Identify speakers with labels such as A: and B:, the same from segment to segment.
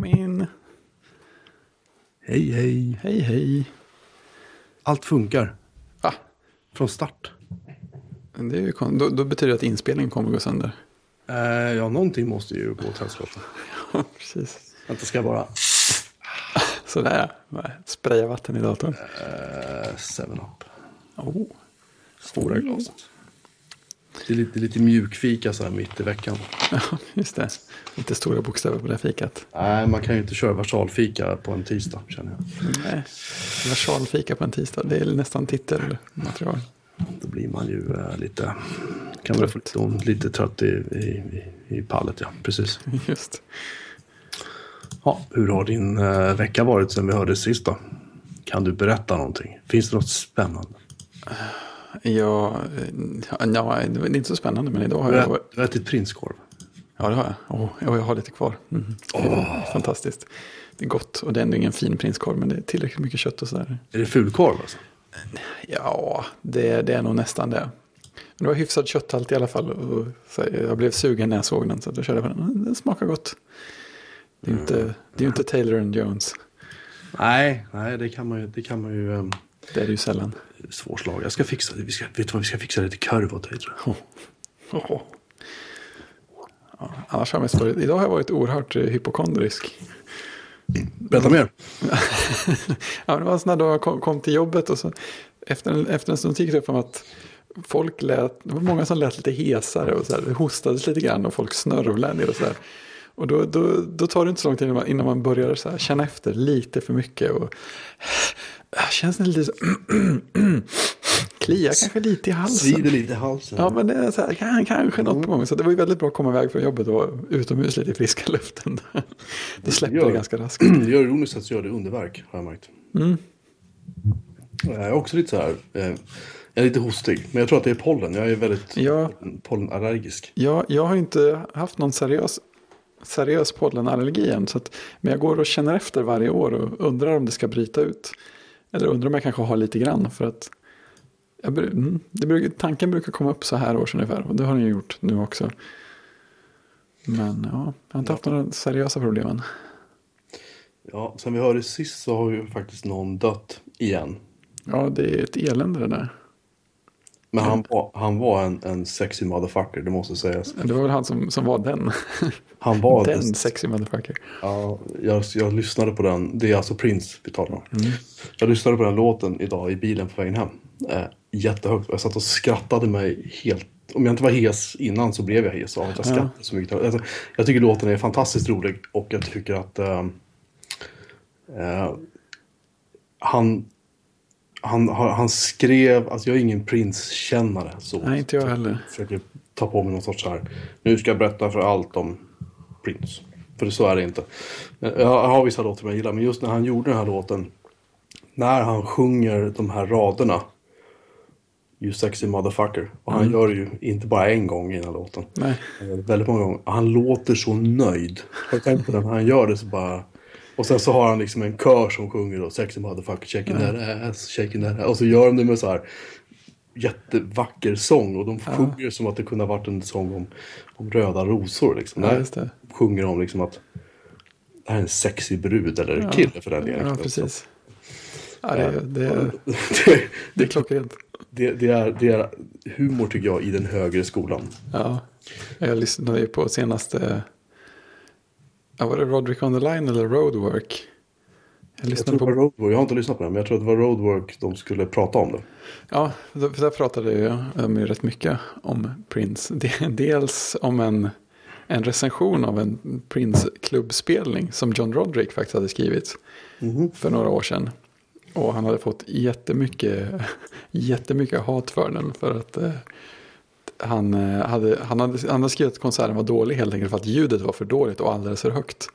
A: Kom in.
B: Hej, hej.
A: Hej, hej.
B: Allt funkar.
A: Va?
B: Från start.
A: Det är ju då, då betyder det att inspelningen kommer gå sönder.
B: Eh, ja, någonting måste ju gå åt helskotta.
A: Ja, precis.
B: Vänta, ska jag bara...
A: Sådär. Bara Spraya vatten i datorn.
B: Eh, seven up.
A: Oh.
B: Stora glaset. Det är lite, lite mjukfika så här mitt i veckan.
A: Ja, just det. Lite stora bokstäver på det fikat.
B: Nej, man kan ju inte köra versalfika på en tisdag känner jag.
A: Nej. Versalfika på en tisdag. Det är nästan titelmaterial.
B: Då blir man ju eh, lite... Kan man få lite, lite trött i, i, i, pallet, ja. Precis.
A: Just.
B: Ja, hur har din eh, vecka varit sen vi hördes sist då? Kan du berätta någonting? Finns det något spännande?
A: Ja, eh, ja, det är inte så spännande, men idag har jag...
B: du har ätit prinskorv.
A: Ja, det har jag. Åh, och jag har lite kvar. Mm. Är Fantastiskt. Det är gott och det är ändå ingen fin prinskorv, men det är tillräckligt mycket kött och sådär.
B: Är det fulkorv alltså?
A: Ja, det, det är nog nästan det. Men det var hyfsad kötthalt i alla fall. Och så jag blev sugen när jag såg den, så då körde jag på den. Den smakar gott. Det är ju inte, det är ju inte Taylor and Jones.
B: Nej, nej det kan man ju, det kan man ju um,
A: Det är det ju sällan.
B: svårslag. Jag ska fixa det. Vi ska, vet du vad, vi ska fixa lite korv åt dig tror jag.
A: Oh. Ja, annars har jag varit, idag har jag varit oerhört eh, hypokondrisk.
B: Berätta mer.
A: Ja, det var en här dag jag kom, kom till jobbet och så efter en, efter en stund gick det upp om att folk lät, det var många som lät lite hesare och så här, det hostades lite grann och folk snörvlade och så här. Och då, då, då tar det inte så lång tid innan man, innan man börjar så här, känna efter lite för mycket. Och, känns det lite så, kliar kanske lite i halsen.
B: Svider lite i halsen.
A: Ja, men det är så här, kan- kanske något på gång. Så det var ju väldigt bra att komma iväg från jobbet och utomhus lite i friska luften. Det släppte
B: gör-
A: det ganska raskt.
B: Det gör ironiskt att så gör det underverk, har jag märkt.
A: Mm.
B: Jag är också lite så här, eh, jag är lite hostig. Men jag tror att det är pollen. Jag är väldigt
A: Ja.
B: pollenallergisk.
A: Ja, jag har inte haft någon seriös, seriös pollenallergi än. Så att, men jag går och känner efter varje år och undrar om det ska bryta ut. Eller undrar om jag kanske har lite grann. För att jag, mm, det tanken brukar komma upp så här års ungefär. Och det har den ju gjort nu också. Men ja, jag har inte haft några seriösa problem än.
B: Ja, sen vi hörde sist så har ju faktiskt någon dött igen.
A: Ja, det är ett elände det där.
B: Men han var, han var en, en sexy motherfucker, det måste sägas.
A: Det var väl han som, som var den.
B: Han var
A: den
B: det-
A: sexy motherfucker.
B: Ja, jag, jag lyssnade på den. Det är alltså Prince vi talar om. Jag lyssnade på den låten idag i bilen på vägen hem. Eh, jättehögt. Jag satt och skrattade mig helt. Om jag inte var hes innan så blev jag hes av att jag skrattade så mycket. Alltså, jag tycker låten är fantastiskt rolig och jag tycker att eh, eh, han, han, han skrev, alltså jag är ingen Prince-kännare. Så,
A: Nej, inte jag heller.
B: försöker ta på mig någon sorts så här. Nu ska jag berätta för allt om Prince. För så är det inte. Jag har vissa låtar jag gillar, men just när han gjorde den här låten. När han sjunger de här raderna. You sexy motherfucker. Och han gör det ju inte bara en gång i den här låten.
A: Nej.
B: Det Väldigt många gånger. Han låter så nöjd. Du tänkt på det? När han gör det så bara... Och sen så har han liksom en kör som sjunger då. Sexy motherfucker, shaking that ass, shaking that ass. Och så gör de det med så här jättevacker sång. Och de sjunger som att det kunde ha varit en sång om, om röda rosor. Liksom.
A: Ja, just det.
B: de sjunger om liksom att det här är en sexig brud eller kille för den delen.
A: Ja, precis. Ja, det, det,
B: det,
A: det är klockrent.
B: det, det, är, det är humor tycker jag i den högre skolan.
A: Ja, jag lyssnade ju på senaste, ja, var det Roderick on the Line eller Roadwork? Jag
B: Jag tror
A: på,
B: Roadwork, jag har inte lyssnat på den, men jag tror att det var Roadwork de skulle prata om det.
A: ja, för där pratade jag de ju rätt mycket om Prince. De- Dels om en, en recension av en Prince-klubbspelning som John Roderick faktiskt hade skrivit för några år sedan. Och han hade fått jättemycket, jättemycket hat för den. För att eh, han, eh, hade, han, hade, han hade skrivit att konserten var dålig helt enkelt för att ljudet var för dåligt och alldeles för högt.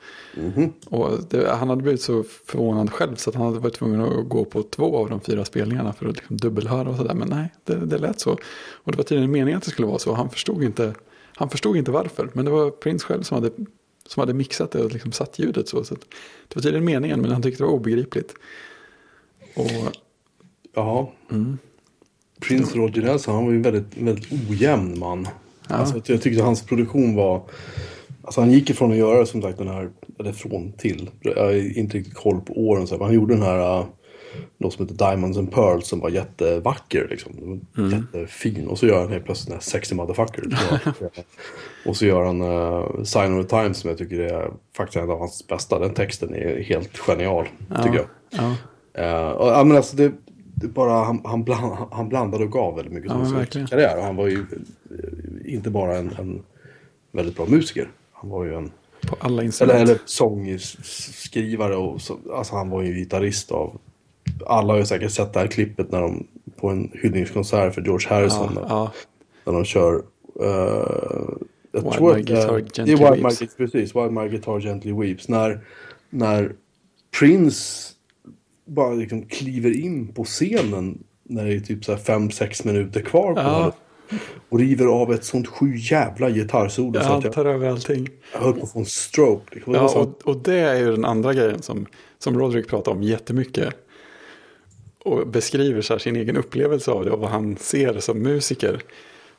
A: Och det, han hade blivit så förvånad själv så att han hade varit tvungen att gå på två av de fyra spelningarna för att liksom dubbelhöra och sådär. Men nej, det, det lät så. Och det var tydligen meningen att det skulle vara så. Han förstod inte, han förstod inte varför. Men det var Prince själv som hade, som hade mixat det och liksom satt ljudet så. så det var tydligen meningen men han tyckte det var obegripligt. Och
B: Jaha. Prince Roger Nelson, han var ju en väldigt, väldigt ojämn man. Alltså, jag tyckte hans produktion var... Alltså han gick ifrån att göra som sagt den här, eller från till, jag har inte riktigt koll på åren, så här, men han gjorde den här uh, något som heter Diamonds and Pearls som var jättevacker liksom. Jättefin. Och så gör han helt plötsligt den här Sexy Motherfucker. och så gör han uh, Sign of the Times som jag tycker är faktiskt en av hans bästa. Den texten är helt genial, tycker jag.
A: Ja.
B: Uh, och, ja, men alltså det bara, han, han, bland, han blandade och gav väldigt mycket
A: Ja,
B: som sin karriär. Och han var ju eh, inte bara en, en väldigt bra musiker. Han var ju en
A: På alla
B: eller,
A: instrument.
B: eller sångskrivare och så, alltså han var ju gitarrist av alla har ju säkert sett det här klippet när de på en hyllningskonsert för George Harrison
A: ja,
B: när,
A: ja.
B: när de kör uh, jag
A: While
B: tror
A: My
B: att,
A: Guitar
B: eh,
A: Gently
B: det är
A: Weeps.
B: My, precis, While My Guitar Gently Weeps. När, när Prince bara liksom kliver in på scenen när det är typ så här fem sex minuter kvar på
A: Ja.
B: Och river av ett sånt sju jävla gitarrsolo
A: Ja,
B: så att jag,
A: tar över allting.
B: jag höll på att få en stroke.
A: Ja, och, och det är ju den andra grejen som, som Roderick pratar om jättemycket. Och beskriver så här sin egen upplevelse av det och vad han ser som musiker.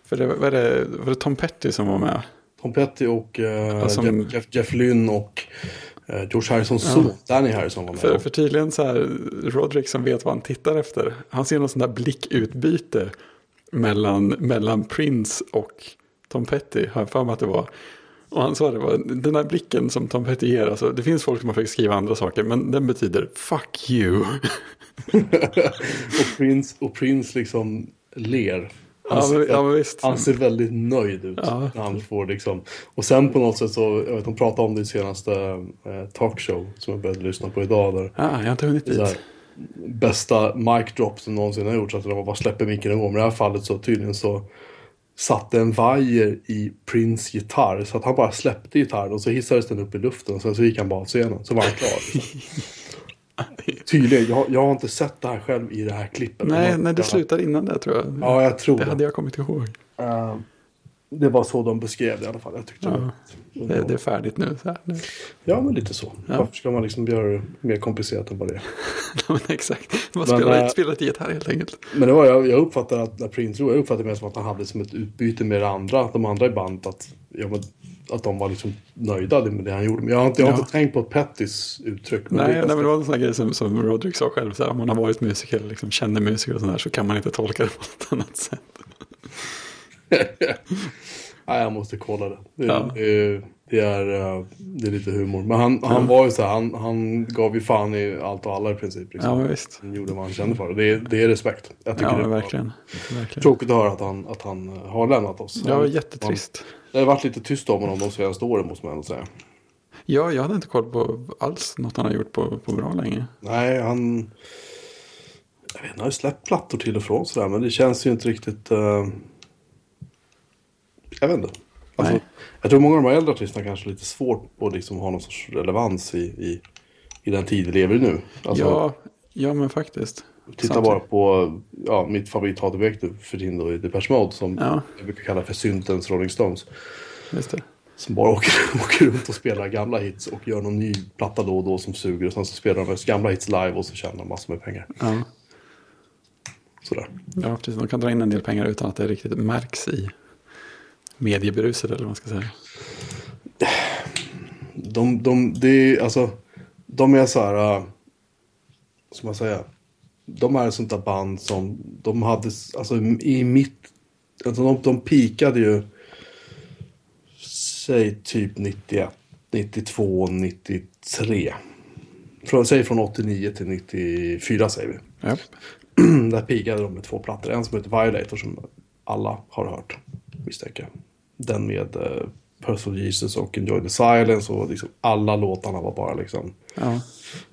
A: För det, var, det, var det Tom Petty som var med?
B: Tom Petty och
A: Ja, som-
B: Jeff, Jeff, Jeff Lynne och George Harrisons son, Danny Harrison var med.
A: För, för tydligen så här, Roderick som vet vad han tittar efter. Han ser någon sån där blickutbyte mellan, mellan Prince och Tom Petty. Har jag för mig att det var. Och han sa det var den där blicken som Tom Petty ger. Alltså, det finns folk som har försökt skriva andra saker. Men den betyder fuck you.
B: och, Prince, och Prince liksom ler. Han,
A: Ja, men, ja, men
B: han ser väldigt nöjd ut.
A: Ja.
B: När han får liksom. Och sen på något sätt så, jag vet de pratade om det i senaste eh, talkshow som jag började lyssna på idag. Där
A: Ja, jag har inte hunnit dit.
B: här, bästa mic drop som någonsin har gjorts. Att det var bara släpper micken och går. Men i det här fallet så tydligen så satte en vajer i Prince gitarr. Så att han bara släppte gitarren och så hissades den upp i luften. Och sen så gick han bara av scenen. Så var han klar. liksom. Tydligen, jag, jag har inte sett det här själv i det här klippet.
A: Nej,
B: Jag-
A: nej, det slutar innan det tror jag.
B: Ja, jag tror
A: det
B: det.
A: hade jag kommit ihåg.
B: Eh, det var så de beskrev det i alla fall. Jag tyckte
A: Ja.
B: det.
A: Det, det är färdigt nu. Så här, nu.
B: Ja, men lite så.
A: Ja.
B: Varför ska man liksom göra det mer komplicerat än vad det är?
A: Ja, men exakt. Man
B: Men,
A: spelar,
B: äh,
A: lite gitarr helt enkelt.
B: Men det var, jag, jag uppfattar att när Prince jag uppfattar det mer som att han hade som ett utbyte med det andra, de andra i bandet. Att, ja, men, att de var liksom nöjda med det han gjorde. Men jag har inte, jag har
A: Ja.
B: inte tänkt på Pettys uttryck. men
A: Nej,
B: det
A: nej, men det var en sån här grej som, som Roderick sa själv. Så här, om man har varit musiker, liksom, känner musiker och sådär så kan man inte tolka det på något annat sätt.
B: Nej, jag måste kolla det. Det,
A: Ja.
B: det, det, är, eh, det är lite humor. Men han, han var ju så här, han, han gav ju fan i allt och alla i princip. Liksom.
A: Ja, visst.
B: Han gjorde vad han kände för. Det är, det är respekt. Jag tycker
A: Ja,
B: det
A: verkligen. verkligen.
B: tråkigt att höra att han, att han eh, har lämnat oss.
A: Ja,
B: Han-
A: jättetrist.
B: Det har varit lite tyst om honom de senaste åren måste man ändå säga.
A: Ja, jag hade inte koll på alls något han har gjort på, på bra länge.
B: Nej, han... Jag vet inte, han har ju släppt plattor till och från sådär, men det känns ju inte riktigt... eh, Jag vet inte. Alltså,
A: Nej.
B: jag tror många av de här äldre artisterna kanske har lite svårt att liksom ha någon sorts relevans i, i, i den tid vi lever i nu. Alltså,
A: ja, ja, men faktiskt.
B: Titta
A: Samtidigt-
B: bara på ja, mitt favorithatobjekt för tiden då i Depeche Mode som
A: Ja,
B: jag brukar kalla för syntens Rolling Stones.
A: just det.
B: Som bara åker, åker runt och spelar gamla hits och gör någon ny platta då och då som suger. Och sen så spelar de gamla hits live och så tjänar de massor med pengar.
A: Ja,
B: Sådär.
A: ja, precis. De kan dra in en del pengar utan att det riktigt märks i mediebruset eller vad man ska säga.
B: De, de, det är, alltså, de är så här, uh, ska man säga, de är ett sånt där band som de hade, alltså i mitt, alltså de, de pikade ju, säg typ 91, 92, 93. Från, säg från 89 till 94 säger vi.
A: Ja,
B: Där pigade de med två plattor. En som heter Violator som alla har hört, misstänker jag. Den med uh, Personal Jesus och Enjoy the Silence och liksom alla låtarna var bara liksom.
A: ja,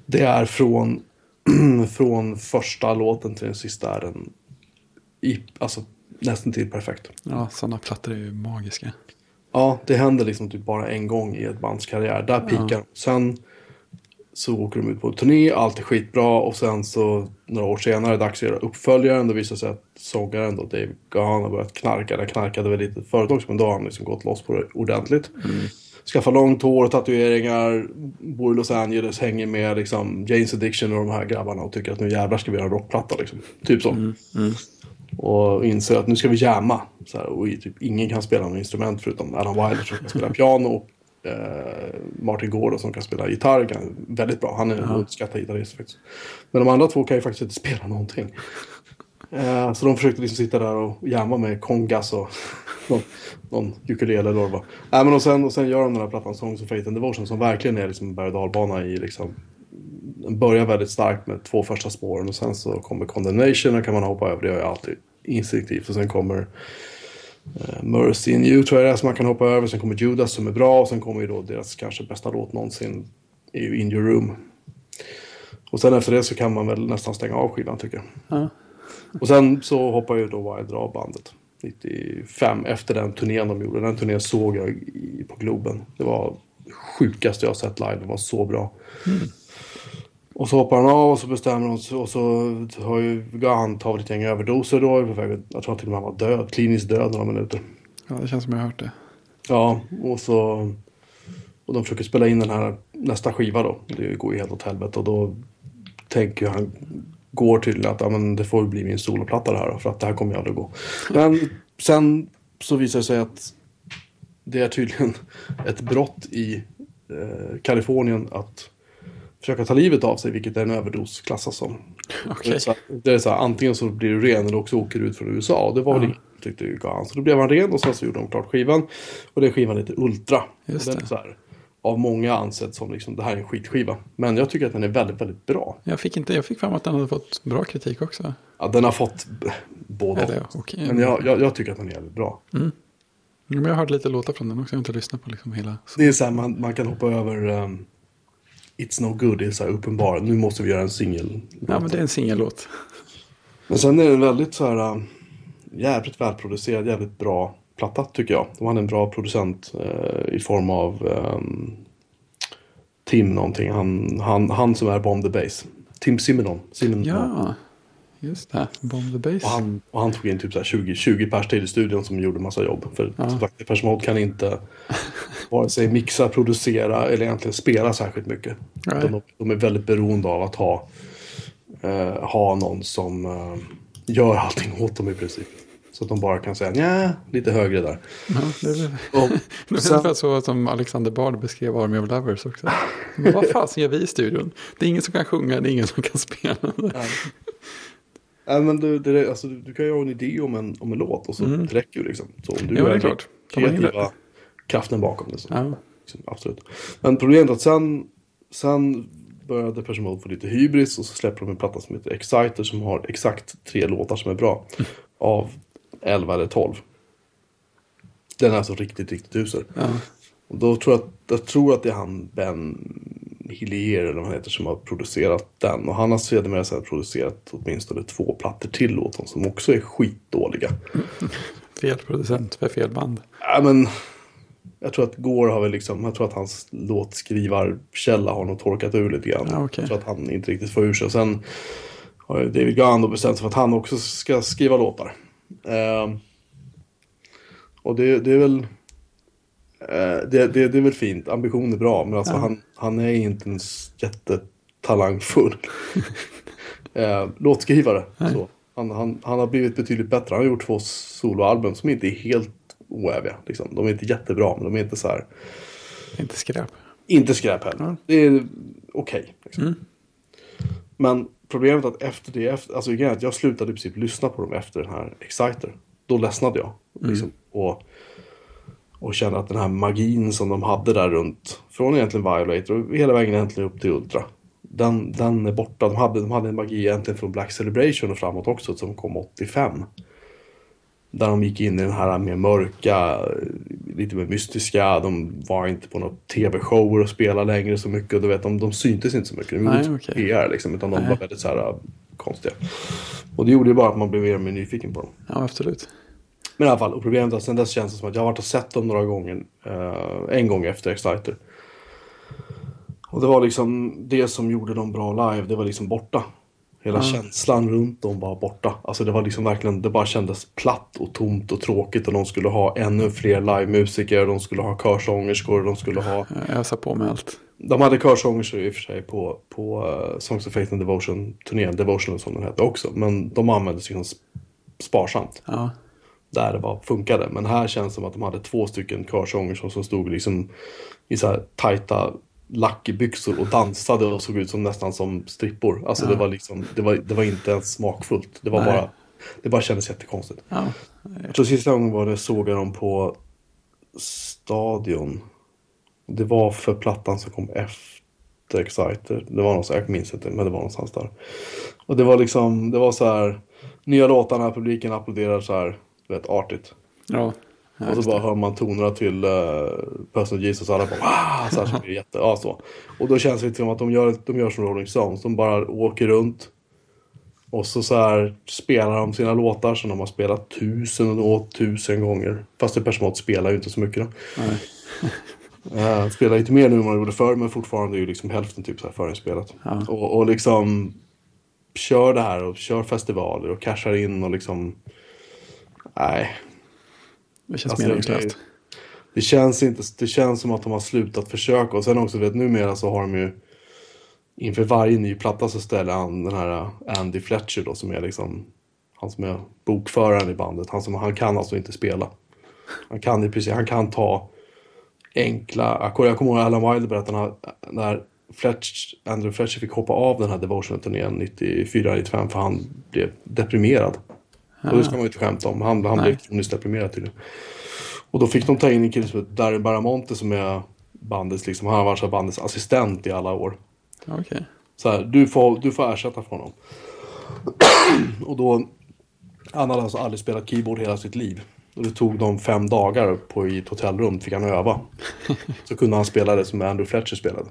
B: Det är från, från första låten till den sista är den i, alltså, nästan till perfekt.
A: ja sådana plattor är ju magiska.
B: Ja, det händer liksom typ bara en gång i ett bands karriär. Där pikar de. Sen så åker de ut på turné, allt är skitbra och sen så några år senare, dags att göra uppföljaren. Det visar sig att sångaren då, Dave Gahan, har börjat knarka. Eller knarkade väl lite också, men då har han liksom gått loss på det ordentligt. Skaffar långt hår, tatueringar, bor i Los Angeles, hänger med liksom Janes Addiction och de här grabbarna och tycker att nu jävlar ska vi göra en rockplatta liksom. Typ så. Och inser att nu ska vi jamma. Så här, och typ ingen kan spela något instrument förutom Alan Wilder som kan spela piano och eh, Martin Gård som kan spela gitarr kan, väldigt bra. Han är en uppskattad gitarrist faktiskt. Men de andra två kan ju faktiskt inte spela någonting. Eh, så de försökte liksom sitta där och jamma med kongas och någon, någon ukulele eller vad det var. Äh, men och, sen, och sen gör de den här plattan Songs of Fate and Devotion som verkligen är liksom en berg och dalbana i liksom den börjar väldigt starkt med två första spåren och sen så kommer Condemnation och kan man hoppa över. Det gör jag alltid instinktivt. Och sen kommer eh, Mercy in You tror jag det är som man kan hoppa över. Sen kommer Judas som är bra och sen kommer ju då deras kanske bästa låt någonsin är ju In Your Room. Och sen efter det så kan man väl nästan stänga av skivan tycker jag.
A: Ja.
B: Och sen så hoppar ju då Wild av bandet. 95 efter den turnén de gjorde. Den turnén såg jag i, på Globen. Det var sjukaste jag sett live. Det var så bra. Och så hoppar han av och så bestämmer de sig och så har ju han tagit ett gäng överdoser då. Jag tror att till och med han var död, kliniskt död några minuter.
A: ja, det känns som jag har hört det.
B: Ja, och så... Och de försöker spela in den här nästa skiva då. Det går ju helt åt helvete och då tänker han går tydligen att ja, men det får ju bli min soloplatta det här för att det här kommer ju aldrig gå. Men sen så visar det sig att det är tydligen ett brott i eh, Kalifornien att försöka ta livet av sig, vilket är en överdos klassas som.
A: Okej.
B: Det är så Det är så här, antingen så blir du ren eller också åker du ut från USA. Det var väl inget tyckte ju han. Så då blev han ren och sen så gjorde de klart skivan. Och den skivan heter Ultra.
A: Just
B: och den är så här, av många ansett som liksom, det här är en skitskiva. Men jag tycker att den är väldigt, väldigt bra.
A: Jag fick, inte, jag fick fram att den hade fått bra kritik också.
B: Ja, den har fått b- både
A: Eller, okej.
B: Men jag, jag, jag tycker att den är jävligt bra.
A: Ja, Men jag hört lite låtar från den också. Jag har inte lyssnat på liksom hela.
B: Det är så här, man, man kan hoppa över um, It's No Good. Det är så här uppenbar. Nu måste vi göra en singel.
A: Ja, men det är en singellåt.
B: Men sen är den väldigt så här um, jävligt välproducerad, jävligt bra platta tycker jag. De hade en bra producent eh, i form av um, Tim någonting. Han, han, han som är Bomb the Bass. Tim Simonon. Simonon.
A: Ja, just det. Bomb the Bass.
B: Och han, och han tog in typ så här 20, 20 pers till i studion som gjorde massa jobb. För
A: Ja.
B: som sagt, Depeche Mode kan inte vare sig mixa, producera eller egentligen spela särskilt mycket. Utan De, de är väldigt beroende av att ha, eh, ha någon som eh, gör allting åt dem i princip. Så att de bara kan säga nja, lite högre där.
A: Ja, det är är ungefär så som Alexander Bard beskrev Army of Lovers också. Men vad fasen gör vi i studion? Det är ingen som kan sjunga, det är ingen som kan spela.
B: Nej, men du, det, alltså, du, kan ju ha en idé om en, om en låt och så det räcker ju liksom. Så om du
A: Ja, det är
B: den
A: klart.
B: Kreativa kraften bakom det. Så.
A: Ja.
B: Liksom, absolut. Men problemet är att sen, sen började Depeche Mode få lite hybris och så släpper de en platta som heter Exciter som har exakt tre låtar som är bra. Av 11 eller 12. Den är alltså riktigt, riktigt usel.
A: Ja.
B: Och då tror jag, jag tror att det är han Ben Hillier eller vad han heter som har producerat den. Och han har sedermera producerat åtminstone två plattor till åt honom som också är skitdåliga.
A: Fel producent för fel band.
B: Ja, men jag tror att Gore har väl liksom, jag tror att hans låtskrivarkälla har nog torkat ur lite grann.
A: Ja, okej.
B: Jag tror att han inte riktigt får ur sig. Och sen har David då bestämt sig för att han också ska skriva låtar. Ehm, och det, det är väl eh, det, det, det är väl fint, ambition är bra, men alltså han, han är inte en jättetalangfull eh, låtskrivare. Så. Han, han, han har blivit betydligt bättre. Han har gjort två soloalbum som inte är helt oäviga. Liksom. De är inte jättebra, men de är inte så här...
A: Inte skräp.
B: Inte skräp heller. Det är okej. liksom. Men problemet är att efter det, efter, alltså att jag slutade i princip lyssna på dem efter den här Exciter. Då ledsnade jag. Liksom, och, och kände att den här magin som de hade där runt, från egentligen Violator och hela vägen egentligen upp till Ultra. Den, den är borta. De hade, de hade en magi egentligen från Black Celebration och framåt också som kom 85. Där de gick in i den här mer mörka, lite mer mystiska. De var inte på några tv-shower och spelade längre så mycket. Du vet, de, de syntes inte så mycket. De gjorde
A: okej.
B: PR liksom, utan de
A: Nej.
B: var väldigt så här äh, konstiga. Och det gjorde ju bara att man blev mer och mer nyfiken på dem.
A: Ja, absolut.
B: Men i alla fall, och problemet är att sen dess känns det som att jag har varit och sett dem några gånger. eh, en gång efter Exciter. Och det var liksom det som gjorde dem bra live, det var liksom borta. Hela känslan runt dem var borta. Alltså det var liksom verkligen, det bara kändes platt och tomt och tråkigt och de skulle ha ännu fler livemusiker, de skulle ha körsångerskor, de skulle ha...
A: Ösar på med allt.
B: De hade körsångerskor i och för sig på, på uh, Songs of Faith and Devotion-turnén, Devotional som den hette också. Men de användes liksom sp- sparsamt
A: Ja,
B: där det bara funkade. Men här känns det som att de hade två stycken körsångerskor som stod liksom i så här tajta lackbyxor och dansade och såg ut som nästan som strippor. Alltså det var liksom, det var, det var inte ens smakfullt. Det var
A: Nej.
B: bara, det bara kändes jättekonstigt.
A: Ja.
B: Jag tror sista gången var det såg jag dem på Stadion. Det var för plattan som kom efter Exciter. Det var någonstans, jag minns inte, men det var någonstans där. Och det var liksom, det var så här, nya låtarna, publiken applåderar så här, du vet, artigt.
A: Ja. Ja,
B: och så bara
A: det.
B: hör man tonerna till uh, Personal Jesus och alla bara! Så här, så det jätte, ja, så. Och då känns det lite som att de gör, de gör som Rolling Stones. De bara åker runt. Och så, så här spelar de sina låtar som de har spelat tusen och tusen gånger. Fast Depeche Mode spelar ju inte så mycket. Uh, spelar lite mer nu än de gjorde förr men fortfarande är ju liksom hälften typ så här förinspelat.
A: Ja.
B: Och, och liksom kör det här och kör festivaler och cashar in och liksom... Nej,
A: Det känns
B: Alltså,
A: meningslöst.
B: det, det, känns inte, det känns som att de har slutat försöka. Och sen också, vet numera så har de ju inför varje ny platta så ställer han den här Andy Fletcher då som är liksom han som är bokföraren i bandet. Han, som, han kan alltså inte spela. Han kan i princip, han kan ta enkla ackord. Jag kommer ihåg Alan Wilder berättade när, Fletch, Andrew Fletcher fick hoppa av den här Devotional-turnén 94-95 för han blev deprimerad. Och det ska man ju inte skämta om. Han, han
A: Nej.
B: blev kroniskt deprimerad tydligen. Och då fick de ta in en kille som heter Darin Baramonte som är bandets, liksom, han har varit bandets assistent i alla år.
A: Okej.
B: Så här, du får, du får ersätta för honom. och då, han hade alltså aldrig spelat keyboard hela sitt liv. Och det tog dem fem dagar på, i ett hotellrum, fick han öva. Så kunde han spela det som Andrew Fletcher spelade.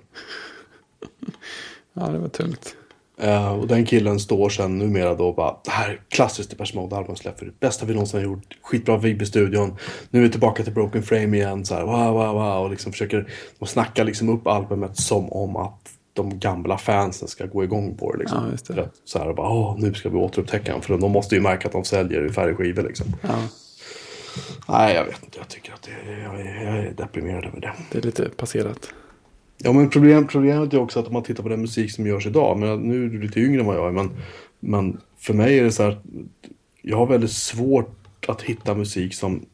A: Ja, det var tungt.
B: Eh, och den killen står sen numera då och bara Det här är klassiskt Depeche Mode-album släpper. Det bästa vi någonsin har gjort. Skitbra vibb i studion. Nu är vi tillbaka till Broken Frame igen. Så här, wow, wow, wow. Och liksom försöker de snackar liksom upp albumet som om att de gamla fansen ska gå igång på det. Liksom.
A: Ja, det.
B: Så här, bara, Åh, nu ska vi återupptäcka den. För de måste ju märka att de säljer färre skivor liksom.
A: Ja,
B: Nej, jag vet inte. Jag tycker att det, jag, är, jag är deprimerad över det.
A: det är lite passerat.
B: Ja men problem, problemet är också att om man tittar på den musik som görs idag. Men nu är du lite yngre än vad jag är. Men, men för mig är det så här. Jag har väldigt svårt att hitta musik som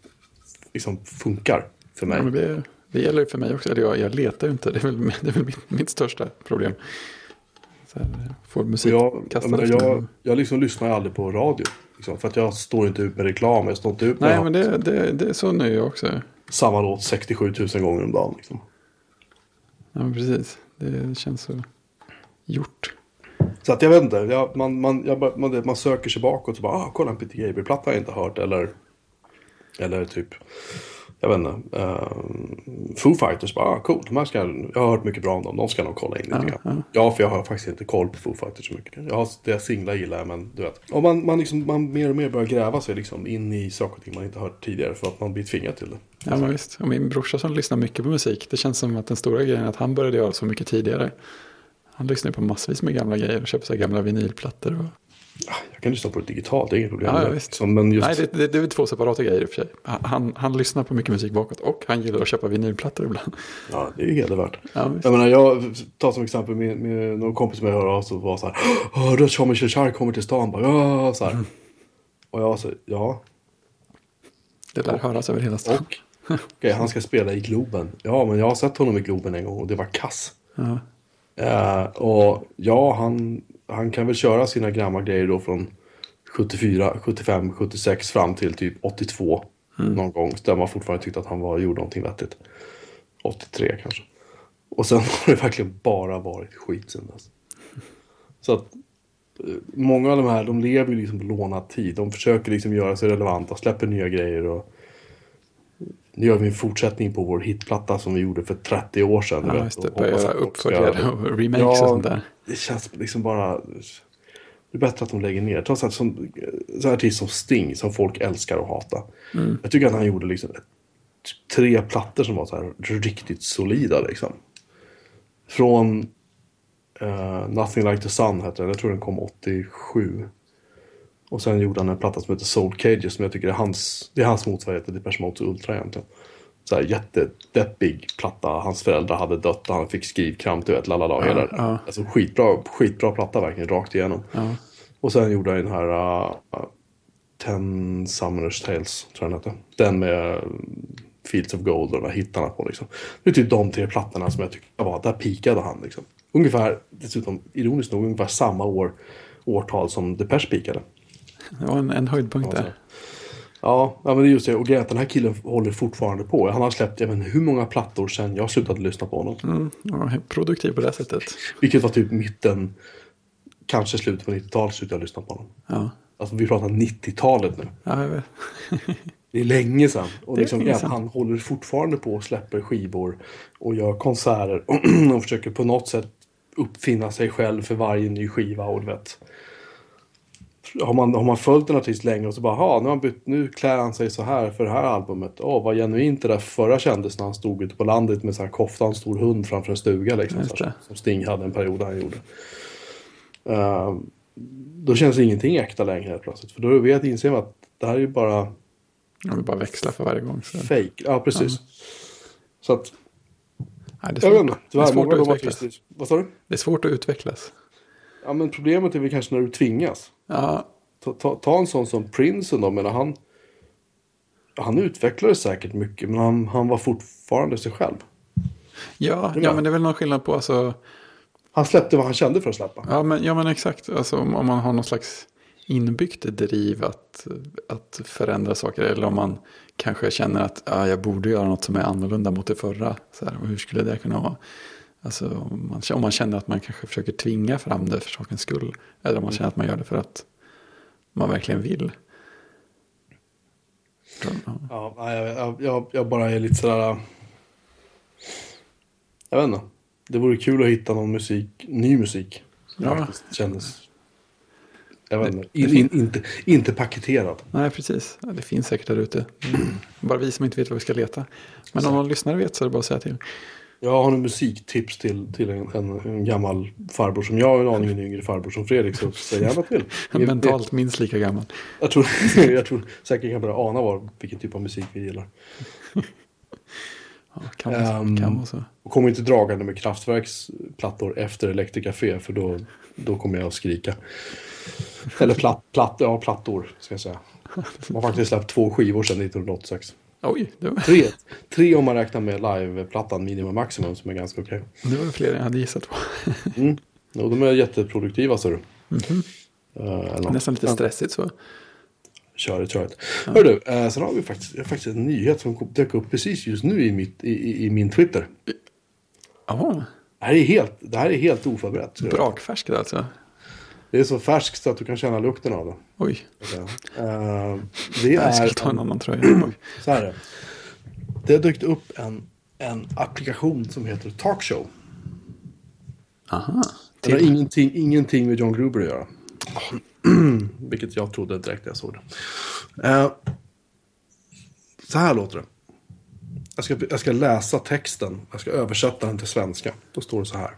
B: liksom funkar för mig.
A: Ja, det, det gäller ju för mig också. Eller jag, jag letar ju inte. Det är väl, det är väl mitt, mitt största problem. Så här, får musik
B: jag, jag,
A: kastad mig.
B: jag, jag liksom lyssnar aldrig på radio. Liksom, för att jag står inte ut med reklam. Jag står inte ut med
A: Nej, men det, det, det är så nu jag också.
B: samma låt 67 000 gånger om dagen. Liksom.
A: Ja, men precis. Det känns så gjort.
B: Så att jag vet inte. Jag, man, man, jag, man, man söker sig bakåt och bara ah, kolla en Peter Gabriel-platta har jag inte hört. Eller, eller typ, jag vet inte. Uh, Foo Fighters, bara ah, cool. De ska, jag har hört mycket bra om dem. De ska nog kolla in lite
A: Ja,
B: grann. Ja, för jag har faktiskt inte koll på Foo Fighters så mycket. Jag har det singlar gillar jag, men du vet. Och man, man, liksom, man mer och mer börjar gräva sig liksom in i saker och ting man inte hört tidigare för att man blir tvingad till det.
A: Ja, men visst. Och min brorsa som lyssnar mycket på musik. Det känns som att den stora grejen är att han började göra så mycket tidigare. Han lyssnar på massvis med gamla grejer och köper så gamla vinylplattor. Och...
B: Ah, Jag kan lyssna på det digitalt, det är inget problem.
A: Ja, ja, visst.
B: Men just,
A: Nej, det, det, det är två separata grejer i och för sig. Han, han lyssnar på mycket musik bakåt och han gillar att köpa vinylplattor ibland.
B: ja, det är ju hedervärt.
A: Ja, visst.
B: Jag menar, jag tar som exempel med, med någon kompis som jag hör av så var så här. Hörde du att Jean-Michel Jarre kommer till stan? Bara, ja, så här. Och jag så ja,
A: Det lär höras över hela stan.
B: och? Okej, han ska spela i Globen. Ja, men jag har sett honom i Globen en gång och det var kass.
A: Ja.
B: Eh, och ja, han, han kan väl köra sina gamla grejer då från 74, 75, 76 fram till typ 82 någon gång. Där man fortfarande tyckte att han var, gjorde någonting vettigt. 83 kanske. Och sen har det verkligen bara varit skit sen dess. Så att eh, många av de här, de lever ju liksom på lånad tid. De försöker liksom göra sig relevanta, släpper nya grejer och nu gör vi en fortsättning på vår hitplatta som vi gjorde för 30 år sedan.
A: Ja, just det. Börja uppföljare och remakes och sånt där.
B: det känns liksom bara... Det är bättre att de lägger ner. Trots allt som så artist som Sting som folk älskar och hatar.
A: Mm.
B: Jag tycker att han gjorde liksom tre plattor som var så här riktigt solida liksom. Från eh, Nothing Like The Sun hette den. Jag tror den kom 87. Och sen gjorde han en platta som heter Soul Cages som jag tycker är hans, det är hans motsvarighet till Depeche Mode Ultra egentligen. Så här jättedeppig platta. Hans föräldrar hade dött och han fick skrivkramp, du vet, lalala. det.
A: ja.
B: Alltså skitbra, skitbra platta verkligen, rakt igenom.
A: Ja.
B: Och sen gjorde han den här uh, Ten Summoners Tales, tror jag den hette. Den med uh, Fields of Gold och de här hittarna på. Liksom. Det är typ de tre plattorna som jag tycker var, där pikade han. Liksom. Ungefär, dessutom ironiskt nog, ungefär samma år, årtal som Depeche pikade.
A: Det var en, en höjdpunkt där.
B: Ja, ja, men det är just det. Och grejen att den här killen håller fortfarande på. Han har släppt, jag vet inte hur många plattor sedan jag slutade lyssna på honom.
A: Mm, ja, produktiv på det sättet.
B: Vilket var typ mitten, kanske slutet på 90-talet slutade jag lyssna på honom.
A: Ja,
B: Alltså vi pratar 90-talet nu.
A: ja jag vet.
B: Det är länge sedan. Och liksom,
A: länge sedan.
B: han håller fortfarande på och släpper skivor och gör konserter och försöker på något sätt uppfinna sig själv för varje ny skiva och du vet. Har man, har man följt en artist länge och så bara, "Ha, nu, har han bytt, nu klär han sig så här för det här albumet. Åh, vad genuint det där förra kändes när han stod ute på landet med så här kofta och en stor hund framför en stuga. Liksom, så här,
A: det.
B: som Sting hade en period han gjorde. Uh, då känns ingenting äkta längre helt plötsligt. För då vet, inser man att det här är ju bara
A: Jag vill bara växla för varje gång. Så.
B: fake. Ja, precis. Så att,
A: Nej, det, är
B: jag vet
A: svårt.
B: inte.
A: det är svårt att utvecklas.
B: Vad sa du?
A: Det är svårt att utvecklas.
B: Ja, men problemet är väl kanske när du tvingas.
A: Ja,
B: Ta, ta, ta en sån som Prince då, menar han... Han utvecklade säkert mycket, men han, han var fortfarande sig själv.
A: ja, ja men det är väl någon skillnad på alltså,
B: Han släppte vad han kände för att släppa.
A: Ja men, ja, men exakt. Alltså, om, om man har någon slags inbyggt driv att, att förändra saker. Eller om man kanske känner att ja, jag borde göra något som är annorlunda mot det förra. Så här, hur skulle det kunna vara? Alltså, om, man, om man känner att man kanske försöker tvinga fram det för sakens skull. Eller om man känner att man gör det för att man verkligen vill. Ja.
B: Jag, jag, jag, bara är lite sådär... Jag vet inte. Det vore kul att hitta någon musik, ny musik. Som
A: Ja.
B: faktiskt kändes... Jag vet inte. In, in, inte, inte paketerad.
A: Nej, precis. Det finns säkert där ute. Mm. Bara vi som inte vet vad vi ska leta. Men om någon lyssnare vet så är det bara att säga till.
B: Jag har en musiktips till, till en, en, en gammal farbror som jag, en aningen yngre farbror som Fredrik, så säg gärna till.
A: Mentalt minst lika gammal.
B: Jag tror, jag tror säkert kan börja ana var, vilken typ av musik vi gillar.
A: Ja, kan, vara.
B: Ehm,
A: kan så.
B: Och kom inte dragande med Kraftwerks plattor efter Electric Café för då, då kommer jag att skrika. Eller platt, platt, ja, plattor ska jag säga. De har faktiskt släppt två skivor sedan 1986.
A: Oj, det var,
B: Tre, tre om man räknar med liveplattan Minimum Maximum som är ganska okej.
A: det var fler än jag hade gissat på.
B: Mm. Och de är jätteproduktiva så du.
A: Mhm.
B: Eh, eller-
A: Nästan lite stressigt så.
B: Kör det, kör det. Hör du, eh, sen har vi faktiskt, faktiskt en nyhet som dök upp precis just nu i, mitt, i, i, min Twitter.
A: Ja,
B: Det här är helt, det här är helt oförberett.
A: brakfärskt alltså.
B: Det är så färskt så att du kan känna lukten av det.
A: Oj,
B: säga. Eh, det
A: jag
B: är,
A: ta en annan tröja.
B: Så här är det. Det har dykt upp en, en applikation som heter Talkshow.
A: Aha,
B: Den har
A: till.
B: ingenting, ingenting med John Gruber att göra. Vilket jag trodde direkt när jag såg det. Eh, så här låter det. Jag ska, jag ska läsa texten. Jag ska översätta den till svenska. Då står det så här.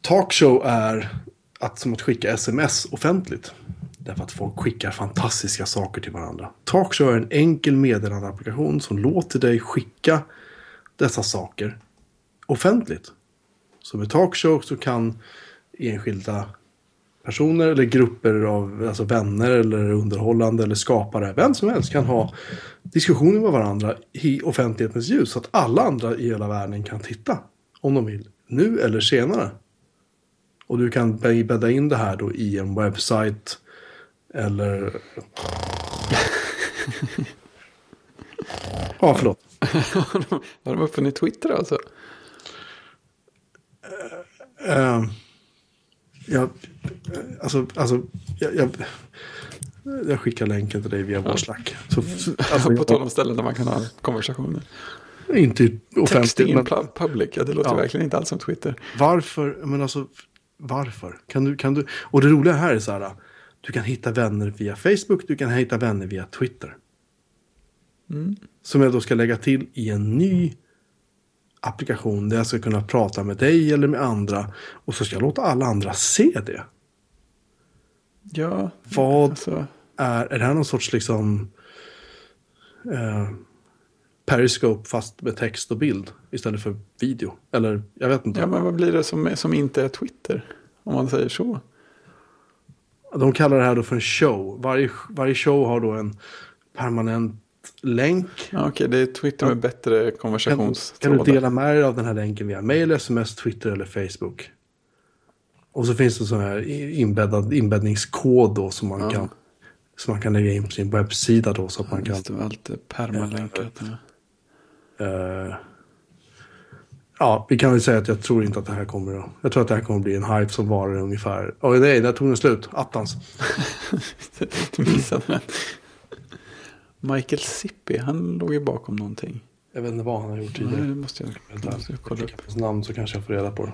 B: Talkshow är att, som att skicka sms offentligt. Därför att folk skickar fantastiska saker till varandra. Talkshow är en enkel meddelandeapplikation som låter dig skicka dessa saker offentligt. Så med talkshow så kan enskilda personer eller grupper av alltså vänner eller underhållande eller skapare, vem som helst kan ha diskussioner med varandra i offentlighetens ljus så att alla andra i hela världen kan titta om de vill, nu eller senare. Och du kan bädda in det här då i en webbsajt eller... Ja, förlåt.
A: Har de uppfunnit Twitter alltså?
B: Uh, jag, alltså, alltså, jag, jag, jag skickar länken till dig via vår Slack. Så, alltså,
A: på tal om ställen där man kan ha konversationer.
B: inte offentligt,
A: in
B: men
A: pub- public, ja, det låter
B: Ja.
A: verkligen inte alls som Twitter.
B: varför? Men alltså, varför? Kan du, kan du, och det roliga här är så här, du kan hitta vänner via Facebook, du kan hitta vänner via Twitter. Som jag då ska lägga till i en ny applikation där jag ska kunna prata med dig eller med andra. Och så ska jag låta alla andra se det.
A: Ja,
B: Vad
A: alltså,
B: är, är det här någon sorts liksom eh, Periscope fast med text och bild istället för video? Eller jag vet inte.
A: ja, men vad blir det som, som inte är Twitter? Om man säger så.
B: De kallar det här då för en show. Varje, varje show har då en permanent länk.
A: Ja, Okej, det är Twitter med bättre
B: Kan, kan du
A: konversationstrådar.
B: dela med dig av den här länken via mail, sms, Twitter eller Facebook? Och så finns det sån här inbäddad inbäddningskod då som man,
A: Ja.
B: kan, som man kan lägga in på sin webbsida då så att man kan...
A: Just det, allt permalänkat. Ja.
B: eh, ja, vi kan väl säga att jag tror inte att det här kommer att... Jag tror att det här kommer att bli en hype som varar ungefär... Oj, nej, där tog den slut. Attans.
A: Du missade den. Michael Sippi, han låg ju bakom någonting.
B: Jag vet inte vad han har gjort
A: Nej,
B: tidigare.
A: det måste jag,
B: Vänta,
A: måste jag kolla upp.
B: hans namn så kanske jag får reda på det.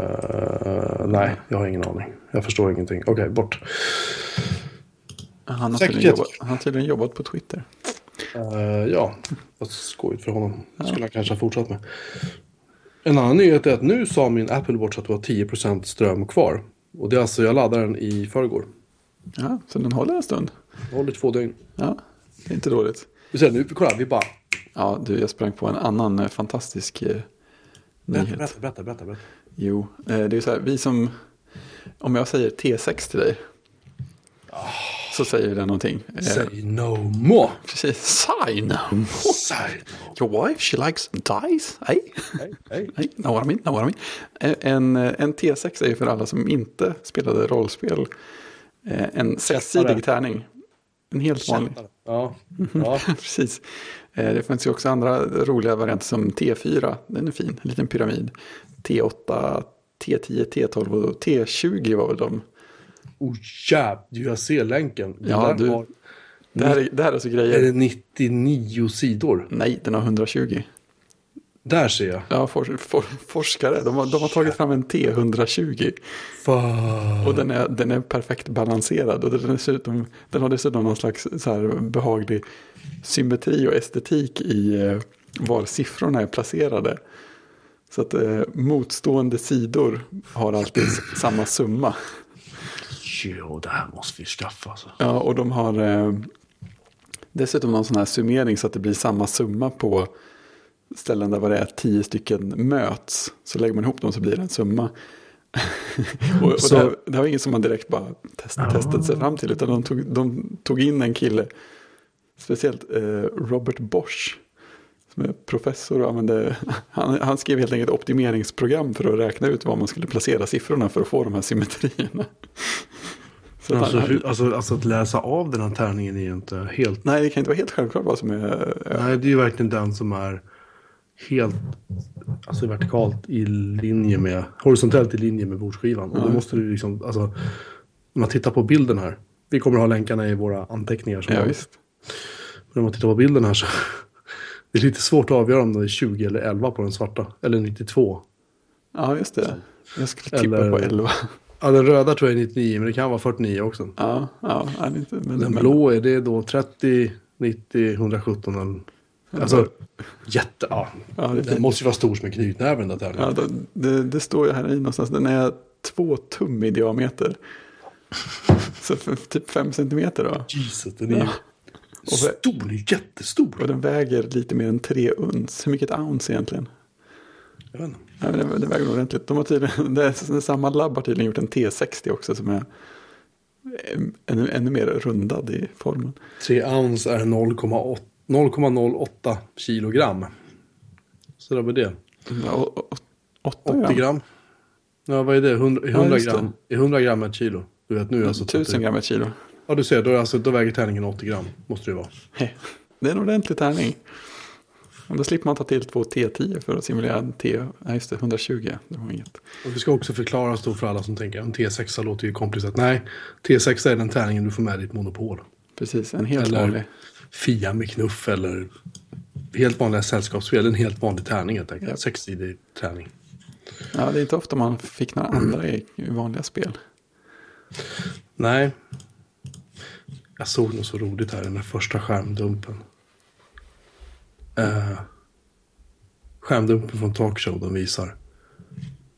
B: Eh, nej, jag har ingen aning. Jag förstår ingenting. Okej, bort.
A: Han har, jobbat, han har tydligen jobbat på Twitter.
B: Eh, ja, vad skojigt för honom. Det skulle han kanske ha fortsatt med. En annan nyhet är att nu sa min Apple Watch att det var 10% ström kvar. Och det är alltså, jag laddade den i förrgår.
A: Ja, så den håller en stund.
B: Det håller två dygn.
A: Ja, det är inte dåligt.
B: Vi ser nu, kolla, vi bara...
A: Ja, du, jag sprang på en annan eh, fantastisk eh, nyhet.
B: berätta, berätta, berätta. berätta.
A: Jo, eh, det är så här, vi som, om jag säger T6 till dig, så säger den någonting. Eh,
B: Say no more.
A: Precis, sign.
B: Say no
A: Your wife, she likes dice. Hej.
B: Hej, hej.
A: Nej, know what I mean, know what I mean. Eh, En, en T6 är ju för alla som inte spelade rollspel eh, en sexsidig tärning. En helt vanlig.
B: Ja, ja.
A: Precis. Eh, Det finns ju också andra roliga varianter som T4. Den är fin, en liten pyramid. T8, T10, T12 och T20 var väl de.
B: Oh jävlar, jag ser länken.
A: Ja,
B: där
A: du-
B: har,
A: Det här är, det här är alltså
B: är
A: grejer.
B: det 99 sidor?
A: Nej, den har 120.
B: Där ser jag.
A: Ja, for, for, forskare, de har, de har tagit fram en T120.
B: Fan.
A: Och den är, den är perfekt balanserad. Och den, är dessutom, den har dessutom någon slags så behaglig symmetri och estetik i eh, var siffrorna är placerade. Så att eh, motstående sidor har alltid samma summa.
B: Jo, det här måste vi skaffa alltså.
A: Ja, och de har eh, dessutom någon sån här summering så att det blir samma summa på ställen där vad det är tio stycken möts. Så lägger man ihop dem så blir det en summa. och, och
B: Så-
A: det, det var inget som man direkt bara test, testade sig fram till. Utan de tog, de tog in en kille, speciellt eh, Robert Bosch. Som är professor och använde, han, han skrev helt enkelt optimeringsprogram för att räkna ut var man skulle placera siffrorna för att få de här symmetrierna. Så
B: Alltså,
A: han,
B: hur, alltså, alltså att läsa av den här tärningen är ju inte helt...
A: Nej, det kan inte vara helt självklart vad som är...
B: Nej, det är ju verkligen den som är helt alltså vertikalt i linje med, horisontellt i linje med bordsskivan. Och då måste du liksom, alltså, om man tittar på bilden här. Vi kommer att ha länkarna i våra anteckningar. som
A: Ja, visst.
B: Men om man tittar på bilden här så det är lite svårt att avgöra om det är 20 eller 11 på den svarta. Eller 92.
A: Ja, just det. Jag skulle tippa
B: Eller-
A: på 11.
B: Ja, den röda tror jag är 99, men det kan vara 49 också.
A: Ja, ja, det är inte, men,
B: Den blå är det då 30, 90, 117 eller... Alltså, jätte... Ja,
A: Ja, det fint.
B: måste ju vara stor som en knytnäve den där.
A: Ja, det, det, det står ju här i någonstans. Den är två tum i diameter. Så för, typ fem centimeter då.
B: Jesus, den är
A: Ja. Och
B: stor, den jättestor.
A: Och den väger lite mer än tre uns. Hur mycket ounce egentligen?
B: Jag vet inte.
A: Ja, men det, det väger ordentligt. De har tydligen, det är, samma labb har tydligen gjort en T60 också som är ännu, ännu mer rundad i formen.
B: 3 ounce är 0,8 0,08 kilogram. Så det var det.
A: Ja, och- och- Åtta
B: 80
A: gram.
B: gram. Ja, vad är det? 100, 100
A: just det.
B: gram. Är 100 gram ett kilo? Du vet, nu är alltså...
A: Tusen gram ett kilo.
B: Ja, du ser. Då, alltså, då väger tärningen 80 gram. Måste det vara.
A: Det är en ordentlig tärning. Och då slipper man ta till två T10 för att simulera en T. Nej, just det, 120. Det var inget.
B: Och vi ska också förklara då för alla som tänker en T6 låter ju komplicerat. Nej, T6 är den tärningen du får med ditt monopol.
A: Precis, en helt
B: Eller-
A: vanlig.
B: Fia med knuff eller helt vanliga sällskapsspel. En helt vanlig tärning helt enkelt.
A: Ja.
B: Sexsidig tärning.
A: Ja, det är inte ofta man fick några andra i, i vanliga spel.
B: Nej. Jag såg något så roligt här, den där första skärmdumpen. Uh, skärmdumpen från Talkshow, de visar.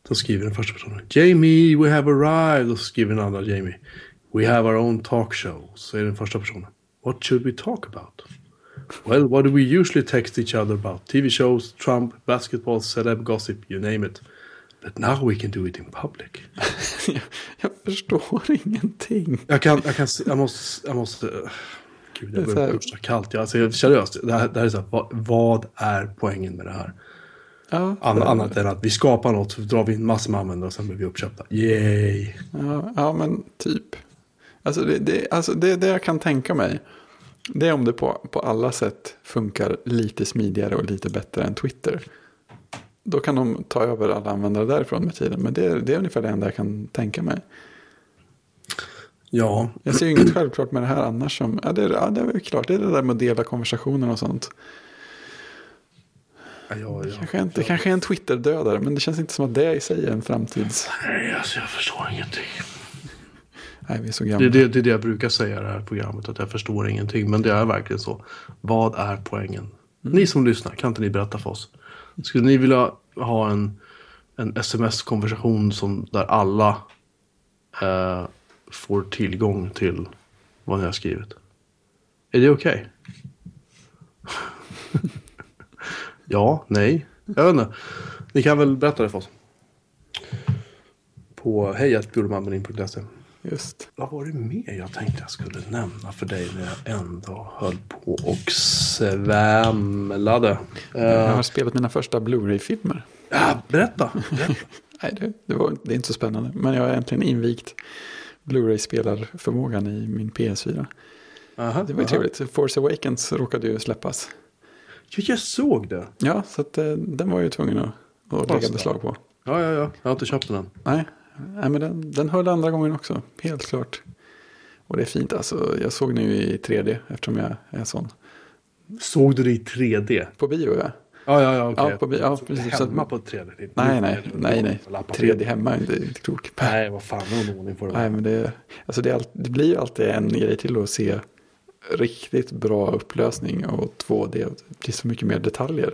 B: Då skriver den första personen Jamie, we have arrived. Och så skriver den andra Jamie. We have our own talkshow. Så är den första personen. What should we talk about? Well, what do we usually text each other about? TV shows, Trump, basketball, celeb gossip, you name it. But now we can do it in public.
A: jag, jag förstår ingenting.
B: Jag kan, jag kan, jag måste, jag måste, uh, gud jag börjar så kallt. Jag, alltså, seriöst, det här, det här är så här, vad, vad är poängen med det här?
A: Ja,
B: An, annat än att vi skapar något, så drar vi in massor med användare och sen blir vi uppköpta. Yay!
A: Ja, ja men typ. Alltså det, det, alltså det, det jag kan tänka mig. Det är om det på, på alla sätt funkar lite smidigare och lite bättre än Twitter. Då kan de ta över alla användare därifrån med tiden. Men det, det är ungefär det enda jag kan tänka mig.
B: Ja,
A: Jag ser ju inget självklart med det här annars. Som, ja, det, ja, det är klart, det är det där med att dela konversationer och sånt.
B: ja, ja, ja.
A: Kanske inte, kanske är en Twitter-dödare, men det känns inte som att det i sig är en framtids...
B: Nej, alltså jag förstår ingenting.
A: Nej, vi är så
B: Det,
A: gamla.
B: är det, det är det jag brukar säga i det här programmet, att jag förstår ingenting. Men det är verkligen så. Vad är poängen? Ni som lyssnar, kan inte ni berätta för oss? Skulle ni vilja ha en, en sms-konversation som, där alla eh, får tillgång till vad ni har skrivit? Är det okej? ja, nej, jag vet inte. Ni kan väl berätta det för oss? På hejatbjurmanmenin.se
A: Just.
B: vad var det mer jag tänkte jag skulle nämna för dig när jag ändå höll på och svämlade?
A: Jag
B: Uh,
A: har spelat mina första Blu-ray-filmer.
B: ja, berätta. berätta.
A: Nej, det, det, var, det är inte så spännande. Men jag har äntligen invigt Blu-ray-spelarförmågan i min PS4.
B: Aha,
A: Det var ju
B: aha.
A: trevligt. Force Awakens råkade ju släppas.
B: Ja, jag såg det.
A: Ja, så att, eh, den var jag ju tvungen att, att lägga beslag på.
B: Ja, ja, ja. Jag har inte köpt den än.
A: Nej, nej men den, den höll andra gången också. Helt klart. Och det är fint alltså. Jag såg ju i 3D eftersom jag är sån.
B: Såg du det i 3D?
A: På bio ja.
B: Ja, ja, ja. okej.
A: Ja, på bi- ja, precis.
B: Hemma på 3D?
A: Nej, nej, nej, nej.
B: Lappa
A: 3D hemma är inte inte klok.
B: Nej, vad fan, någon ordning på det.
A: Nej, men det, alltså det, det blir alltid en grej till att se riktigt bra upplösning och 2D. Det blir så mycket mer detaljer.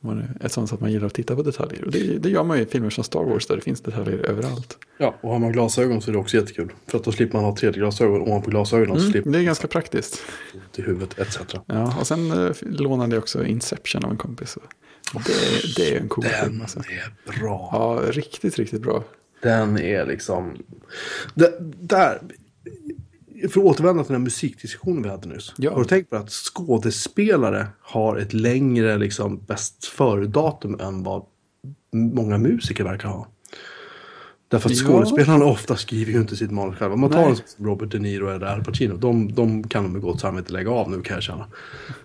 A: Man är ett sånt så att man gillar att titta på detaljer. Och det, det gör man ju i filmer som Star Wars där det finns detaljer överallt.
B: Ja, och har man glasögon så är det också jättekul. För att då slipper man ha 3D-glasögon ovanpå glasögonen.
A: Mm,
B: slipper
A: det är ganska praktiskt.
B: i huvudet etc.
A: Ja, och sen eh, lånade jag också Inception av en kompis. Och Det, det är en cool film.
B: Den
A: Alltså.
B: är bra.
A: Ja, riktigt, riktigt bra.
B: Den är liksom... Det, där... För att återvända till den här musikdiskussionen vi hade nyss.
A: Ja.
B: Har du tänkt på att skådespelare har ett längre liksom, bäst före-datum än vad många musiker verkar ha? Därför att
A: Ja.
B: skådespelarna ofta skriver ju inte sitt manus själva. Om man tar
A: Nej.
B: en som Robert De Niro eller Al Pacino, de, de kan de med gott samvete lägga av nu kan jag känna.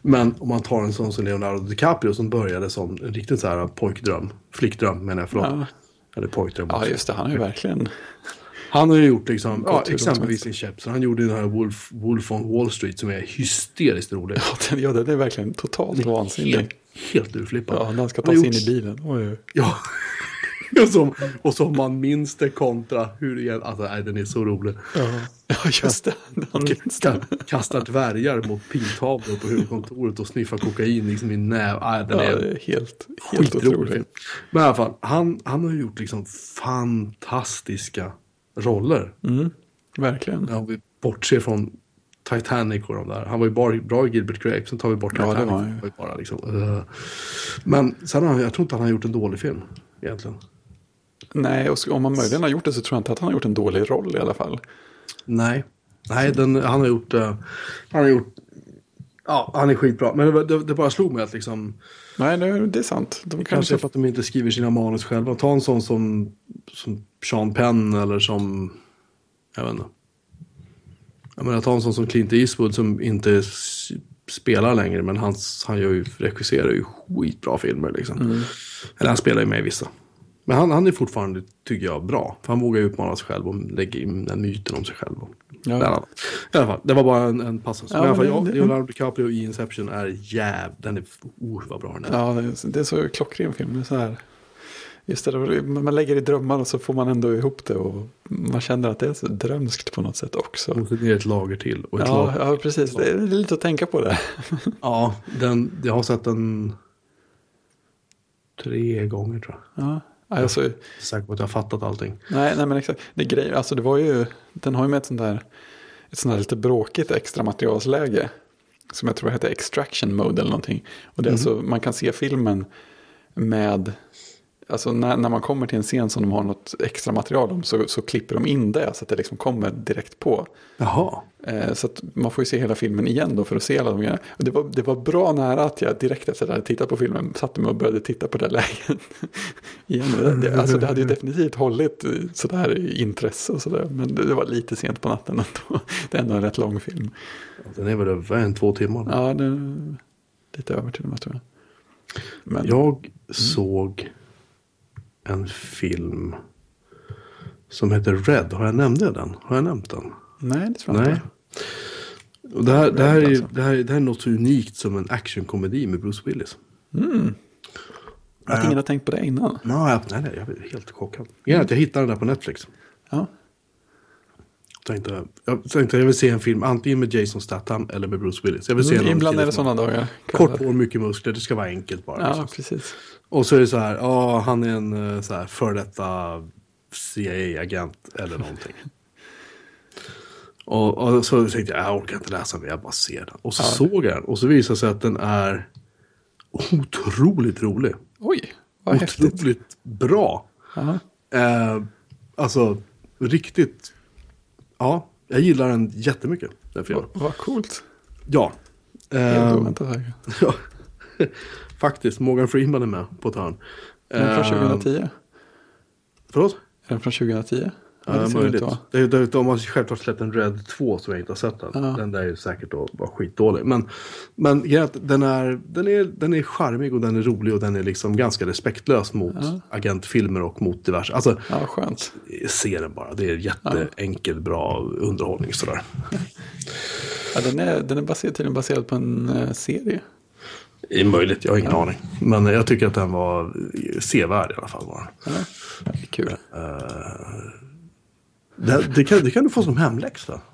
B: Men om man tar en sån som Leonardo DiCaprio som började som en riktigt så här pojkdröm, flickdröm menar jag, förlåt.
A: Ja.
B: Eller pojkdröm
A: Ja, just det. Han är ju verkligen...
B: Han har ju gjort liksom, ja, exempelvis Inception. Han gjorde den här Wolf, Wolf on Wall Street som är hysteriskt rolig.
A: Ja, den, ja, den är verkligen totalt vansinnig.
B: Helt, helt urflippad.
A: Ja, när han ska ta sig in
B: gjort-
A: i bilen. Oj, oj.
B: Ja. och, som, och som man minns det kontra hur. Alltså, nej, den är så rolig.
A: Ja, just det. Han
B: Kastar dvärgar mot pintavlor på huvudkontoret och sniffar kokain liksom i näv. Nej, den
A: Ja,
B: är
A: är helt, helt
B: film. Men i alla fall, han, han har gjort liksom fantastiska roller.
A: Mm, verkligen.
B: Ja, om vi bortser från Titanic och de där. Han var ju bara bra i Gilbert Grape. Sen tar vi bort
A: Ja, det
B: Titanic.
A: var han ju.
B: Var bara liksom, uh. Men sen har han, jag tror inte han har gjort en dålig film. Egentligen.
A: Nej, och om man möjligen har gjort det så tror jag inte att han har gjort en dålig roll i alla fall.
B: Nej. Nej, den, han har gjort... eh, han har gjort... Ja, han är skitbra. Men det, det, det bara slog mig att liksom...
A: Nej, det, det är sant. De
B: Kanske
A: kanske...
B: för att de inte skriver sina manus själva. Ta en sån som, som Sean Penn eller som... Jag vet inte. Jag menar, ta en sån som Clint Eastwood som inte spelar längre. Men han, han gör ju, regisserar ju skitbra filmer liksom. Eller han spelar ju med i vissa. Men han, han är fortfarande, tycker jag, bra. För han vågar utmana sig själv och lägga in den myten om sig själv.
A: Ja.
B: I alla fall, det var bara en, en passus.
A: Ja,
B: men i alla fall,
A: men
B: ja,
A: det- det-
B: Leonardo DiCaprio i Inception är jäv... Den är... Oh, vad bra den är.
A: Ja, det är, det är så klockren film. Det är så här. Just det, man lägger i drömmar och så får man ändå ihop det. Och man känner att det är så drömskt på något sätt också.
B: Och så ner ett lager till. Och ett
A: Ja,
B: lager.
A: ja, precis. Det är lite att tänka på det.
B: ja den, jag har sett den tre gånger tror jag.
A: Ja, alltså,
B: Jag är säker på att jag har fattat allting.
A: nej, nej, men exakt. Det är grej, alltså det var ju, den har ju med ett sånt där, ett sånt där lite bråkigt extra materialsläge. Som jag tror heter extraction mode eller någonting. Och det är alltså, man kan se filmen med alltså när, när man kommer till en scen som de har något extra material om så, så klipper de in det så att det liksom kommer direkt på.
B: Jaha.
A: Eh, så att man får ju se hela filmen igen då för att se alla de grejerna. Och det var, det var bra nära att jag direkt efter att jag hade tittat på filmen satte mig och började titta på det läget. igen. Det, det, alltså det hade ju definitivt hållit sådär intresse och sådär. Men det, det var lite sent på natten ändå. Det är ändå en rätt lång film.
B: Den är väl över en, två timmar.
A: Ja, är lite över till och med tror jag. Men,
B: Jag såg en film som heter Red. Har jag nämnt den? Har jag nämnt den?
A: Nej, det tror jag
B: Nej.
A: inte.
B: Och det, här, det, här är,
A: alltså.
B: det, här, det här är något så unikt som en actionkomedi med Bruce Willis.
A: Att ingen har tänkt på det innan.
B: Nej, nej, nej jag är helt chockad. Jag hittade den där på Netflix.
A: Ja,
B: Tänkte, jag tänkte jag vill se en film antingen med Jason Statham eller med Bruce Willis. Jag vill se
A: Mm, ibland är det sådana dagar.
B: Kort hår, mycket muskler, det ska vara enkelt bara.
A: Ja,
B: liksom.
A: precis.
B: Och så är det så här, ja han är en eh, så här, för detta CIA-agent eller någonting. och, och så tänkte jag, jag orkar inte läsa mer, jag bara ser den. Och så såg jag den och så visade det sig att den är otroligt rolig.
A: Oj, vad häftigt.
B: Otroligt bra.
A: Ja,
B: Eh, alltså, riktigt. Ja, jag gillar den jättemycket. Den filmen.
A: vad, vad coolt.
B: Ja.
A: Helt
B: Eh,
A: oväntat.
B: ja. Faktiskt, Morgan Freeman är med på ett hörn.
A: Är den från
B: Eh,
A: 2010?
B: Förlåt?
A: Är den från 2010?
B: Ja,
A: det ser
B: möjligt.
A: ut
B: de har självklart släppt en Red 2 som jag inte har sett den.
A: Ja.
B: Den där är säkert att vara skitdålig. Men, men den är, den, är, den är charmig och den är rolig och den är liksom ganska respektlös mot agentfilmer och mot diverse. Alltså,
A: Ja, skönt.
B: se den bara. Det är jätteenkel, bra underhållning sådär.
A: Ja, den, är, den är baserad, tydligen baserad på en eh, serie.
B: Det är möjligt, jag har ingen aning. Men jag tycker att den var sevärd i alla fall. Var. den.
A: Ja, kul.
B: Det, det, kan, det kan du få som hemläxa.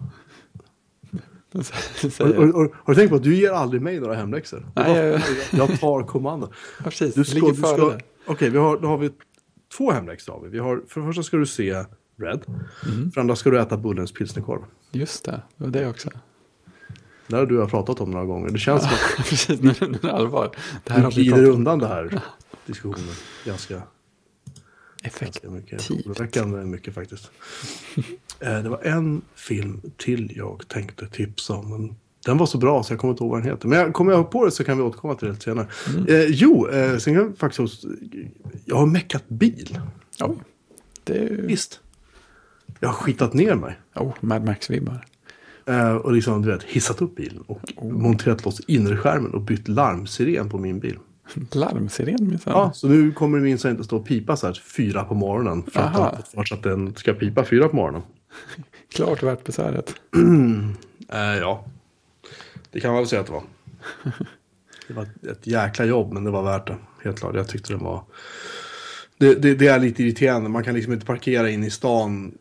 B: Har, har, har, har du tänkt på att du ger aldrig mig några hemläxor?
A: Nej,
B: jag,
A: jag-
B: jag tar kommando.
A: Ja, precis.
B: Du ska,
A: ligger före
B: ska. Okej, vi har, då har vi två hemläxor. Har vi. Vi har, för det första ska du se Red. För det andra ska du äta Bullens pilsnerkorv.
A: Just det, det var det också.
B: Det har du jag pratat om några gånger. Det känns som att
A: precis, nu, är det allvar. Det här
B: du
A: har
B: glider undan det här diskussionen ganska, ganska mycket.
A: Effektivt.
B: Oroväckande mycket faktiskt. Eh, det var en film till jag tänkte tipsa om. Men den var så bra så jag kommer inte ihåg vad den heter. Men jag, kommer jag på det så kan vi återkomma till det senare.
A: Mm.
B: Eh, jo, eh, sen kan jag faktiskt... Jag har meckat bil.
A: Oj, det.
B: Visst. Jag har skitat ner mig.
A: Oh, Mad Max-vibbar.
B: Eh, och liksom, du vet, hissat upp bilen och
A: Oh.
B: monterat loss innerskärmen och bytt larmsiren på min bil.
A: Larmsiren minsann.
B: Ja, så nu kommer min så inte stå och pipa så här fyra på morgonen. För att,
A: Aha.
B: för att den ska pipa fyra på morgonen.
A: Klart värt besväret.
B: Eh, ja, det kan man väl säga att det var. Det var ett jäkla jobb, men det var värt det. Helt klart, jag tyckte den var... Det, det, det är lite irriterande, man kan liksom inte parkera in i stan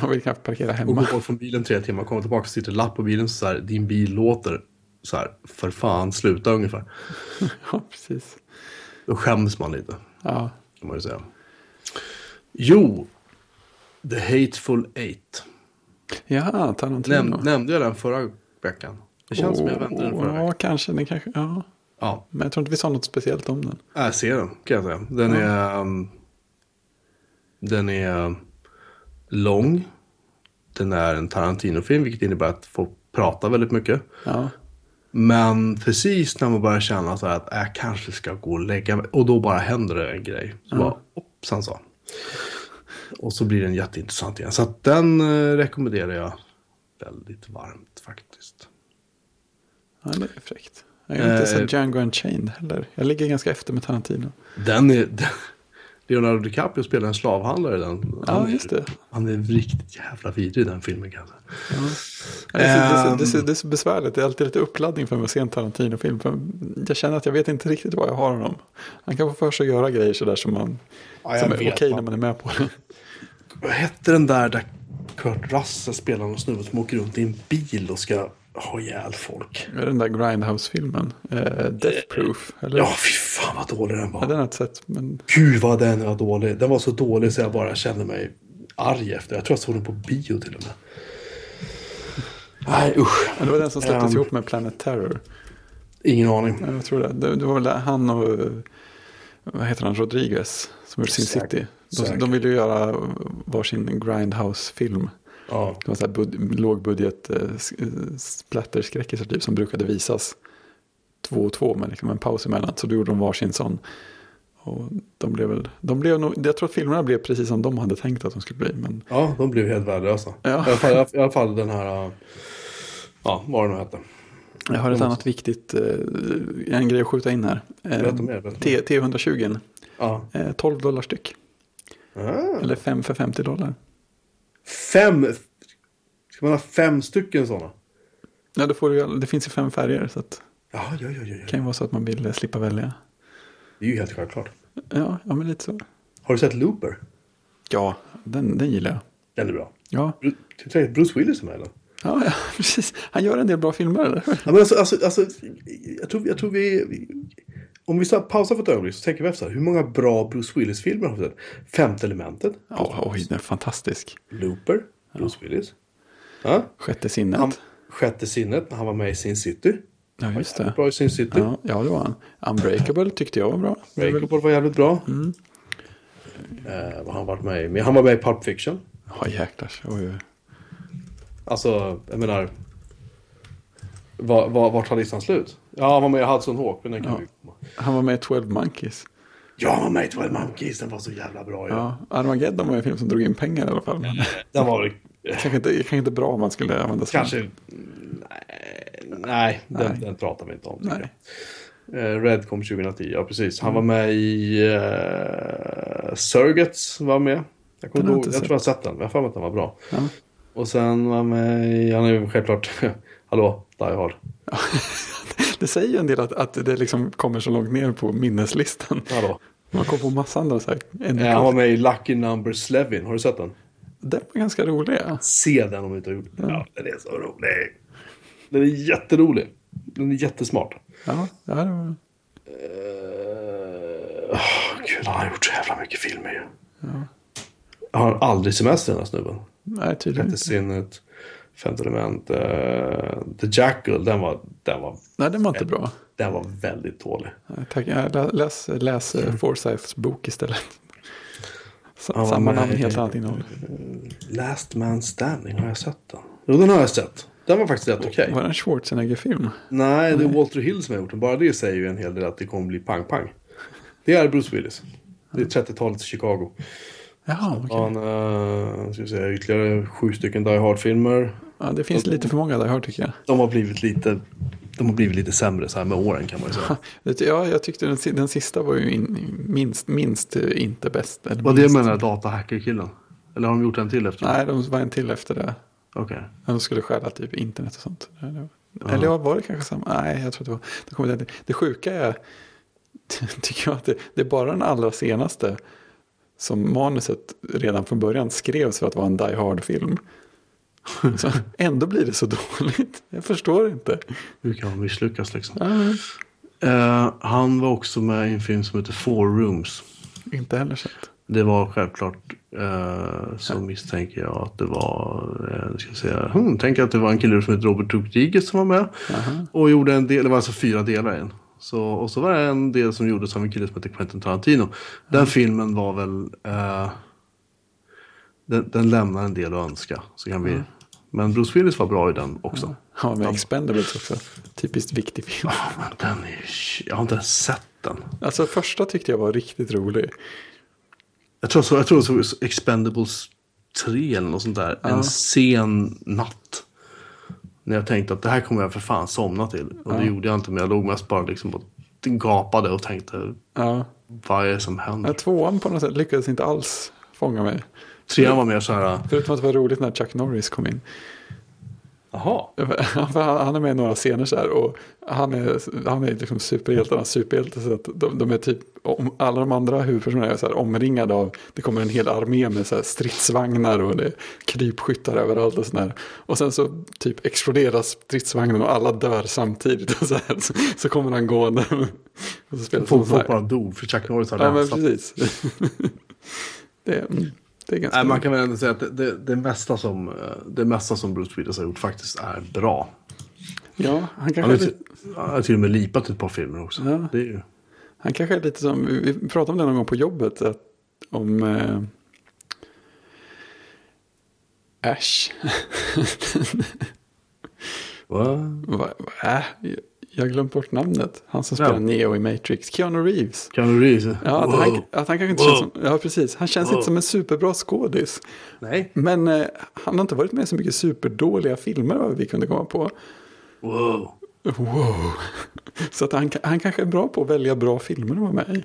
A: Man vill kanske parkera
B: och gå
A: hemma.
B: bort från bilen tre timmar, komma tillbaka och sitter lapp på bilen så här, din bil låter så här, för fan, sluta ungefär.
A: Ja, precis.
B: Då skäms man lite,
A: Ja,
B: kan man ju säga. Jo, The Hateful Eight.
A: ja Tarantino.
B: Näm, nämnde jag den förra veckan? Det känns som jag väntade den förra veckan.
A: Ja, kanske. Den kanske. Ja.
B: Ja,
A: Men jag tror inte vi sa något speciellt om den.
B: jag ser den kan jag säga. Den är... um, den är lång. Den är en Tarantino-film, vilket innebär att folk pratar väldigt mycket.
A: Ja,
B: Men precis när man börjar känna så här att jag kanske ska gå och lägga mig. Och då bara händer det en grej. Så bara, hoppsan så. Och så blir den jätteintressant igen. Så att den eh, rekommenderar jag väldigt varmt faktiskt.
A: ja det är fräckt. Jag har inte
B: Eh,
A: sett Django Unchained heller. Jag ligger ganska efter med Tarantino.
B: Den är... Den, Leonardo DiCaprio spelar en slavhandlare i den.
A: Ja,
B: Han
A: just det.
B: Han är riktigt jävla vidrig i den filmen kan jag säga.
A: Ja, det, är så, det, är så,
B: Ehm.
A: det, är så, det är så besvärligt. Det är alltid lite uppladdning för mig att se en Tarantino-film. För jag känner att jag vet inte riktigt vad jag har honom. Han kan få för sig att göra grejer sådär som, man,
B: Ja,
A: som är okej
B: va.
A: när man är med på det.
B: Vad hette den där där Kurt Russell spelar någon snubbe som åker runt i en bil och ska ha ihjäl folk?
A: Den där Grindhouse-filmen? Eh, Death Proof? Eller?
B: Ja, fy fan vad dålig den
A: Ja,
B: var.
A: den har jag sett. Men
B: Gud vad den var dålig. Den var så dålig så jag bara kände mig arg efter. Jag tror jag såg den på bio till och med. Nej usch.
A: det var den som släpptes
B: Ehm.
A: ihop med Planet Terror.
B: Ingen aning.
A: Ja, Jag tror det. Det, det var väl han och... vad heter han, Rodriguez som gjort Sin. City. De, de ville ju göra varsin Grindhouse-film.
B: Ja.
A: Det var så här bud, lågbudget eh, eh, splatterskräckisar typ som brukade visas två och två med liksom en paus emellan. Så då gjorde de varsin sån. Och de blev väl, de blev nog, jag tror att filmerna blev precis som de hade tänkt att de skulle bli. Men
B: ja, de blev helt värdelösa.
A: Ja.
B: I, alla fall, I alla fall den här, uh, ja, vad det nu hette.
A: jag har ett
B: De
A: annat viktigt, eh, en grej att skjuta in här. Eh,
B: Berätta mer. Berätta
A: T-
B: mer.
A: T120,
B: Ja.
A: eh, 12 dollar styck.
B: Ah.
A: Eller 5 för 50 dollar.
B: Fem, ska man ha fem stycken sådana?
A: Ja, då får du, det finns ju fem färger så att
B: Ja, ja, ja, ja,
A: det kan ju vara så att man vill eh, slippa välja.
B: Det är ju helt självklart.
A: Ja, ja men lite så.
B: Har du sett Looper?
A: Ja, den, den gillar jag.
B: Den är bra.
A: Ja,
B: Bruce Willis är med eller?
A: ja, ja, precis. Han gör en del bra filmer. Eller?
B: Ja, men alltså, alltså, alltså, jag, tror, jag tror vi... om vi så pausar för ett ögonblick så tänker vi efter. Hur många bra Bruce Willis-filmer har vi sett? Femte elementet?
A: Ja, oj, den är fantastisk.
B: Looper? Bruce Willis? Ja.
A: Sjätte sinnet.
B: Han, sjätte sinnet han var med i Sin City.
A: ja, just det.
B: Bra i Sin City.
A: Ja, ja, det var han. Unbreakable tyckte jag var bra. Det är väl-
B: Breakable var jävligt bra.
A: Mm.
B: Eh, vad han varit med i? Men Han var med i Pulp Fiction.
A: Ja, jäklar. Oj, oj.
B: Alltså, jag menar... Var, var, vart tar listan slut? Ja, han var med i Hudson Hawk, men den kan
A: Ja.
B: vi...
A: Han var med i 12 Monkeys.
B: Ja, han var med i 12 Monkeys, den var så jävla bra ju.
A: Ja, Armageddon var en film som drog in pengar i alla fall. Men
B: Den var...
A: kanske, inte, kanske inte bra om man skulle använda sånt.
B: Kanske... Nej, nej, den,
A: Nej.
B: den pratar vi inte om.
A: Nej.
B: Eh, Red kom 2010, ja precis. Han var med i uh, Surrogates, var med. Jag, kommer ihåg,
A: jag
B: tror jag har sett den, jag har för mig att den var bra.
A: Ja.
B: Och sen var han med i, han är ju självklart, hallå, Die Hard.
A: Det säger ju en del att, att det liksom kommer så långt ner på minneslistan.
B: Hallå.
A: Man kommer på massa andra så här. En,
B: Eh, han var med i Lucky Number Slevin, har du sett den?
A: Den var ganska rolig. Ja.
B: Se den om du inte har gjort det. Ja, den är så rolig. Den är jätterolig. Den är jättesmart.
A: Ja, ja, det var...
B: Uh, gud, han har gjort så jävla mycket filmer ju. Jag har aldrig semester den här snubben.
A: Nej, tydligen inte.
B: sinnet, Femte element, eh, The Jackal, den var, den, var,
A: Nej, den var inte bra.
B: den var väldigt dålig.
A: Tack. Ja, lä- Läs, läs mm. Forsyths bok istället.
B: Var
A: Samma namn, helt annat innehåll.
B: Last Man Standing, har jag sett den? Jo, den har jag sett. Den var faktiskt rätt okej.
A: Var det en Schwarzenegger-film?
B: Nej, det är Walter Hill som har gjort den. Bara det säger ju en hel del att det kommer bli pang-pang. Det är Bruce Willis. Det är 30-talets Chicago.
A: Jaha, okej.
B: Han, uh, ska säga, ytterligare sju stycken Die Hard-filmer.
A: Ja, det finns lite för många där, hör tycker jag.
B: De har blivit lite, de har blivit lite sämre så här med åren kan man ju säga.
A: Ja, jag tyckte den, den sista var ju in, minst, minst eh, inte bäst. Eller
B: Vad det med den här datahackerkillen? Eller har de gjort en till efter?
A: Nej, de var en till efter det.
B: Okej.
A: De skulle stjäla typ internet och sånt. Eller ja, var det kanske samma? Nej, jag tror att det var. Det, kommer inte- det sjuka är, tycker jag, att det, det är bara den allra senaste som manuset redan från början skrevs för att vara en Die Hard-film. Så ändå blir det så dåligt. Jag förstår inte.
B: Hur kan man misslyckas liksom?
A: Ja,
B: Eh, han var också med i en film som heter Four Rooms.
A: inte heller sett.
B: Det var självklart eh, så misstänker jag att det var, eh, ska jag säga, hmm, tänk att det var en kille som heter Robert Rodriguez som var med.
A: Aha.
B: Och gjorde en del, det var alltså fyra delar i den. Så, och så var det en del som gjordes av en kille som heter Quentin Tarantino. Den filmen var väl, eh, den, den lämnar en del att önska. Så kan vi, Men Bruce Willis var bra i den också.
A: Ja, med Expendables också. Typiskt viktig film.
B: Ja, men den är, jag har inte ens sett den.
A: Alltså första tyckte jag var riktigt rolig.
B: Jag tror, så, jag tror såg Expendables 3 eller något sånt där. En sen natt. När jag tänkte att det här kommer jag för fan somna till. Och det gjorde jag inte men jag låg mest bara liksom och gapade och tänkte
A: Ja.
B: vad är det som händer?
A: Ja, Tvåan på något sätt lyckades inte alls fånga mig.
B: Trean var mer så här,
A: Förutom att det var roligt när Chuck Norris kom in.
B: jaha.
A: Han är med i några scener så här och han är, han är liksom superhjältarnas superhjälte. Så att de, de är typ, om, alla de andra huvudpersonerna är så här omringade av, det kommer en hel armé med så här stridsvagnar och det är krypskyttar överallt och sådär. Och sen så typ exploderas stridsvagnen och alla dör samtidigt och så här. Så, så kommer han gående. Och så spelar
B: Folk, bara dog för Chuck Norris hade
A: Ja men precis. det, mm,
B: Nej, man kan väl ändå säga att det, det, det, mesta som, eh, det mesta som Bruce Willis har gjort faktiskt är bra.
A: Ja, han
B: Han
A: kanske
B: har,
A: är
B: till, han har till och med lipat ett par filmer också.
A: Ja.
B: Det är ju,
A: Han kanske är lite som, vi vi pratade om det någon gång på jobbet. Att, om eh, Ash.
B: Va?
A: Va, va, äh, jag har glömt bort namnet. Han som
B: Ja.
A: spelar Neo i Matrix. Keanu Reeves.
B: Keanu Reeves?
A: Ja,
B: Wow.
A: han, att han kanske inte
B: Wow.
A: känns som, ja precis. Han känns
B: Wow.
A: inte som en superbra skådis.
B: Nej.
A: Men eh, han har inte varit med i så mycket superdåliga filmer vad vi kunde komma på.
B: Wow.
A: Wow. Så att han, han kanske är bra på att välja bra filmer att vara med i.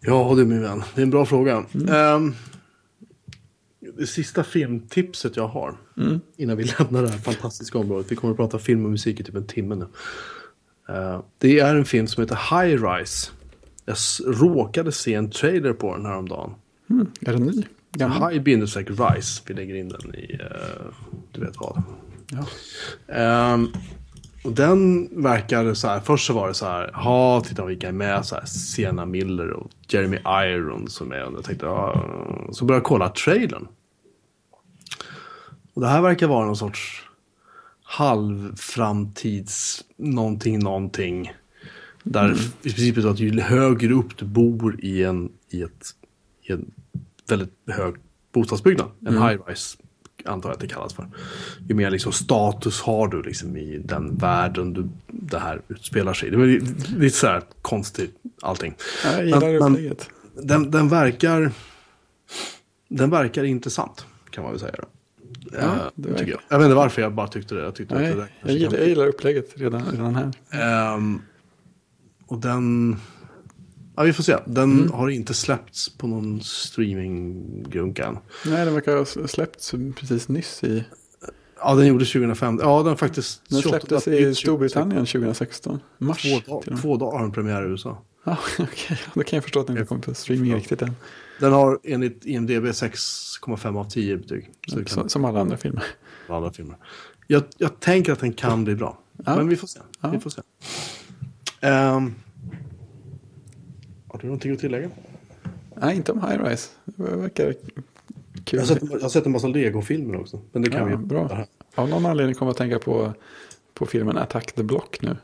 B: Ja du min vän, det är en bra fråga.
A: Mm.
B: Ehm, det sista filmtipset jag har,
A: Mm.
B: innan vi lämnar det här fantastiska området, vi kommer att prata film och musik i typ en timme nu. Eh, det är en film som heter High Rise. Jag råkade se en trailer på den häromdagen.
A: Mm. Är den ny? Gammal?
B: High bindestreck Rise, vi lägger in den i, eh, du vet vad.
A: Ja.
B: Ehm, och den verkar så här, först så var det så här, ja, titta vilka är med, så här, Sienna Miller och Jeremy Irons som är, och jag tänkte, ja, så började jag kolla trailern. Och det här verkar vara någon sorts halvframtids någonting, någonting. Där i princip är så att ju högre upp du bor i en, i ett, i en väldigt hög bostadsbyggnad, en high-rise antar jag att det kallas för. Ju mer liksom status har du liksom i den världen du, det här utspelar sig i. Det är lite så här konstigt allting.
A: Jag gillar
B: Men- men-. Den, den verkar den verkar intressant kan man väl säga. Då.
A: Ja,
B: Eh,
A: det
B: tycker jag. jag vet inte varför jag bara tyckte det. Jag, tyckte
A: Nej,
B: det
A: jag, gillar, jag gillar upplägget redan, redan här.
B: Ehm, och den... Ja, vi får se. Den
A: Mm.
B: har inte släppts på någon streaminggrunk än.
A: Nej, den verkar ha släppts precis nyss i...
B: Ja, den gjordes 2005. Ja, den faktiskt...
A: Den
B: 28
A: släpptes i Storbritannien 2016. Mars.
B: Två, dagar,
A: med.
B: två dagar har den premiär i USA.
A: Ja, okej. Då kan jag förstå att den inte kommer på streaming riktigt än.
B: Den har enligt IMDB 6,5 av 10 betyg. Så kan
A: som alla andra filmer.
B: andra filmer. Jag, jag tänker att den kan bli bra.
A: Ja.
B: Men vi får se.
A: Ja.
B: Vi får se. Ehm, har du någonting att tillägga?
A: Nej, inte om High Rise. Det verkar kul.
B: Jag har sett, jag har sett en massa Lego-filmer också. Men det kan
A: ja,
B: vi
A: bra. Av någon anledning kommer jag att tänka på, på filmen Attack the Block nu.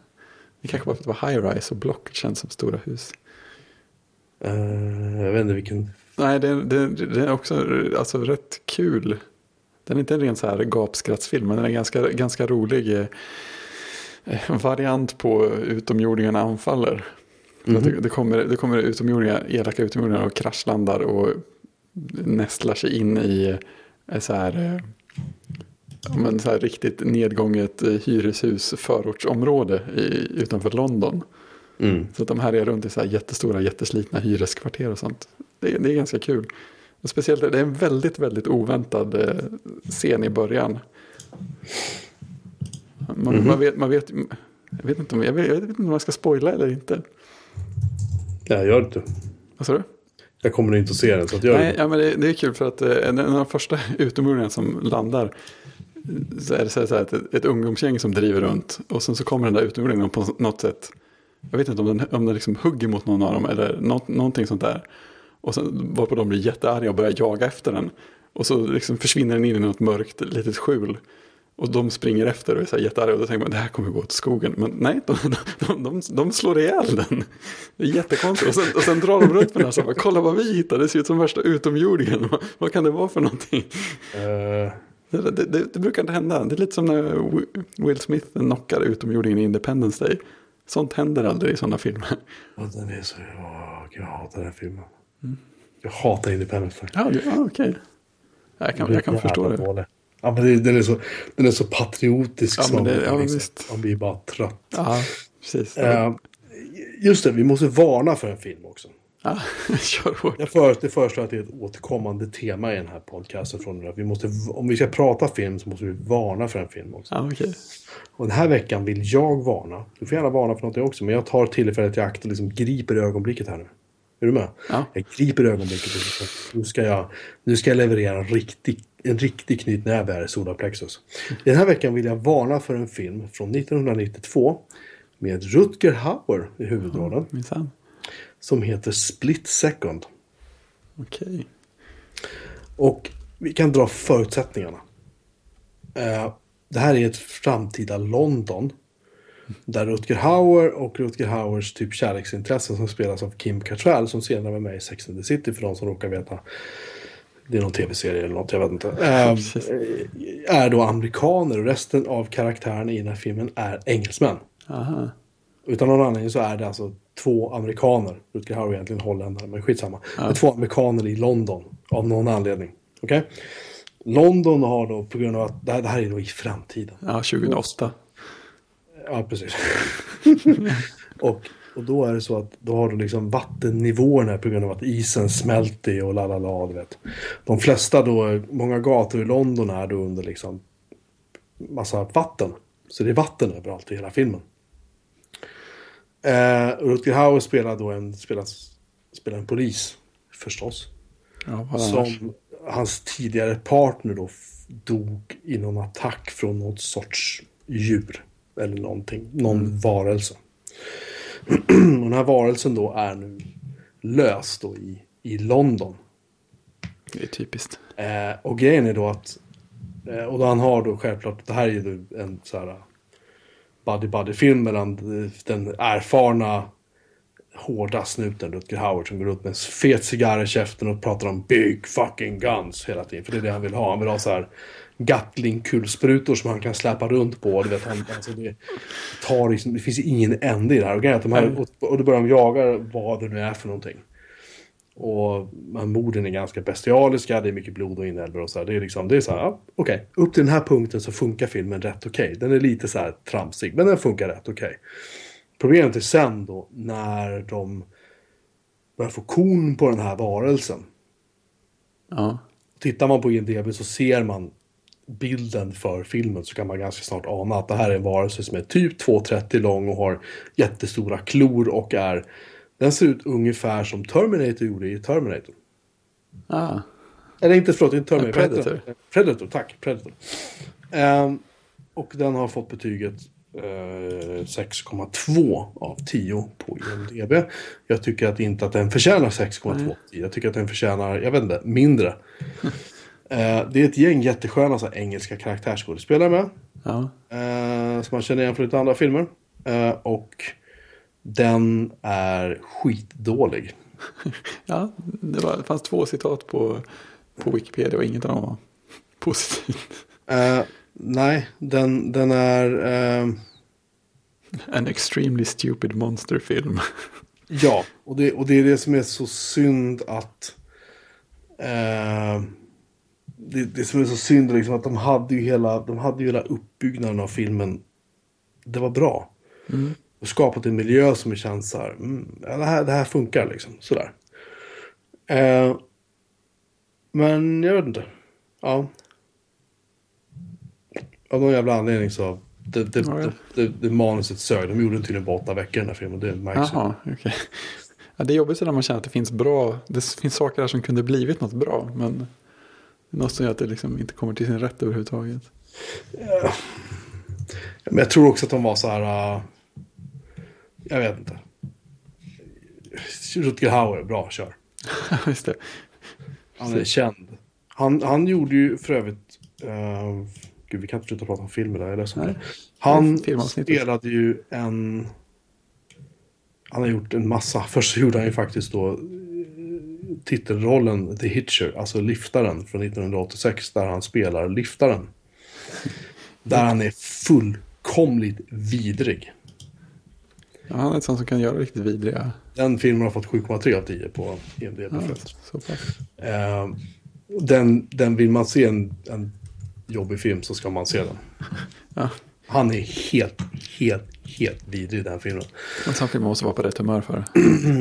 A: Det kanske bara för att det var High Rise och Block känns som stora hus.
B: Uh, jag vet inte vilken.
A: Nej, det, det, det är också alltså, rätt kul. Den är inte en ren så här gapskrattsfilm, men den är ganska, ganska rolig eh, variant på utomjordingarna anfaller. Att det, det, kommer, det kommer utomjordingar, elaka utomjordingar och kraschlandar och nästlar sig in i eh, så här, eh, men så här riktigt nedgånget hyreshus förortsområde i, utanför London.
B: Mm.
A: Så att de här är runt i så här jättestora, jätteslitna hyreskvarter och sånt. Det, är- det är ganska kul. Och speciellt, det är en väldigt, väldigt oväntad eh, scen i början. Man,
B: Mhm.
A: man, vet, man vet, jag vet, inte om, jag, vet, jag vet inte om man ska spoila eller inte.
B: Nej, gör det inte.
A: Vad sa du?
B: Jag kommer inte att se den, så att gör
A: Nej, ja, men det, det är kul för att eh, en, av de första utomjordingarna som landar så är det så här, så här, ett, ett ungdomsgäng som driver runt och sen så kommer den där utomjordingen på något sätt. Jag vet inte om den, om den liksom hugger mot någon av dem eller något, någonting sånt där. Och sen varpå de blir jättearga och börjar jaga efter den. Och så liksom försvinner den in i något mörkt litet skjul. Och de springer efter och är så här jättearga och då tänker man det här kommer gå åt skogen. Men nej, de, de, de, de slår ihjäl den. Det är jättekonstigt. Och sen, och sen drar de runt med den här så bara, kolla vad vi hittade, det ser ut som värsta utomjordingen. Vad, vad kan det vara för någonting?
B: Eh,
A: Det, det, det, det brukar inte hända. Det är lite som när Wi- Will Smith knockar utomjordingen i Independence Day. Sånt händer aldrig i sådana filmer.
B: och den är så... Åh, jag hatar den här filmen. Jag hatar Independence Day.
A: Ja, ja okej. Jag kan, jag kan förstå det.
B: dålig. Ja, men det, den, är så, den är så patriotisk.
A: Ja, men det- ja,
B: liksom,
A: visst.
B: man blir bara trött.
A: Ja, precis.
B: Eh, just det, vi måste varna för en film också.
A: Ja, kör hårt.
B: Jag för, det föreslår att det är ett återkommande tema i den här podcasten. Från vi måste, om vi ska prata film så måste vi varna för en film också.
A: Ja, okej.
B: Och den här veckan vill jag varna. Du får gärna varna för någonting också. Men jag tar tillfället i akt och liksom griper ögonblicket här nu. Är du med?
A: Ja.
B: Jag griper ögonblicket och nu ska jag, nu ska jag leverera en riktig, en riktig knytnäve här i Solarplexus. Den här veckan vill jag varna för en film från 1992 med Rutger Hauer i huvudrollen
A: Minsann.
B: som heter Split Second.
A: Okej.
B: Och vi kan dra förutsättningarna. Eh, det här är ett framtida London. Där Rutger Hauer och Rutger Hauers typ kärleksintresse som spelas av Kim Cattrall som senare var med i Sex and the City för de som råkar veta. Det är någon tv-serie eller något, jag vet inte.
A: Precis.
B: är då amerikaner och resten av karaktärerna i den här filmen är engelsmän.
A: Aha.
B: Utan någon anledning så är det alltså två amerikaner. Rutger Hauer är egentligen holländare, men skitsamma. Är två amerikaner i London av någon anledning. Okej? London har då på grund av att det här, det här är då i framtiden.
A: Ja, 2008.
B: Ja, precis. och, och då är det så att då har du liksom vattennivåerna på grund av att isen smälter och la la la, du vet. De flesta då, många gator i London är då under liksom massa vatten. Så det är vatten överallt i hela filmen. Eh, Rutger Hauer spelar då en, spelar, spelar en polis, förstås.
A: Ja?
B: Som hans tidigare partner då dog i någon attack från något sorts djur. Eller någonting, någon varelse. och den här varelsen då är nu lös då i, i London.
A: Det är typiskt.
B: Eh, och grejen är då att, eh, och då han har då självklart, det här är ju en så här buddy-buddy-film mellan eh, den erfarna hårda snuten Rutger Hauer som går ut med en fet cigarr i käften och pratar om big fucking guns hela tiden. För det är det han vill ha. Han vill ha så här Gatling-kulsprutor som han kan släpa runt på. Du vet, han, alltså det, tar liksom, det finns ingen ände i det här. Och, de här och, och då börjar de jaga vad det nu är för någonting. Och morden är ganska bestialiska, det är mycket blod och inälvor och så här. Det är liksom, det är så här, ja, okej. Upp till den här punkten så funkar filmen rätt okej. Den är lite så här tramsig, men den funkar rätt okej. Problemet är sen då när de börjar få kon på den här varelsen.
A: Ja.
B: Tittar man på IMDB så ser man bilden för filmen så kan man ganska snart ana att det här är en varelse som är typ 2,30 lång och har jättestora klor och är den ser ut ungefär som Terminator gjorde i Terminator.
A: Ah,
B: Eller inte, förlåt, inte Terminator.
A: Predator.
B: Predator, tack. Predator. Ehm, och den har fått betyget eh, 6,2 av 10 på IMDB. Jag tycker att inte att den förtjänar 6,2 av 10. Jag tycker att den förtjänar, jag vet inte, mindre. Eh, det är ett gäng jättesköna så här, engelska karaktärsskådespelare med.
A: ja.
B: Eh, som man känner igen från lite andra filmer. Eh, och den är skitdålig.
A: ja det, var, det fanns två citat på, på Wikipedia och inget av dem var positivt.
B: Eh, nej, den, den är... eh,
A: An extremely stupid monster film.
B: Ja, och det, och det är det som är så synd att... Eh, det, det som är så synd är liksom att de hade ju hela, de hade ju hela uppbyggnaden av filmen. Det var bra. Och skapat en miljö som känns så här, mm, ja, det, här det här funkar liksom. Sådär. Eh, men jag vet inte. Ja. Av någon jävla anledning så... Det, det,
A: ja.
B: det, det, manuset sög. De gjorde tydligen på åtta veckor den här filmen. Det märks ju.
A: Jaha, okej. Ja, det är jobbigt när man känner att det finns bra, det finns saker här som kunde blivit något bra, men något som gör att det liksom inte kommer till sin rätt överhuvudtaget.
B: Men jag tror också att de var så här... Uh, jag vet inte. Rutger Hauer, bra, kör.
A: Just det.
B: Han är känd. Han, han gjorde ju för övrigt... Uh, gud, vi kan inte sluta prata om filmer där, ledsen.
A: Nej.
B: Han spelade ju en... Han har gjort en massa. Först så gjorde han ju faktiskt då titelrollen The Hitcher, alltså liftaren från 1986, där han spelar liftaren. Där han är fullkomligt vidrig.
A: Ja, han är ett sånt som kan göra riktigt vidriga.
B: Den filmen har fått 7,3 av 10 på IMDb.
A: Ja,
B: förut.
A: så pass.
B: Eh, den, den vill man se en, en jobbig film så ska man se den.
A: Ja,
B: Han är helt, helt, helt vidrig den filmen.
A: en sån film måste vara på rätt humör för.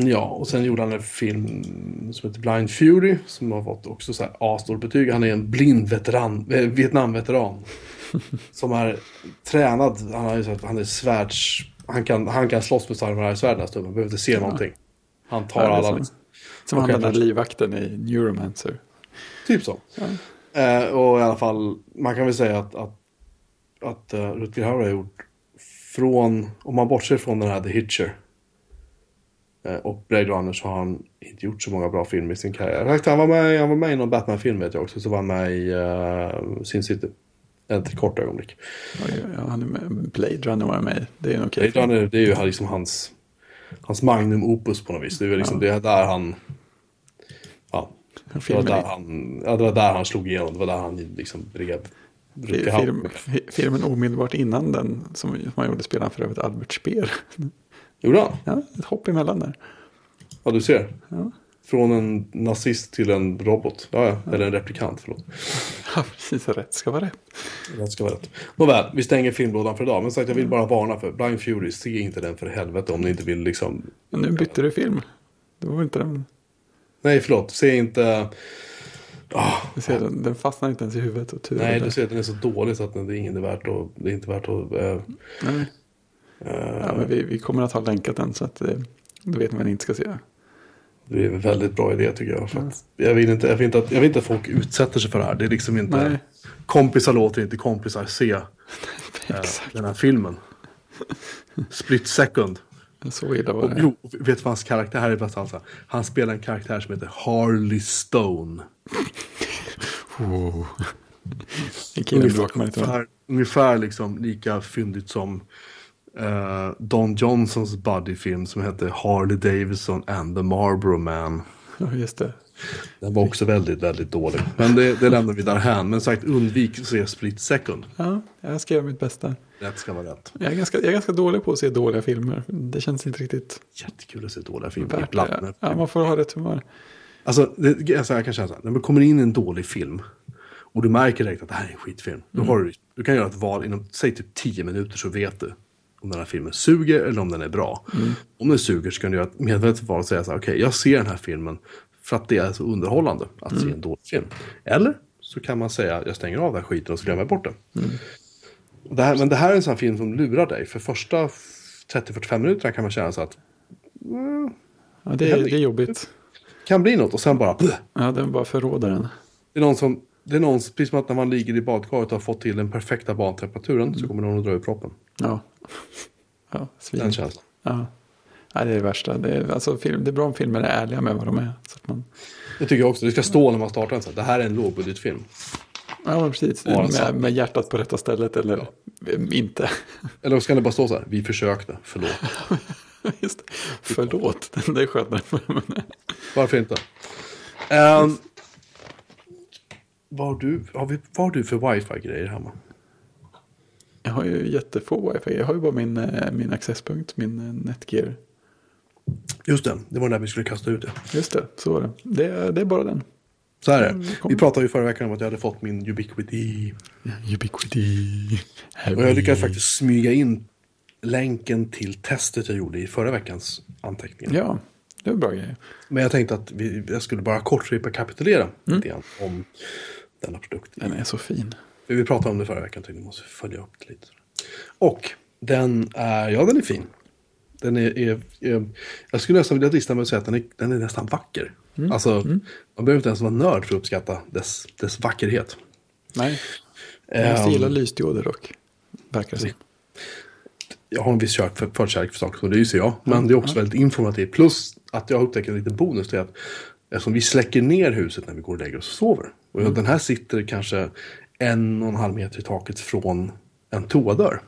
B: Ja, och sen gjorde han en film som heter Blind Fury som har fått också så här asdåligt betyg. Han är en blind veteran, eh, Vietnamveteran. som är tränad, han, har ju sagt, han är svärds... Han kan, han kan slåss med samurajsvärd nästan, man behöver inte se någonting. Han tar
A: Ja,
B: alla
A: som-. Som han den där livvakten i Neuromancer.
B: Typ så. Eh, och i alla fall, man kan väl säga att, att, att uh, Rutger Hauer har gjort från, om man bortser från den här The Hitcher eh, och Blade Runner så har han inte gjort så många bra filmer i sin karriär. Han var med, han var med i någon Batman-film vet jag också, så var han med i uh, Sin City. Ett kort ögonblick.
A: Ja, han är med. Blade Runner var med. Det är en okej
B: Det är, det är ju liksom hans, hans magnum opus på något vis. Det är liksom, det är där han... Ja, det var där han, ja, det var där han slog igenom. Det var där han liksom drev.
A: Fi- film, fi- filmen omedelbart innan den som, han gjorde spelade han för övrigt Albert Speer.
B: Gjorde han?
A: Ja, ett hopp emellan där.
B: Ja, du ser.
A: Ja.
B: Från en nazist till en robot. Ja, ja. Eller en replikant, förlåt.
A: Ja, precis. Rätt ska vara rätt.
B: Det ska vara rätt. Nåväl, vi stänger filmlådan för idag. Men sagt, jag vill bara varna för Blind Fury. Se inte den för helvete om ni inte vill liksom...
A: Men nu bytte du film. Det var inte den.
B: Nej, förlåt. Se inte...
A: Du ser, den, den fastnar inte ens i huvudet. Och tur
B: Nej, du ser att den är så dålig så att den- det är inte värt att... Det är inte värt att... eh,
A: Nej. Ja, men vi, vi kommer att ha länkat den så att eh, då vet man vad ni inte ska se.
B: det är en väldigt bra idé tycker jag. För att jag, vill inte, jag, vill inte att, jag vill inte att folk utsätter sig för det här. Det är liksom inte...
A: Nej.
B: Kompisar låter inte kompisar se eh, den här filmen. Split second.
A: Så illa var det.
B: jo, vet du vad hans karaktär är bäst alltså? Han spelar en karaktär som heter Harley Stone.
A: Oh.
B: Ungefär, ungefär liksom lika fyndigt som eh, Don Johnsons buddyfilm som hette Harley Davidson and the Marlboro Man.
A: Ja, just det.
B: Den var också väldigt, väldigt dålig. Men det, det lämnar vi därhän. Men sagt, undvik att se Split Second.
A: Ja, jag ska göra mitt bästa.
B: Rätt ska vara rätt.
A: Jag är, ganska, jag är ganska dålig på att se dåliga filmer. Det känns inte riktigt
B: Jättekul att se dåliga filmer
A: värt
B: ibland.
A: det. Ja, man får ha rätt humör.
B: Alltså, det, alltså, jag kan känna så här, när man kommer in i en dålig film och du märker direkt att det här är en skitfilm. Då har du, du kan göra ett val inom, säg typ 10 minuter så vet du om den här filmen suger eller om den är bra. Om den suger så kan du göra ett medvetet val och säga så här, okej, jag ser den här filmen för att det är så underhållande att se en dålig film. Eller så kan man säga, jag stänger av den här skiten och så glömmer jag bort den. Och Det här, men det här är en sån film som lurar dig. För första 30-45 minuterna kan man känna så att
A: Ja, det, är, det är jobbigt.
B: kan bli något och sen bara bleh.
A: Ja, den bara förråder den.
B: Det är någon som, det är någon, precis som att när man ligger i badkaret och har fått till den perfekta badtemperaturen så kommer någon att dra ur proppen.
A: Ja. Ja, svin.
B: Den känslan.
A: Ja. Nej, det är det värsta. Det är, alltså, film, det är bra om filmer är ärliga med vad de är. Så att man,
B: Det tycker jag också. Det ska stå när man startar en sån här. Det här är en lågbudgetfilm.
A: ja, men precis. Med, med hjärtat på rätta stället eller eh, inte.
B: Eller så kan det bara stå så här. Vi försökte, förlåt.
A: Just det. Förlåt, det är. Men-
B: Varför inte? Um, vad, har du, har vi, vad har du för wifi-grejer hemma?
A: Jag har ju jättefå wifi. Jag har ju bara min, eh, min accesspunkt, min eh, Netgear.
B: Just det, det var den där vi skulle kasta ut det.
A: Just det, så var det. Det, det är bara den.
B: Så här är
A: Mm,
B: det.
A: kom.
B: Vi pratade ju förra veckan om att jag hade fått min Ubiquity.
A: Ubiquity.
B: Och jag lyckades faktiskt smyga in länken till testet jag gjorde i förra veckans anteckningar.
A: Ja, det en bra grej.
B: Men jag tänkte att vi, jag skulle bara kort rekapitulera lite grann om denna produkt.
A: Den är så fin.
B: Vi pratade om det förra veckan, tänkte vi måste följa upp det lite. Och den är, ja den är fin. Den är, är, är jag skulle nästan vilja drista mig att säga att den är, den är nästan vacker. Alltså, man behöver inte ens vara nörd för att uppskatta dess, dess vackerhet.
A: Nej, jag måste
B: Ehm,
A: gilla lysdioder dock. Verkar det som.
B: jag har en viss kärlek för, förkärlek för saker, och det ser jag. Men det är också väldigt informativt. Plus att jag har upptäckt en liten bonus. Är att eftersom vi släcker ner huset när vi går och lägger oss och sover. Och den här sitter kanske en och en halv meter i taket från en toadörr.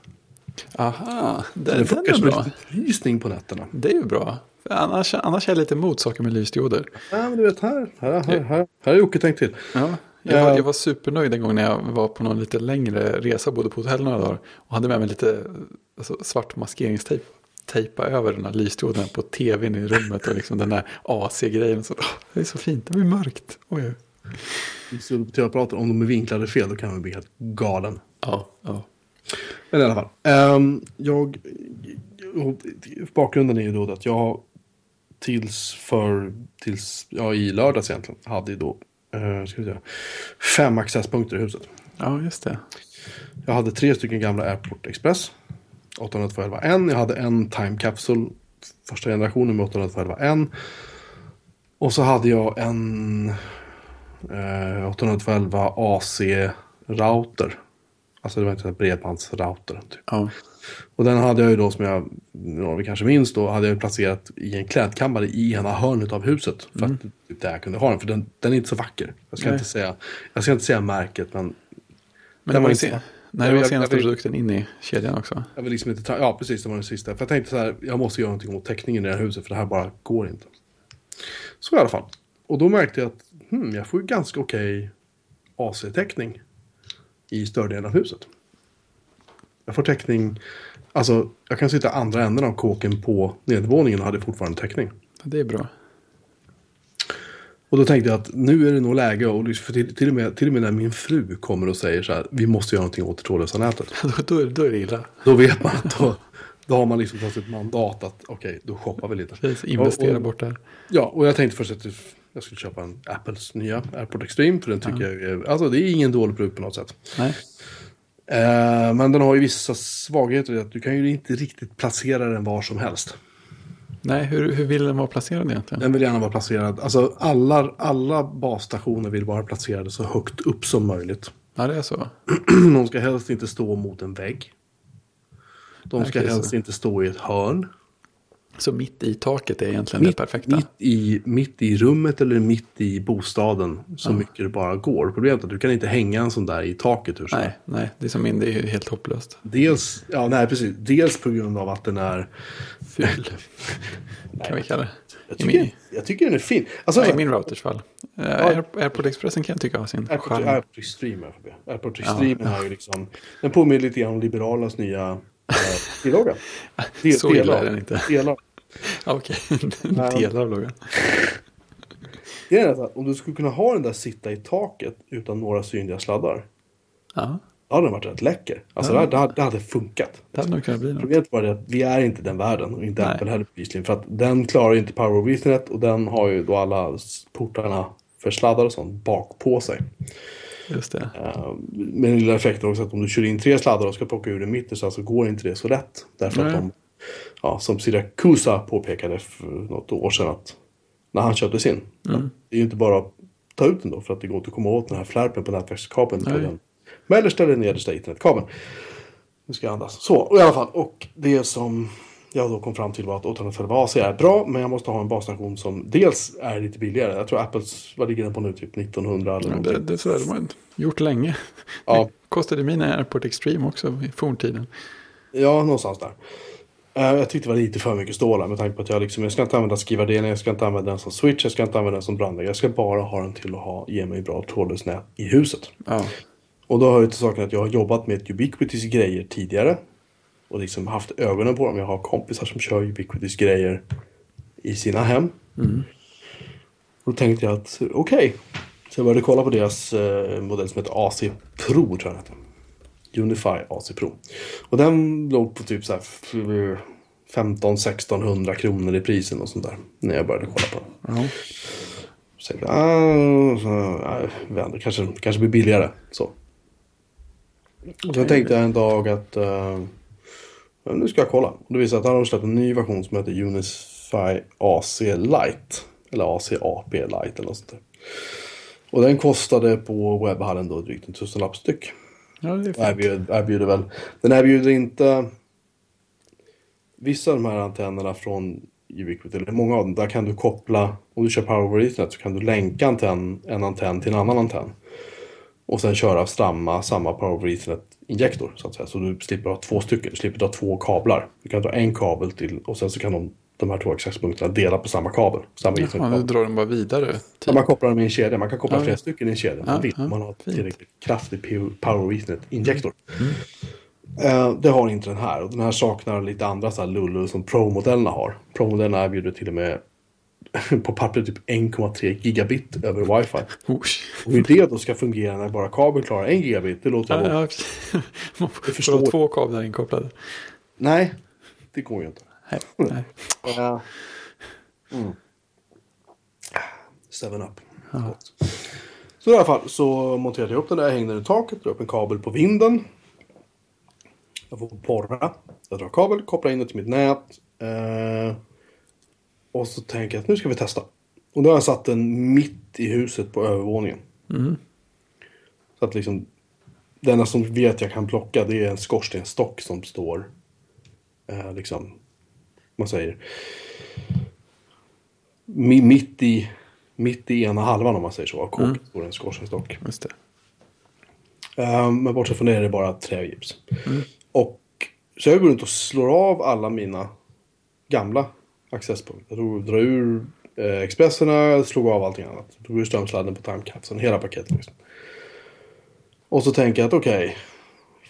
A: Aha,
B: Så
A: den,
B: det
A: den
B: funkar
A: är
B: som en
A: bra.
B: lysning på nätterna.
A: Det är ju bra. Annars, annars är jag lite emot saker med lysdioder.
B: Ja, men du vet, här, här, här, här, här har Jocke tänkt till.
A: Ja, jag, var,
B: Ja.
A: jag var supernöjd en gång när jag var på någon lite längre resa, bodde på hotell några dagar. Och hade med mig lite alltså, svart maskeringstejp. Tejpa över den här lysdioden på tvn i rummet och liksom den där AC-grejen. Så, åh, det är så fint, det blir mörkt. Oj.
B: Så på tv-apparater, om de är vinklade fel, då kan man bli helt galen.
A: Ja, ja.
B: Men i alla fall. ehm, jag, bakgrunden är ju då att jag tills för, tills, ja i lördags egentligen, hade ju då, eh, ska vi säga, fem accesspunkter i huset.
A: ja, just det.
B: Jag hade tre stycken gamla Airport Express. 802.11n. Jag hade en Time Capsule. Första generationen med 802.11n. Och så hade jag en eh, 802.11 AC-router. Alltså det var inte en bredbandsrouter. Typ.
A: Ja,
B: Och den hade jag ju då som jag, några vi kanske minns då, hade jag placerat i en klädkammare i ena hörnet av huset. För att typ där jag kunde ha den, för den, den är inte så vacker. Jag ska,
A: Nej.
B: inte säga, jag ska inte säga märket, men
A: Men
B: Den
A: det var
B: var inte-
A: när
B: Jag
A: det var senaste produkten in i kedjan också.
B: Jag vill liksom inte ja precis, det var den sista. För jag tänkte så här, jag måste göra någonting åt täckningen i det här huset för det här bara går inte. Så i alla fall. Och då märkte jag att hmm, jag får ju ganska okej AC-täckning i större delen av huset. Jag får täckning, alltså jag kan sitta andra änden av kåken på nedervåningen och hade fortfarande täckning.
A: Det är bra.
B: Och då tänkte jag att nu är det nog läge, och liksom- för till, till, och med, till och med när min fru kommer och säger så här, vi måste göra någonting åt det trådlösa nätet.
A: då, då, är- då är det illa.
B: Då vet man att då, då har man liksom fått ett mandat att okej, då shoppar vi lite.
A: Precis, investera
B: Och- och-
A: bort där.
B: Ja, och jag tänkte först att jag skulle köpa en Apples nya AirPod Extreme. För den tycker jag är, alltså det är ingen dålig produkt på något sätt.
A: Nej,
B: Eh, men den har ju vissa svagheter att du kan ju inte riktigt placera den var som helst.
A: Nej hur, hur vill den vara placerad egentligen?
B: Den vill gärna vara placerad, alltså alla, alla basstationer vill vara placerade så högt upp som möjligt.
A: Ja, det är så.
B: De ska helst inte stå mot en vägg. De ska helst inte stå i ett hörn.
A: Så mitt i taket är egentligen
B: Mitt,
A: det perfekta.
B: mitt, i, mitt i rummet eller mitt i bostaden så mycket det bara går. Problemet är att du kan inte hänga en sån där i taket hur
A: Nej, nej, det är som min, det är helt hopplöst.
B: Dels, ja, nej, precis. Dels på grund av att den är...
A: Ful. kan vi kalla det.
B: Jag tycker,
A: min,
B: jag tycker den är fin. Alltså,
A: ja, I min routers fall. Uh, Air, Airport Expressen kan jag tycka har sin
B: Airport,
A: charm.
B: Airport Extreme. Airport
A: Ja,
B: Extreme är ju liksom... Den påminner lite grann om Liberalernas nya äh, tillagga. Del-
A: Så illa
B: delar-
A: är den inte.
B: Delar.
A: Okej,
B: Nej.
A: delar av loggan.
B: Det är att om du skulle kunna ha den där sitta i taket utan några synliga sladdar.
A: Ja,
B: Då hade den varit rätt läcker. Alltså
A: Ja.
B: det, hade- det hade funkat.
A: det hade nog kunnat bli något.
B: Problemet var det att vi är inte den världen och inte
A: Nej.
B: Apple heller bevisligen. För att den klarar ju inte Power Ethernet och den har ju då alla portarna för sladdar och sånt bak på sig.
A: Just det.
B: Uh, med den lilla effekten också att om du kör in tre sladdar och ska plocka ur en mitt så alltså går inte det så lätt. Därför att
A: Nej.
B: de, ja, som Siracusa påpekade för något år sedan att när han köpte sin.
A: Mm.
B: att Det är ju inte bara att ta ut den då för att det går inte att komma åt den här flärpen på nätverkskabeln på den mellersta eller nedersta internetkabeln. Nu ska jag andas. Så, och i alla fall. Och det som jag då kom fram till var att 812 AC är bra, men jag måste ha en basstation som dels är lite billigare. Jag tror Apples, vad ligger den på nu? Typ 1900 eller
A: Men
B: någonting.
A: det, det är sådär de har gjort länge.
B: Ja.
A: Det kostade mina Airport Extreme också i forntiden.
B: Ja, någonstans där. Eh, jag tyckte det var lite för mycket stålar med tanke på att jag liksom, jag ska inte använda skrivardelen, jag ska inte använda den som switch, jag ska inte använda den som brandvägg. Jag ska bara ha den till att ha, ge mig bra trådlöst nät i huset.
A: Ja,
B: Och då hör ju till saken att jag har jobbat med Ubiquitys grejer tidigare. Och liksom haft ögonen på dem. Jag har kompisar som kör Ubiquitys grejer i sina hem. Då tänkte jag att okej. Så jag började kolla på deras eh, modell som heter AC Pro tror jag den heter. Unify AC Pro. Och den låg på typ så här 15-1600 kronor i prisen och sånt där. När jag började kolla på den.
A: ja.
B: Så jag, ah, inte, kanske, kanske blir billigare. Så. Och så tänkte jag en dag att eh, ja, nu ska jag kolla. Och det sig att han har släppt en ny version som heter Unify AC Lite. Eller AC AP Lite eller något sånt där. Och den kostade på webbhallen då drygt en tusenlapp styck.
A: ja det är fint.
B: erbjuder, erbjuder väl. Den erbjuder inte. Vissa av de här antennerna från Ubiquiti, eller många av dem, där kan du koppla, om du kör Power over Ethernet så kan du länka antenn, en antenn till en annan antenn. Och sen köra samma, samma Power over Ethernet injektor så att säga. Så du slipper ha två stycken, du slipper ha två kablar. Du kan dra en kabel till och sen så kan de, de här två accesspunkterna dela på samma kabel. Samma
A: Ja,
B: Ethernet-kabel.
A: nu drar den bara vidare.
B: Ja,
A: Typ.
B: man kopplar dem i en kedja. Man kan koppla
A: Ja,
B: flera stycken i en kedja.
A: Ja, ja,
B: man har
A: fint.
B: tillräckligt kraftig Power Ethernet-injektor. Eh, det har inte den här. Och den här saknar lite andra så här lullor som Pro-modellerna har. Pro-modellerna erbjuder till och med på pappret typ 1,3 gigabit över wifi.
A: Osh.
B: Och hur det då ska fungera när bara kabeln klarar 1 gigabit, det låter jag
A: Ja, ja. Man får,
B: förstår
A: två kablar inkopplade.
B: Nej, det går ju inte.
A: Nej, nej.
B: Ja. Mm. Seven up. Gott. Så i alla fall så monterade jag upp den där, hängde den i taket, drar upp en kabel på vinden. Jag får borra. Jag drar kabel, kopplar in det till mitt nät. Eh, och så tänker jag att nu ska vi testa. Och då har jag satt den mitt i huset på övervåningen.
A: Mm.
B: Så att liksom, det enda som vet jag kan plocka det är en skorstenstock som står eh, liksom, man säger, mi- mitt i, mitt i ena halvan om man säger så, av kåken står en skorstenstock.
A: Just det.
B: Eh, men bortsett från det är det bara trägips. Och så jag går runt och slår av alla mina gamla accesspunkter. Jag drar ur eh, Expresserna, slog av allting annat. Drog ur strömsladden på timecapseln, hela paketet liksom. Och så tänker jag att okej,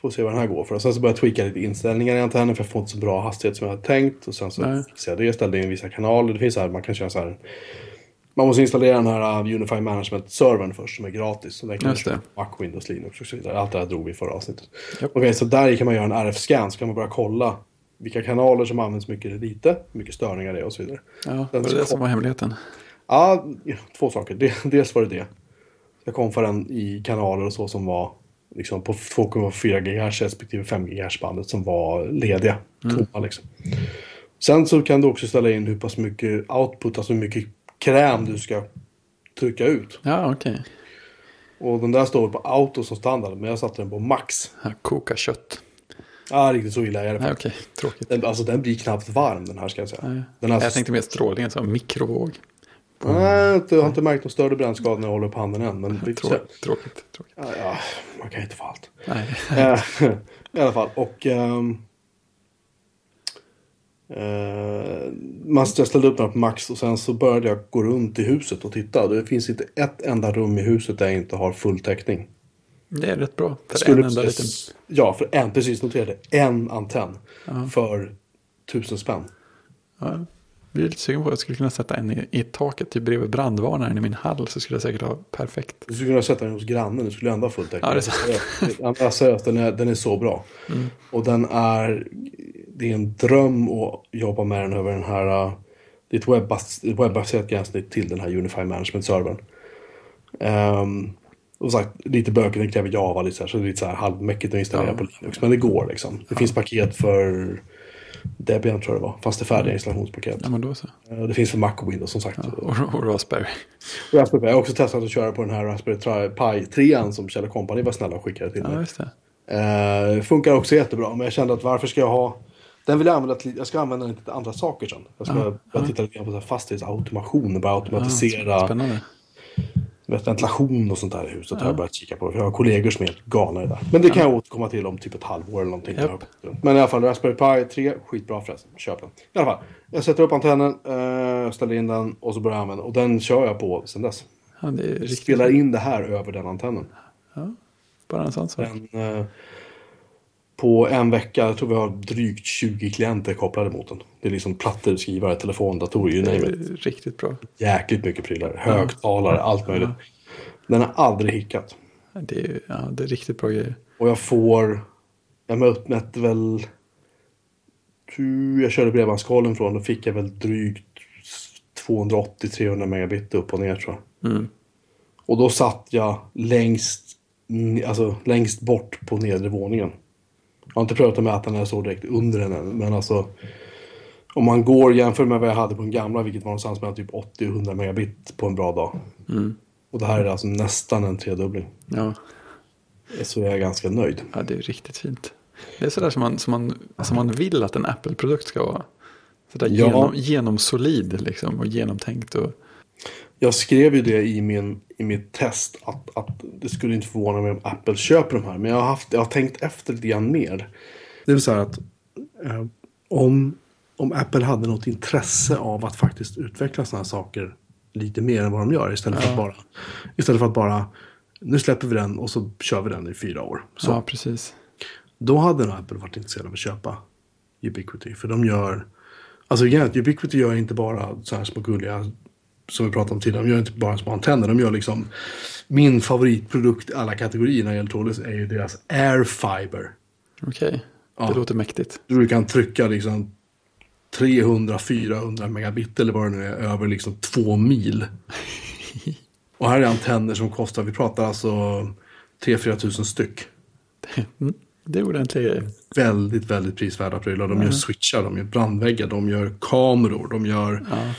B: får se vad den här går för. Och sen så börjar jag tweaka lite inställningar i antennen för jag får inte så bra hastighet som jag hade tänkt. Och sen så
A: Nej.
B: fixade jag det, ställde in vissa kanaler. Det finns så här, man kan köra så här. Man måste installera den här uh, Unify Management-servern först som är gratis. Så den kan
A: Just
B: man Mac, Windows, Linux och så vidare. Allt det här drog vi i förra avsnittet.
A: Japp.
B: Okej, så där kan man göra en RF-scan så kan man börja kolla vilka kanaler som används mycket eller lite, hur mycket störningar det är och så vidare.
A: Ja, var det det som var hemligheten?
B: Ja, två saker. Det- Dels var det det. Jag kom för den i kanaler och så som var liksom på 2,4 GHz respektive 5 GHz bandet som var lediga. Tomma liksom. Sen så kan du också ställa in hur pass mycket output, alltså hur mycket kräm du ska trycka ut.
A: Ja, okej.
B: Och den där står på auto som standard, men jag satte den på max.
A: Ja, Koka kött.
B: Ja, riktigt så illa är det
A: Nej, okej. Tråkigt.
B: Den, alltså den blir knappt varm den här ska jag säga.
A: Nej.
B: Den alltså,
A: Jag tänkte mer strålningen som mikrovåg.
B: Nej, jag har inte- märkt någon större brännskada när jag håller upp handen än. Men.
A: Trå- tråkigt. tråkigt.
B: Ja, ja, man kan inte få allt.
A: Nej.
B: Eh, I alla fall. Och... ehm, eh, man ställde upp den på max och sen så började jag gå runt i huset och titta. Det finns inte ett enda rum i huset där jag inte har full täckning.
A: Det är rätt bra. För
B: Skulle
A: en enda liten...
B: Ja, för en, precis noterade en antenn för tusen spänn.
A: Ja, jag blir lite sugen på att jag skulle kunna sätta en i, i taket typ bredvid brandvarnaren i min hall så skulle jag säkert ha perfekt.
B: Du skulle kunna sätta den hos grannen, du skulle ändå ha full täckning.
A: Ja, det är sant.
B: Ja, den är, den är så bra. Och den är, det är en dröm att jobba med den över den här, det är ett webbaserat gränssnitt till den här Unify Management-servern. Um, och sagt, lite böcker, den kräver Java, lite så, här, så det är lite så här halvmäckigt att installera
A: Ja.
B: på Linux. Men det går liksom. Det finns paket för Debian tror jag det var, fanns det färdiga installationspaket.
A: Ja, men då så.
B: Eh, Och det finns för Mac och Windows som sagt.
A: Och, och Raspberry.
B: Raspberry Pi. Jag har också testat att köra på den här Raspberry Pi 3 som Kjell Company var snälla och skickade till
A: Ja,
B: mig.
A: just det.
B: Eh, funkar också jättebra, men jag kände att varför ska jag ha... Den vill jag använda till, jag ska använda den till andra saker sen. Jag ska
A: Ja,
B: börja titta lite på fastighetsautomation och börja automatisera
A: Spännande.
B: Ventilation och sånt där i huset. Har jag börjat kika på. Jag har kollegor som är helt galna i det där. Men det kan jag återkomma till om typ ett halvår eller någonting.
A: Japp.
B: Men i alla fall, Raspberry Pi 3, skitbra förresten. Köp den. I alla fall, jag sätter upp antennen, eh, ställer in den och så börjar jag använda. Och den kör jag på sen dess.
A: Ja,
B: spelar in det här över den antennen.
A: Bara en sån sak.
B: Den, eh, på en vecka, jag tror vi har drygt 20 klienter kopplade mot den. Det är liksom plattor, skrivare, telefon, datorer, you name it.
A: riktigt bra.
B: Jäkligt mycket prylar. Högtalare, allt möjligt. Den har aldrig hickat.
A: Det är, ja, det är riktigt bra grejer.
B: Och jag får... Jag mätte väl... Jag körde bredbandskollen från, då fick jag väl drygt 280-300 megabit upp och ner tror jag.
A: Mm.
B: Och då satt jag längst, alltså, längst bort på nedre våningen. Jag har inte prövat att mäta när jag såg direkt under den än, men alltså om man går jämför med vad jag hade på den gamla, vilket var någonstans mellan typ 80 och 100 megabit på en bra dag.
A: Mm.
B: Och det här är alltså nästan en tredubbling.
A: Ja.
B: Så jag är ganska nöjd.
A: ja, det är riktigt fint. Det är sådär som man, som man, som man vill att en Apple-produkt ska vara. Sådär
B: Ja.
A: genom, genomsolid liksom och genomtänkt. Och,
B: Jag skrev ju det i, min, i mitt test att, att det skulle inte förvåna mig om Apple köper de här. Men jag har, haft, jag har tänkt efter lite grann mer. Det är så här att eh, om, om Apple hade något intresse av att faktiskt utveckla sådana här saker lite mer än vad de gör. Istället, för, att bara, istället för att bara nu släpper vi den och så kör vi den i fyra år. Så,
A: ja, precis.
B: Då hade nog Apple varit intresserad av att köpa Ubiquity. För de gör... Alltså igen, Ubiquity gör inte bara så här små gulliga, som vi pratade om tidigare, de gör inte bara små antenner. De gör liksom... Min favoritprodukt i alla kategorier när det gäller trådlös är ju deras Airfiber.
A: Okej,
B: Ja.
A: det låter mäktigt.
B: Du kan trycka liksom 300-400 megabit eller vad det nu är över liksom två mil. Och här är antenner som kostar, vi pratar alltså 3-4 tusen styck.
A: Mm, det är ordentliga grejer.
B: väldigt, väldigt prisvärda prylar. De gör switchar, de gör brandväggar, de gör kameror, de gör
A: Ja.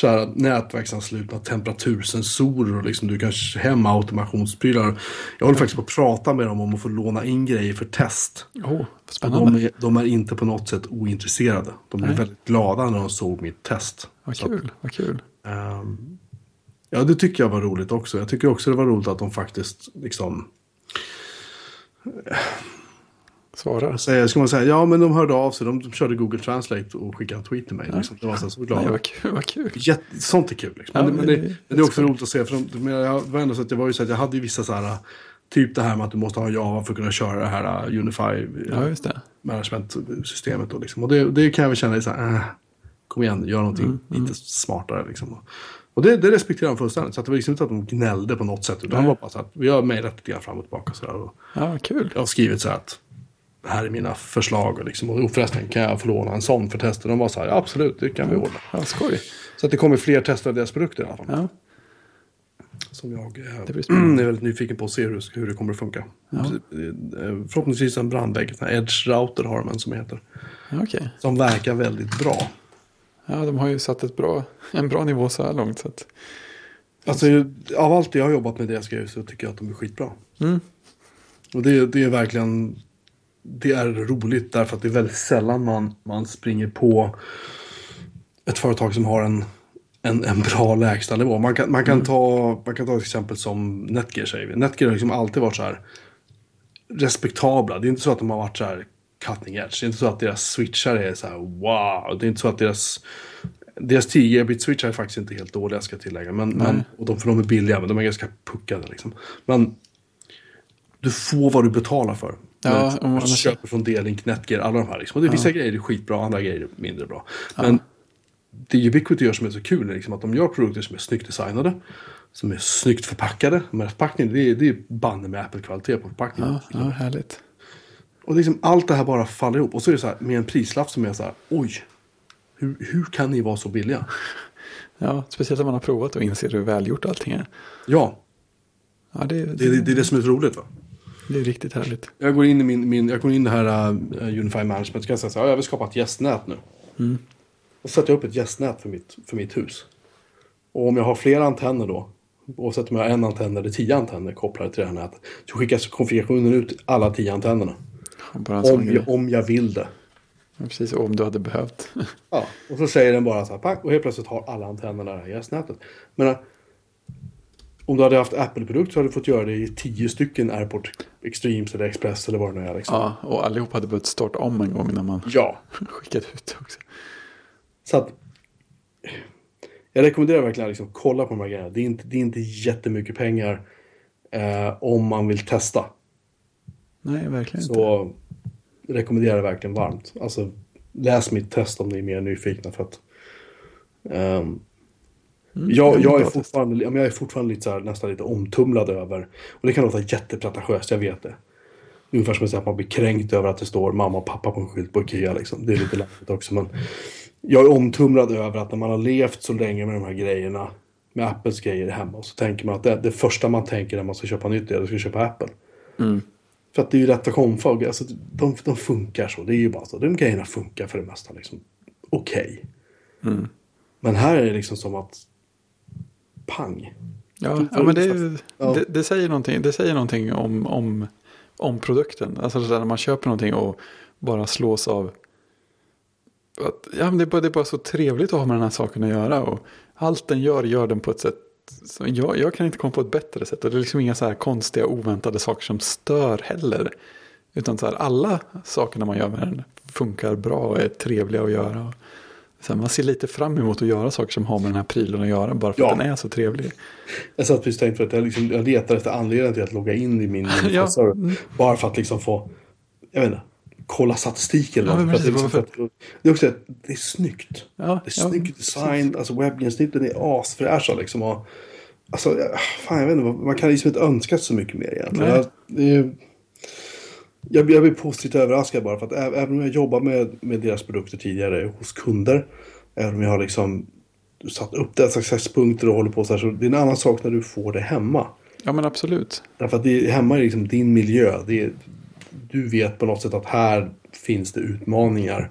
B: Så här, nätverksanslutna temperatursensorer och liksom du kan hemma automationsprylar. Jag håller faktiskt på att prata med dem om att få låna in grejer för test.
A: Oh, spännande.
B: de, är, de är inte på något sätt ointresserade. De blev väldigt glada när de såg mitt test.
A: Vad
B: Så att,
A: kul, vad kul.
B: ehm, ja, det tycker jag var roligt också. Jag tycker också det var roligt att de faktiskt liksom
A: Svarar.
B: Säger, ska man säga, ja men de hörde av sig, de, de körde Google Translate och skickade en tweet till mig. Liksom. Det var så, så
A: Nej,
B: glada.
A: vad kul. Vad kul.
B: Jätte, sånt är kul. Liksom.
A: Ja,
B: men, men, det,
A: det är
B: det är också roligt att se. För de, men jag, var ändå så att jag var ju så att jag hade ju vissa så här, typ det här med att du måste ha Java för att kunna köra det här uh, Unify uh,
A: Ja,
B: management-systemet. Då, liksom. Och det, det kan jag väl känna så här, äh, kom igen, gör någonting
A: Mm,
B: lite smartare. Liksom. Och det, det respekterar de fullständigt. Så att det var liksom inte att de gnällde på något sätt. Utan det var bara så att vi har mejlat lite grann fram och tillbaka. Så där, och
A: Ja, kul.
B: jag har skrivit så här att här är mina förslag. Och, liksom, och förresten, kan jag få låna en sån för tester? De var så här, ja, absolut, det kan vi ordna.
A: Ja, skoj.
B: Så att det kommer fler tester av deras produkter i alla fall.
A: Ja,
B: Som jag eh, är väldigt nyfiken på att se hur, hur det kommer att funka. Eh, Förhoppningsvis en brandvägg. Edge Router har de en som heter.
A: ja, okej.
B: Som verkar väldigt bra.
A: Ja, de har ju satt ett bra, en bra nivå så här långt. Så att,
B: Alltså, av allt jag har jobbat med deras grejer så tycker jag att de är skitbra.
A: mm,
B: Och det, det är verkligen det är roligt därför att det är väldigt sällan man, man springer på ett företag som har en, en, en bra lägstanivå. Man kan, man, kan ta, man kan ta ett exempel som Netgear säger vi. Netgear har liksom alltid varit så här respektabla. Det är inte så att de har varit så här cutting edge. Det är inte så att deras switchar är så här wow. Det är inte så att deras deras 10 bit switchar är faktiskt inte helt dåliga ska jag tillägga. Men, men, och de, för de är billiga men de är ganska puckade liksom. Men du får vad du betalar för.
A: Ja, man-
B: du köper från D-Link, Netgear, alla de här. Liksom. Och det, vissa grejer är skitbra, andra grejer är mindre bra. Men det Ubiquity gör som är så kul är liksom att de gör produkter som är snyggt designade. Som är snyggt förpackade. Men förpackningen, det är, det är banne med Apple-kvalitet på förpackningen.
A: ja, ja, härligt.
B: Och liksom allt det här bara faller ihop. Och så är det så här med en prislapp som är så här, oj. Hur, hur kan ni vara så billiga?
A: Ja, speciellt när man har provat och inser hur välgjort allting är.
B: Ja,
A: Ja, det,
B: det, det, det är det som är så roligt va.
A: Det är riktigt härligt.
B: Jag går in i min, min jag går in i det här uh, Unify Management. Ska jag säga så här, ja, jag vill skapa ett gästnät nu.
A: Mm.
B: Och sätter jag upp ett gästnät för mitt, för mitt hus. Och om jag har flera antenner då. Oavsett om jag har en antenn eller tio antenner kopplade till det här nätet. Så skickas konfigurationen ut alla tio antennerna. Om jag, om jag vill det.
A: Precis, om du hade behövt.
B: Ja, och så säger den bara så här, pack, och helt plötsligt har alla antennerna det här gästnätet. Men om du hade haft Apple-produkt så hade du fått göra det i tio stycken AirPort Extremes eller Express eller vad det nu är. Liksom.
A: Ja, och allihop hade behövt starta om en gång när man
B: ja.
A: skickade ut det också.
B: Så att jag rekommenderar verkligen att liksom kolla på de här grejerna. Det är inte, det är inte jättemycket pengar eh, om man vill testa.
A: Nej, verkligen inte.
B: Så rekommenderar jag verkligen varmt. Alltså läs mitt test om ni är mer nyfikna för att ehm,
A: Mm,
B: jag, jag, är fortfarande, jag är fortfarande lite så här, nästan lite omtumlad över, och det kan låta jättepretentiöst, jag vet det. Ungefär som att säga att man blir kränkt över att det står mamma och pappa på en skylt på Ikea. Liksom. Det är lite lätt också. Men jag är omtumlad över att när man har levt så länge med de här grejerna, med Apples grejer hemma, så tänker man att det, det första man tänker när man ska köpa nytt är att man ska köpa Apple.
A: Mm.
B: För att det är ju komfa. och- Alltså, de, de funkar så. Det är ju bara så. De grejerna funkar för det mesta. Liksom. Okej.
A: Mm.
B: Men här är det liksom som att pang.
A: Ja, ja, men det, är
B: Ja.
A: det, det, säger någonting, det säger någonting om, om, om produkten. Alltså när man köper någonting och bara slås av att, ja, men det, är bara, det är bara så trevligt att ha med den här saken att göra. Och allt den gör, gör den på ett sätt. Så jag, jag kan inte komma på ett bättre sätt. Och det är liksom inga så här konstiga, oväntade saker som stör heller. Utan så här, alla sakerna man gör med den funkar bra och är trevliga att göra. Så man ser lite fram emot att göra saker som har med den här prylen att göra. Bara för
B: Ja.
A: att den är så trevlig.
B: Jag satt precis och tänkte att jag, liksom, jag letar efter anledningen till att logga in i min
A: Ja. Mm.
B: Bara för att liksom få, jag vet inte, kolla statistiken.
A: Ja, men
B: det, liksom, för det är också det är snyggt.
A: Ja,
B: Det är
A: ja,
B: snyggt design, alltså webbgränssnitten är asfräscha liksom. Och, alltså, fan jag vet inte, man kan liksom inte önska så mycket mer egentligen. Jag, det är, jag, jag blir positivt överraskad bara för att även om jag jobbar med, med deras produkter tidigare hos kunder. Även om jag har liksom satt upp deras accesspunkter och håller på så här. Så det är en annan sak när du får det hemma.
A: ja, men absolut.
B: Därför att det, hemma är liksom din miljö. Är, du vet på något sätt att här finns det utmaningar.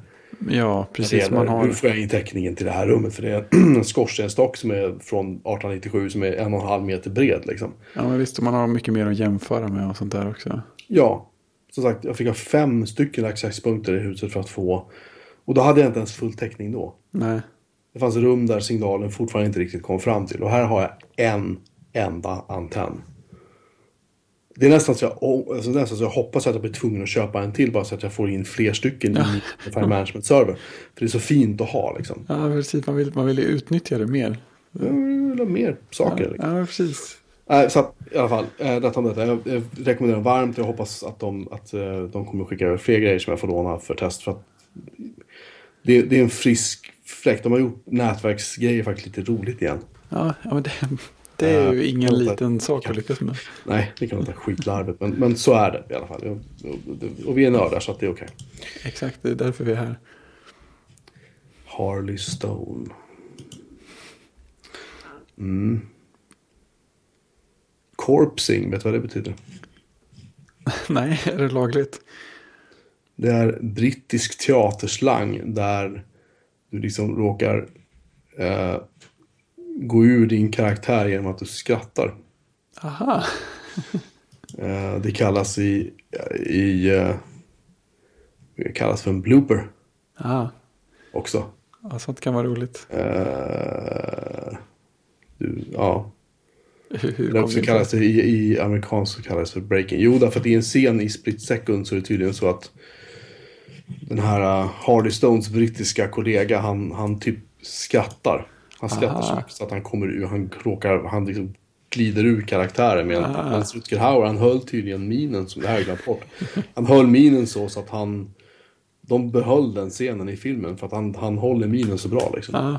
A: Ja, precis. Man
B: Hur
A: har,
B: får jag in täckningen till det här rummet? För det är en skorstenstock som är från 1897 som är en och en halv meter bred. Liksom.
A: ja, men visst, man har mycket mer att jämföra med och sånt där också.
B: Ja, som sagt, jag fick ha fem stycken accesspunkter i huset för att få... Och då hade jag inte ens full täckning då.
A: Nej,
B: Det fanns rum där signalen fortfarande inte riktigt kom fram till. Och här har jag en enda antenn. Det är nästan så jag, alltså nästan så jag hoppas att jag blir tvungen att köpa en till bara så att jag får in fler stycken i min File Management Server. För det är så fint att ha liksom.
A: Ja, precis. Man vill, man vill utnyttja det mer.
B: Jag vill ha mer saker.
A: Ja,
B: Liksom.
A: ja precis.
B: Så att, i alla fall, eh, detta om detta. Jag, jag rekommenderar varmt. Jag hoppas att de, att eh, de kommer skicka över fler grejer som jag får låna för test. För att det, det är en frisk fläkt. De har gjort nätverksgrejer faktiskt lite roligt igen.
A: Ja, ja men det, det är ju
B: Ja,
A: ingen
B: låter-
A: liten sak att lyckas med.
B: Nej, det kan låta skitlarvigt. Men, men så är det i alla fall. Och, och, och vi är nördar så att det är okej.
A: Exakt, det är därför vi är här.
B: Harley Stone. Mm. Corpsing, vet du vad det betyder?
A: Nej, är det lagligt?
B: Det är brittisk teaterslang där du liksom råkar eh, gå ur din karaktär genom att du skrattar.
A: Aha.
B: Eh, det kallas i, i eh, det kallas för en blooper
A: Ja,
B: också.
A: ja, sånt kan vara roligt.
B: Eh, du, ja,
A: Hur,
B: också kallas det, i, i amerikanskt så kallas det för breaking. Jo, därför att i en scen i Split Second så är det tydligen så att den här uh, Hardy Stones brittiska kollega, han, han typ skrattar. Han skrattar så
A: Aha.
B: mycket så att han kommer ur, han råkar, han liksom glider ur karaktären. Med en,
A: Ah.
B: men Rutger Hauer, han höll tydligen minen, som det här glömt bort. Han höll minen så, så att han, de behöll den scenen i filmen för att han, han håller minen så bra liksom.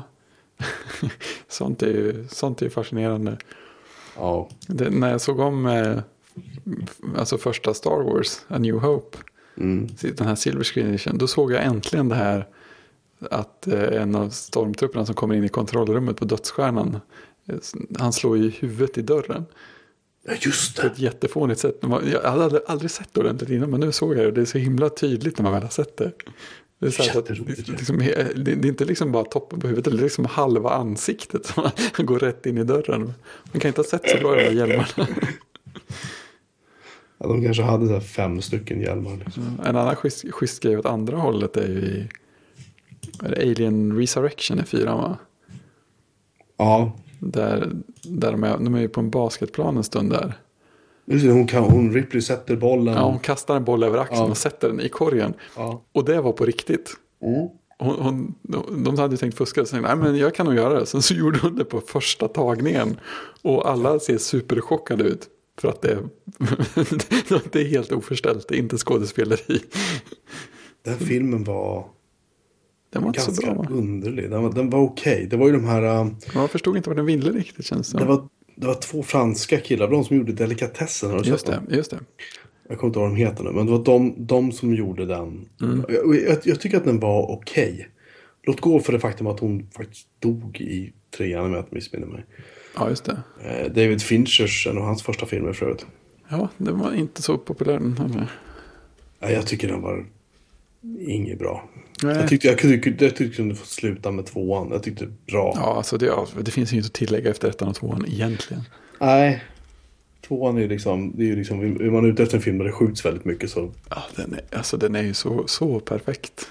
A: Sånt, är ju, sånt är fascinerande.
B: Ja.
A: Det, när jag såg om eh, alltså första Star Wars, A New Hope,
B: Mm.
A: den här Silver Screen Edition, då såg jag äntligen det här att eh, en av stormtrupperna som kommer in i kontrollrummet på dödsstjärnan, eh, han slår ju huvudet i dörren.
B: ja, just
A: På
B: det.
A: ett jättefånigt sätt. Jag hade aldrig, aldrig sett det ordentligt innan, men nu såg jag det och det är så himla tydligt när man väl har sett det. Det är, så att, liksom, det, är inte liksom bara toppen på huvudet, det är liksom halva ansiktet som går rätt in i dörren. Man kan inte ha sett så bra de där hjälmarna.
B: Ja, de kanske hade så fem stycken hjälmar. Liksom.
A: En annan schysst, schysst grej åt andra hållet är ju i är Alien Resurrection i fyran va?
B: Ja,
A: Där, där de, är, de är ju på en basketplan en stund där.
B: Just det, hon, kan, hon Ripley sätter bollen.
A: Ja, hon kastar en boll över axeln
B: Ja.
A: och sätter den i korgen.
B: Ja.
A: Och det var på riktigt.
B: Mm.
A: Hon, hon, de hade ju tänkt fuska, så tänkte, nej men jag kan nog göra det. Sen så gjorde hon det på första tagningen. Och alla ser superchockade ut. För att det, det är helt oförställt, det är inte skådespeleri.
B: Den filmen var
A: Den var inte så
B: ganska
A: bra. va?
B: underlig. Den var, den var okej. Det var ju de här... äh,
A: Jag förstod inte vad den ville riktigt känns det
B: Det var, det var två franska killar, de som gjorde Delikatessen. Har du
A: Just det, just det.
B: Jag kommer inte ihåg vad de heter nu. Men det var de, de som gjorde den.
A: Mm.
B: Jag, jag, jag tycker att den var okej. Låt gå för det faktum att hon faktiskt dog i trean om jag inte missminner mig.
A: Ja, just det.
B: Eh, David Finchers, en av hans första filmer för övrigt.
A: Ja, det var inte så populär den här.
B: Nej, jag tycker den var inget bra.
A: Nej.
B: Jag tyckte jag kunde, jag tyckte kunde få sluta med tvåan. Jag tyckte bra.
A: Ja, alltså det, det finns ju inte att tillägga efter ettan och tvåan egentligen.
B: Nej. Tvåan är ju liksom, det är ju liksom, är man ute efter en film där det skjuts väldigt mycket så.
A: Ja, den är, alltså den är ju så, så perfekt.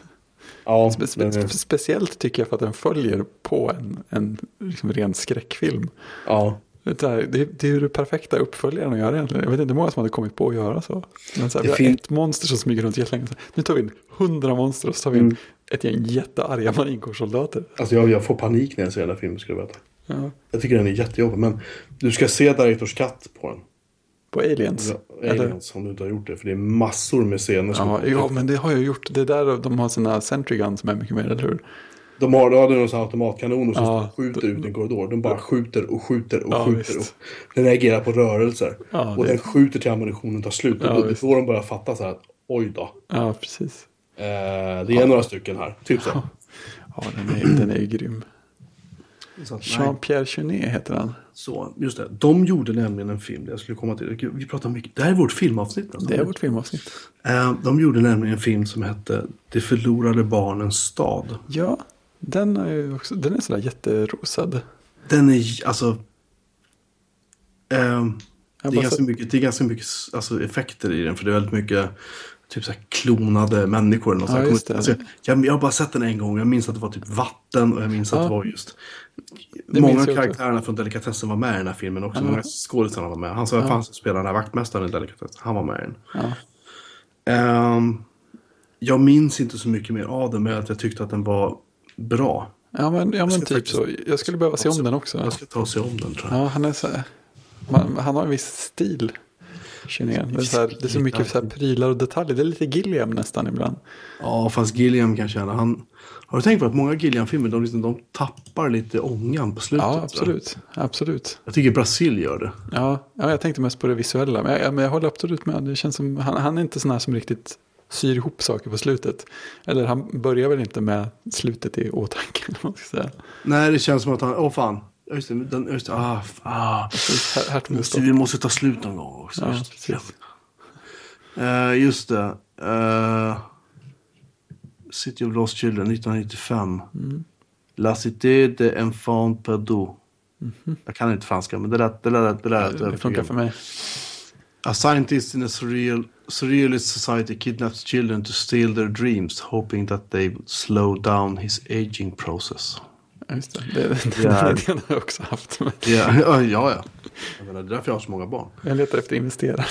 B: Ja,
A: Spe, spe,
B: är,
A: speciellt tycker jag för att den följer på en, en liksom ren skräckfilm.
B: ja.
A: Det, är, det, det är ju det perfekta uppföljaren att göra egentligen. Jag vet inte hur många som hade kommit på att göra så. Men så här,
B: Det
A: vi har
B: fin-
A: ett monster som smyger runt jättelänge. Nu tar vi in hundra monster och så tar vi in
B: Mm.
A: ett gäng jättearga marinkårssoldater.
B: Alltså jag, jag får panik när jag ser den här filmen skulle jag veta.
A: Ja.
B: Jag tycker den är jättejobbig. Men du ska se Directors Cut på den.
A: På Aliens.
B: Ja, Aliens om du inte har gjort det. För det är massor med scener som...
A: Ja, ja, men det har jag gjort. Det är där de har sina Sentry Guns som är mycket mer, eller hur?
B: De har, de hade automatkanoner som
A: Ja,
B: skjuter
A: då-
B: ut en korridor. De bara skjuter och skjuter och
A: Ja,
B: skjuter. Och den reagerar på rörelser.
A: Ja,
B: och
A: det-
B: den skjuter till ammunitionen tar slut.
A: Ja,
B: och då, det då de börjar fatta så här att oj då.
A: Ja, precis.
B: Eh, det är några stycken här. Typ så.
A: Ja, den är, den är ju grym. Jean-Pierre Jeunet heter han.
B: Så, just det. De gjorde nämligen en film, det jag skulle komma till. Vi pratar mycket, det här är vårt filmavsnitt nästan.
A: Det är vårt filmavsnitt.
B: Eh, De gjorde nämligen en film som hette De förlorade barnens stad.
A: Ja, den är också, den är sådär jätterosad.
B: Den är, alltså...
A: Jag
B: det, är ganska mycket, det är ganska mycket alltså, effekter i den, för det är väldigt mycket typ så klonade människor. Eller något
A: Ja,
B: så. Alltså, jag, jag har bara sett den en gång. Jag minns att det var typ vatten och jag minns att
A: Ja.
B: det var just...
A: Det
B: många av karaktärerna från Delikatessen var med i den här filmen också.
A: Ja.
B: Många skådisarna var med. Han som fanns som spelade den här vaktmästaren i Delikatessen, han var med i den.
A: Ja.
B: Ehm, jag minns inte så mycket mer av den, men att jag tyckte att den var bra.
A: Ja men, ja, men typ
B: faktiskt-
A: så. Jag skulle behöva se om den också.
B: Jag ska ta och se om den tror jag.
A: Ja, han är så här, man, han har en viss stil. Känner jag. Det är, så här, det är så mycket så här prylar och detaljer. Det är lite Gilliam nästan ibland.
B: Ja, fast Gilliam kan känna, han... Har du tänkt på att många Gilliam-filmer, de, liksom, de tappar lite ångan på slutet?
A: Ja, absolut. absolut.
B: Jag tycker Brasil gör det.
A: Ja, ja, jag tänkte mest på det visuella. Men jag, men jag håller absolut med. Det känns som, han, han är inte sån här som riktigt syr ihop saker på slutet. Eller han börjar väl inte med slutet i åtanke. man ska säga.
B: Nej, det känns som att han... Åh fan. Ja, Just det, den, just det. Ah, ah.
A: Här, det
B: vi måste ta slut någon gång också.
A: Ja,
B: just,
A: precis.
B: Eh, just det. Eh, City of Lost Children 1995.
A: Mm.
B: La Cité de Enfant Perdu. Jag kan inte franska, men det lät... Det, lät, det, lät
A: Mhm. Det funkar för mig.
B: A scientist in a surreal, surrealist society kidnaps children to steal their dreams, hoping that they would slow down his aging process.
A: Ja, Just det. Det, det,
B: Ja.
A: Den har jag också haft.
B: Ja, ja, ja. ja. Jag menar, det är därför jag har så många barn.
A: Jag letar efter investerare.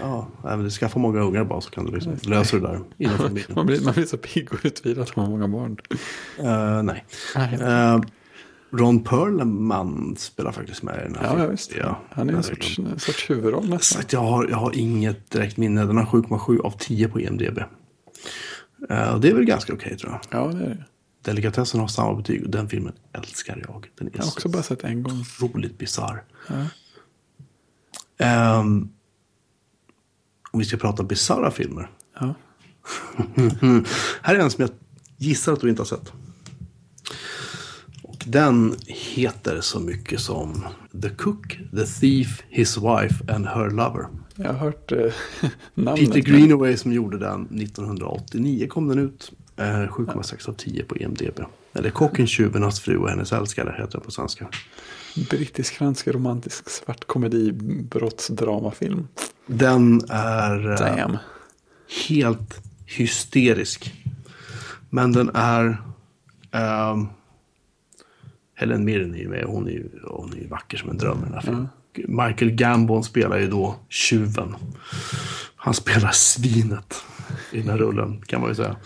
B: Ja, men du skaffa många ungar bara så kan du liksom lösa det där inom familjen.
A: Man blir, man blir så pigg och utvilad av många barn.
B: Eh, nej.
A: Nej.
B: Eh, Ron Perlman spelar faktiskt med i den här
A: Ja,
B: filmen.
A: ja, visst.
B: Ja,
A: Han är en sorts, en sorts huvudroll nästan.
B: Jag, har, jag har inget direkt minne. Den har 7,7 av 10 på IMDB. Och det är väl ganska okej tror jag.
A: Ja, det är det.
B: Delikatessen har samma betyg och den filmen älskar jag. Den är
A: Jag har också bara sett en gång.
B: så otroligt bisarr.
A: Ja.
B: Ehm, om vi ska prata bisarra filmer.
A: Ja.
B: Här är en som jag gissar att du inte har sett. Den heter så mycket som The Cook, The Thief, His Wife and Her Lover.
A: Jag har hört eh, namnet.
B: Peter Greenaway som gjorde den 1989 kom den ut. Eh, 7,6 av 10 på IMDB. Eller Kocken, tjuven, hans fru och hennes älskare heter den på svenska.
A: Brittisk-fransk romantisk svart komedi brottsdramafilm.
B: Den är... eh,
A: Damn.
B: helt hysterisk. Men den är... ehm, Helen Mirren är ju med. Hon är ju, hon är ju vacker som en dröm i den här filmen. Michael Gambon spelar ju då tjuven. Han spelar svinet i den här rullen kan man ju säga.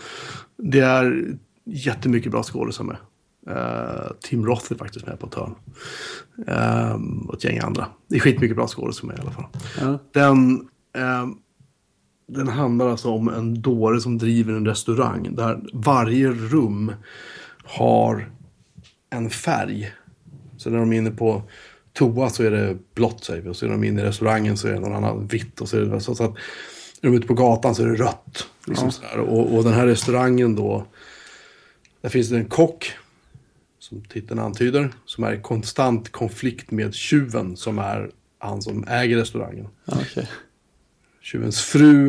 B: Det är jättemycket bra skådisar med. Eh, Tim Roth är faktiskt med på ett hörn. Um, och ett gäng andra. Det är skitmycket bra skådisar med i alla fall.
A: Ja.
B: Den, ehm, den handlar alltså om en dåre som driver en restaurang där varje rum har en färg. Så när de är inne på toa så är det blått säger vi och så är de inne i restaurangen så är det någon annan vitt. Och så är det så, så att är de ute på gatan så är det rött. Liksom
A: Ja.
B: Och, och den här restaurangen då, där finns det en kock som titeln antyder, som är i konstant konflikt med tjuven som är han som äger restaurangen.
A: Ja, okej.
B: Tjuvens fru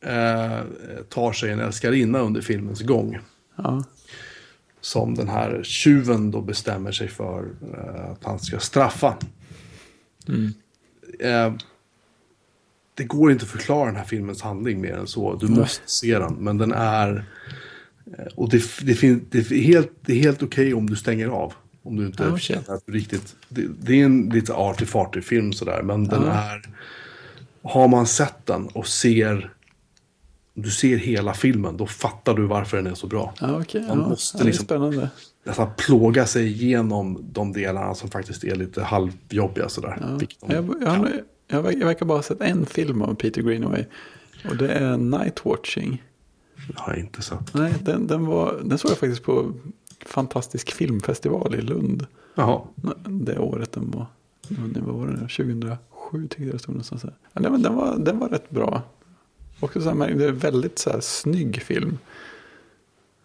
B: eh, tar sig en älskarinna under filmens gång.
A: Ja.
B: Som den här tjuven då bestämmer sig för eh, att han ska straffa. Eh, det går inte att förklara den här filmens handling mer än så. Du måste se den. Men den är... eh, Och det, det, det är helt, det är helt okej om du stänger av. Om du inte
A: okej.
B: känner att du riktigt... Det, det är en lite arty farty film sådär. Men den
A: Ja.
B: är... Har man sett den och ser... Du ser hela filmen, då fattar du varför den är så bra.
A: Ja, okej.
B: Man
A: Ja.
B: måste
A: ja, det är
B: liksom-
A: spännande.
B: Nästan plåga sig igenom de delarna som faktiskt är lite halvjobbiga sådär.
A: Ja. Jag, jag, jag, jag verkar bara ha sett en film av Peter Greenaway. Och det är Night Watching.
B: har jag inte sett.
A: Nej, den, den, var, den såg jag faktiskt på Fantastisk filmfestival i Lund.
B: Jaha.
A: Det året den var. Vad var det? 2007 tyckte jag det stod någonstans. Här. Ja, den, den, var, den var rätt bra. Också så här, det är en väldigt så här, snygg film.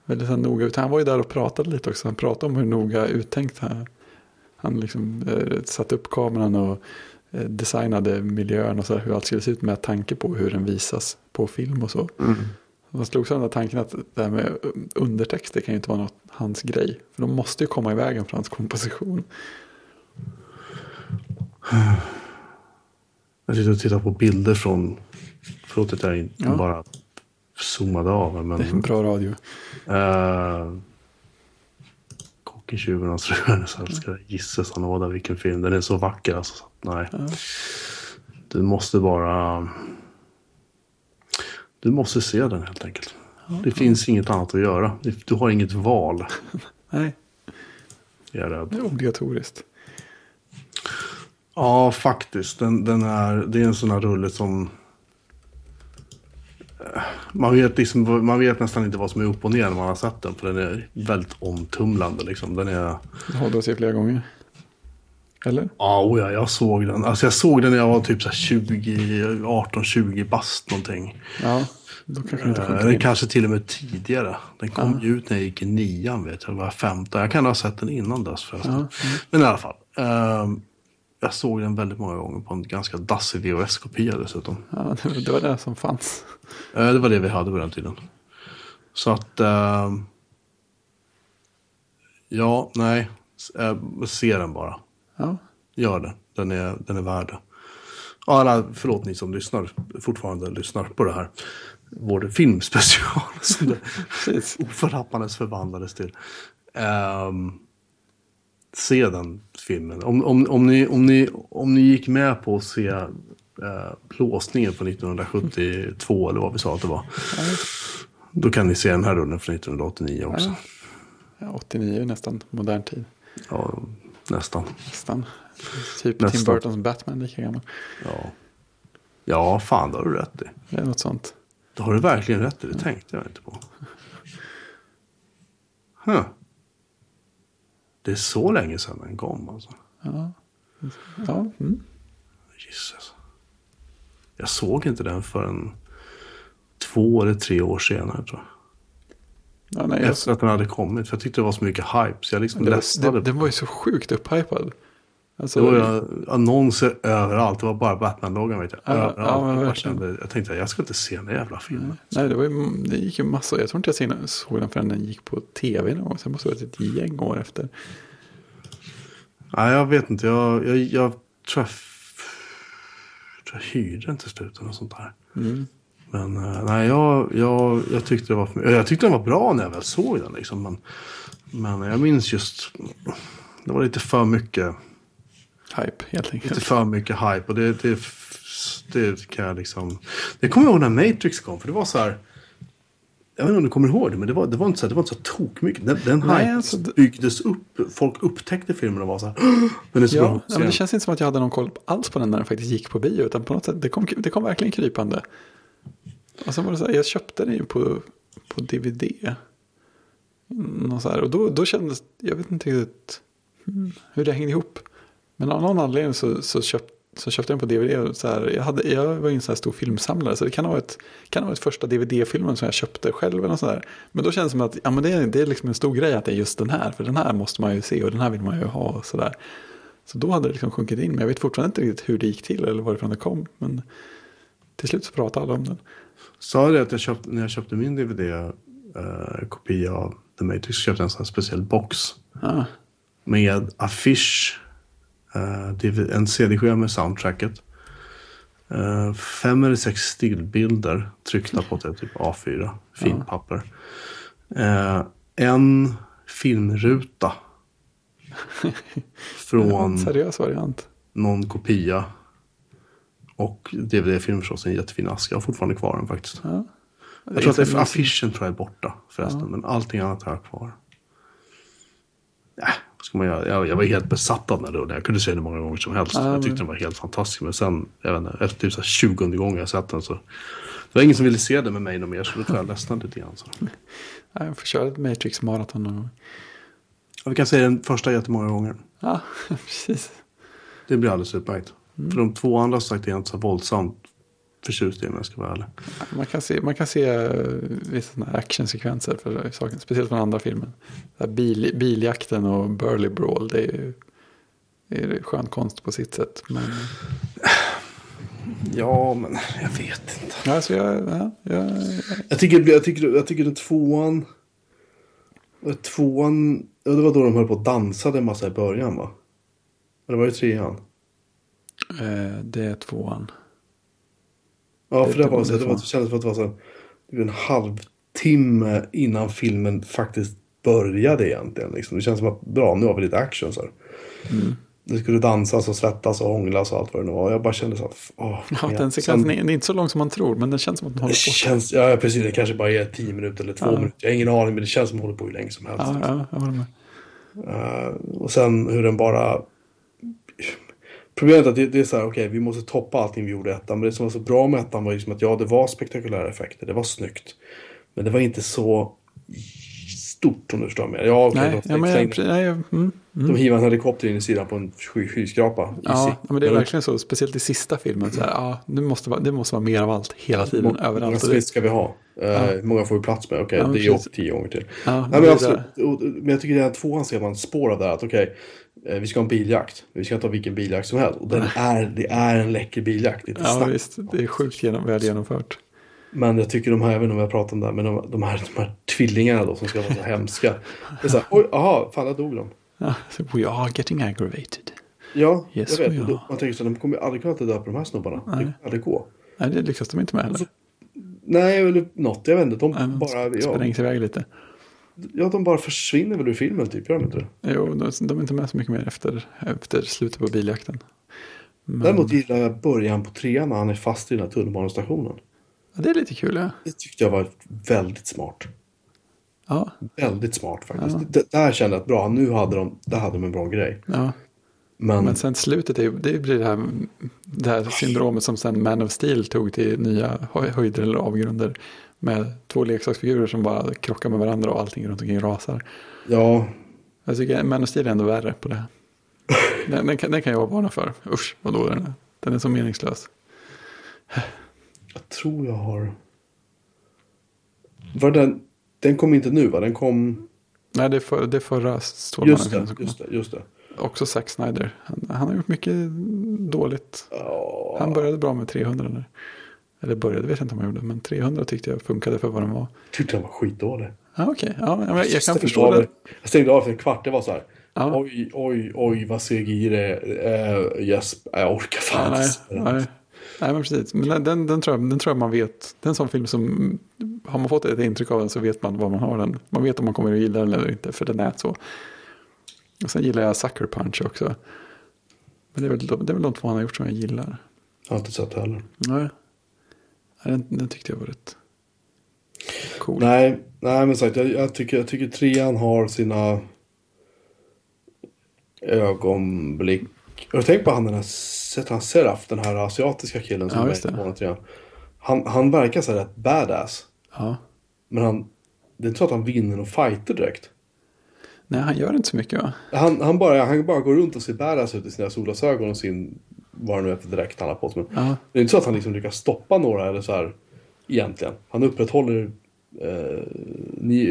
A: Väldigt så här, noga ut. Han var ju där och pratade lite också. Han pratade om hur noga uttänkt han, han liksom, eh, satte upp kameran och eh, designade miljön och så här, hur allt skulle se ut med tanke på hur den visas på film och så. Man slog sig den tanken att det här med undertexter kan ju inte vara något hans grej. För de måste ju komma i vägen för hans komposition.
B: Jag sitter och tittar på bilder från... Förlåt att jag
A: Ja.
B: bara zoomade av. här,
A: Det är en
B: Men,
A: bra radio.
B: uh, Kocken, tjuven och fruarnas älskare. Gisses anåda vilken film. Den är så vacker alltså. så Nej.
A: Ja.
B: Du måste bara... Du måste se den helt enkelt. Det finns inget annat att göra. Du har inget val.
A: Nej,
B: Jag är rädd.
A: det är obligatoriskt.
B: Ja, faktiskt. Den, den är, det är en sån här rulle som... eh, Man vet, liksom, man vet nästan inte vad som är upp och ner när man har sett den. För den är väldigt omtumlande. Liksom. Den är...
A: Det har du att se flera gånger. Eller?
B: Ja, oh ja, jag såg den. Alltså jag såg den när jag var typ så här 20, 18-20 bast någonting.
A: Ja, då kanske det inte
B: Eh,
A: sjunker
B: Den
A: in.
B: kanske till och med tidigare. Den kom ju ut när jag gick i nian, vet jag. Jag var 15. Jag kan ha sett den innan dess förresten.
A: Ja,
B: Men i alla fall. ehm, jag såg den väldigt många gånger på en ganska dassig VHS-kopia dessutom.
A: Ja, det, var det som fanns.
B: Eh, det var det vi hade på den tiden. Så att... ehm, ja, nej. Eh, se den bara.
A: Ja,
B: Gör det. Den är, den är värd det. Ja, alla, förlåt ni som lyssnar, fortfarande lyssnar på det här. Vår filmspecial som det oförhappandes förvandlades till. Ehm, se den filmen. Om, om, om, ni, om, ni, om ni gick med på att se uh, blåsningen från 1972 eller vad vi sa att det var. Då kan ni se den här rullen från 1989 också.
A: Ja. Ja, 89 är nästan modern tid.
B: Ja, nästan.
A: Nästan. Typ Tim
B: Nästan.
A: Burtons Batman lika gammal.
B: Ja. ja, fan det har du rätt i.
A: Det är något sånt.
B: Det har du verkligen rätt i, det tänkte jag inte på. Huh. Det är så länge sedan den kom alltså.
A: Ja, ja mm.
B: Jesus. Jag såg inte den förrän två eller tre år senare tror jag.
A: ja nej, jag,
B: Efter att den hade kommit. För jag tyckte det var så mycket hype. Så jag liksom
A: det, det, den var ju så sjukt upphypad. Alltså,
B: Det var ju annonser överallt. Det var bara Batman-loggan vet jag.
A: Ja,
B: överallt.
A: ja,
B: jag, kände, jag tänkte jag ska inte se den jävla filmen.
A: Nej, det, var ju, det gick ju massor. Jag tror inte jag såg- såg den förrän den gick på tv någon gång. Sen måste det ha varit ett gäng år efter.
B: Nej, jag vet inte. Jag, jag, jag tror jag, tror jag hyrde den till slut. Eller något sånt där.
A: Mm.
B: Men eh, nej, jag, jag, jag tyckte det var Jag tyckte den var bra när jag väl såg den. Liksom, men, men jag minns just... Det var lite för mycket,
A: Hype helt
B: lite
A: enkelt.
B: för mycket hype. Och det, det, det kan jag liksom... Det kommer jag ihåg när Matrix kom. För det var så här... Jag vet inte om du kommer ihåg det, men det var, det var inte så, här- det var inte så tokmycket. Den, den
A: Nej,
B: hypen
A: alltså
B: byggdes upp. Folk upptäckte filmen och var så här... Den är så bra.
A: Ja, ja, men det känns inte som att jag hade någon koll alls på den när den faktiskt gick på bio. Utan på något sätt, det kom, det kom verkligen krypande. Och sen var det så här, jag köpte den ju på, på DVD. Så här, och då, då kändes, jag vet inte riktigt hmm, hur det hängde ihop. Men av någon anledning så, så, köpt, så köpte jag den på DVD. Så här, jag, hade, jag var ju en så här stor filmsamlare. Så det kan ha varit, kan ha varit första DVD-filmen som jag köpte själv. Eller något så här. Men då kändes det som att ja, men det, är, det är liksom en stor grej att det är just den här. För den här måste man ju se och den här vill man ju ha. Och så, där. så då hade det liksom sjunkit in. Men jag vet fortfarande inte riktigt hur det gick till eller varifrån det kom. Men till slut så pratade alla om den.
B: Sa jag det att jag köpte, när jag köpte min DVD-kopia av The Matrix köpte jag en sån här speciell box.
A: Ja,
B: Med affisch, DV en CD-skiva med soundtracket. eh, fem eller sex stillbilder tryckta på ett typ A4, fint
A: Ja.
B: papper. Eh, en filmruta. Från
A: seriös variant.
B: någon kopia. Och DVD-film förstås, en jättefin ask. Jag har fortfarande kvar den faktiskt.
A: Ja.
B: Jag tror att
A: Det
B: det, affischen tror jag är borta förresten.
A: Ja.
B: Men allting annat har jag kvar. Äh, ska man göra? Jag, jag var helt besatt av den här rullen. Jag kunde se den hur många gånger som helst.
A: Ja,
B: jag tyckte den var helt fantastisk. Men sen, jag vet inte, efter typ så här 20 gånger jag sett den så. Det var ingen som ville se det med mig någon mer. Så då tror jag ledsnade lite grann. Så.
A: Ja, jag får köra ett Matrix Marathon någon gång.
B: Och vi kan säga den första jättemånga gånger.
A: Ja, precis.
B: Det blir alldeles utmärkt.
A: Mm.
B: För de två andra som sagt är jag inte så våldsamt förtjust i om jag ska vara ärlig.
A: Man kan se, man kan se eh, vissa actionsekvenser för saken, speciellt från andra filmen. Bil, biljakten och Burly Brawl, det är ju det är skön konst på sitt sätt. Men
B: Ja, men jag vet inte.
A: alltså jag, ja, jag,
B: Jag tycker, jag tycker, jag tycker den tvåan... Tvåan... Ja, det var då de höll på och dansade en massa i början va? Eller var det trean?
A: eh, det är tvåan.
B: Ja, för det, var, så,
A: det
B: var, det kändes som att det var så här, en halvtimme innan filmen faktiskt började egentligen. Liksom. Det känns som att bra, nu har vi lite action. Så.
A: Mm.
B: Det skulle dansas och svettas och hånglas och allt vad det nu var. Jag bara kände så här, åh,
A: Ja, den sekvensen är, inte så lång som man tror, men den känns som att den håller
B: Det
A: på.
B: känns, ja precis, det kanske bara är 10 minuter eller två
A: Ja.
B: minuter. Jag har ingen aning, men det känns som att den håller på hur länge som helst.
A: Ja, ja, jag håller med.
B: Eh, och sen hur den bara... Problemet är att det, det är så här, okej, vi måste toppa allting vi gjorde i ettan. Men det som var så bra med ettan var liksom att ja, det var spektakulära effekter, det var snyggt. Men det var inte så stort om du förstår mig. Ja, okej,
A: Nej,
B: de,
A: ja, men jag, nej, jag- mm,
B: de hivar en helikopter in i sidan på en sky, skyskrapa.
A: ja,
B: sig.
A: men det är verkligen så, speciellt i sista filmen. Så här, ja, det, måste vara, det måste vara mer av allt hela tiden,
B: Hur många
A: överallt.
B: Swiss
A: det,
B: ska vi ha? Eh, Hur många får vi plats med? Okej,
A: Ja,
B: det är upp tio gånger till.
A: ja,
B: Nej, men. Och- men jag tycker redan tvåan ser man spår av det här. Att okej, eh, vi ska ha en biljakt. Vi ska ha vilken biljakt som helst. Och den är, det är en läcker biljakt. Det är inte
A: Ja,
B: snack.
A: visst. Det är sjukt genom, väl genomfört.
B: Men jag tycker de här, jag vet inte om jag pratat om det här, men de, de, här, de här tvillingarna då som ska vara så hemska. Det är så här, oj, aha, fan där dog de.
A: Så we are getting aggravated.
B: Ja,
A: Yes,
B: jag vet. Man tänker så här, de kommer ju aldrig kunna ta döda på de här snubbarna. Det
A: Nej.
B: kommer aldrig gå.
A: Nej, det lyckas de inte med heller.
B: Nej, eller något. Jag vet inte. De
A: Nej,
B: bara, ja,
A: Sprängs iväg lite.
B: ja, de bara försvinner väl ur filmen typ, gör de inte det?
A: Jo, de, de är inte med så mycket mer efter, efter slutet på biljakten. Men,
B: Däremot gillar jag början på trean när han är fast i den här tunnelbanestationen.
A: Ja, det är lite kul, ja.
B: Det tyckte jag var väldigt smart.
A: Ja,
B: Väldigt smart faktiskt.
A: Ja.
B: Det, där kände jag att bra, nu hade de, där hade de en bra grej.
A: ja.
B: Men,
A: Men sen slutet, är, det blir det här, det här syndromet som sen Man of Steel tog till nya hö- höjder eller avgrunder. Med två leksaksfigurer som bara krockar med varandra och allting runt omkring rasar.
B: ja,
A: Jag tycker Man of Steel är ändå värre på det. Den, den, kan, den kan jag varna för. Usch, vad dålig den är. Den är så meningslös.
B: Jag tror jag har... Var den, den kom inte nu va? Den kom...
A: Nej, det är, för, det är förra
B: Just
A: Stålmannen.
B: det, just det, just det.
A: Också Zack Snyder. Han, han har gjort mycket dåligt.
B: Ja,
A: Han började bra med 300. Eller, eller började, vet jag inte om han gjorde. Men 300 tyckte jag funkade för vad den var.
B: jag tyckte den var skitdålig.
A: Ja, okej. Ja, men jag, jag kan förstå
B: av
A: det.
B: Jag stängde av efter en kvart, det var så här.
A: Ja.
B: Oj, oj, oj, vad CGI det är. Yes, jag orkar fan
A: nej,
B: den.
A: nej. Nej, men precis. Men den, den, den, tror jag, den tror jag man vet. Det är en sån film som, har man fått ett intryck av den så vet man vad man har den. Man vet om man kommer att gilla den eller inte, för den är så. Och sen gillar jag Sucker Punch också. Men det är väl, de- det är väl de två han har gjort som jag gillar.
B: Jag har inte sett heller.
A: Nej, Den, den tyckte jag var rätt cool.
B: Nej, nej men sagt, jag, jag, tycker, jag tycker trean har sina ögonblick. Du tänkt på han den här, sett han Seraf, den här asiatiska killen som
A: Ja, just
B: med trean. Han, han verkar så här rätt badass.
A: Ja.
B: Men han, det är inte så att han vinner någon fighter direkt.
A: Nej, han gör inte så mycket va?
B: Han, han, bara, han bara går runt och ser badass ut i sina solglasögon och sin, vad det nu är för dräkt han har på sig. Men
A: Ja.
B: Det är inte så att han liksom lyckas stoppa några eller så här egentligen. Han upprätthåller eh,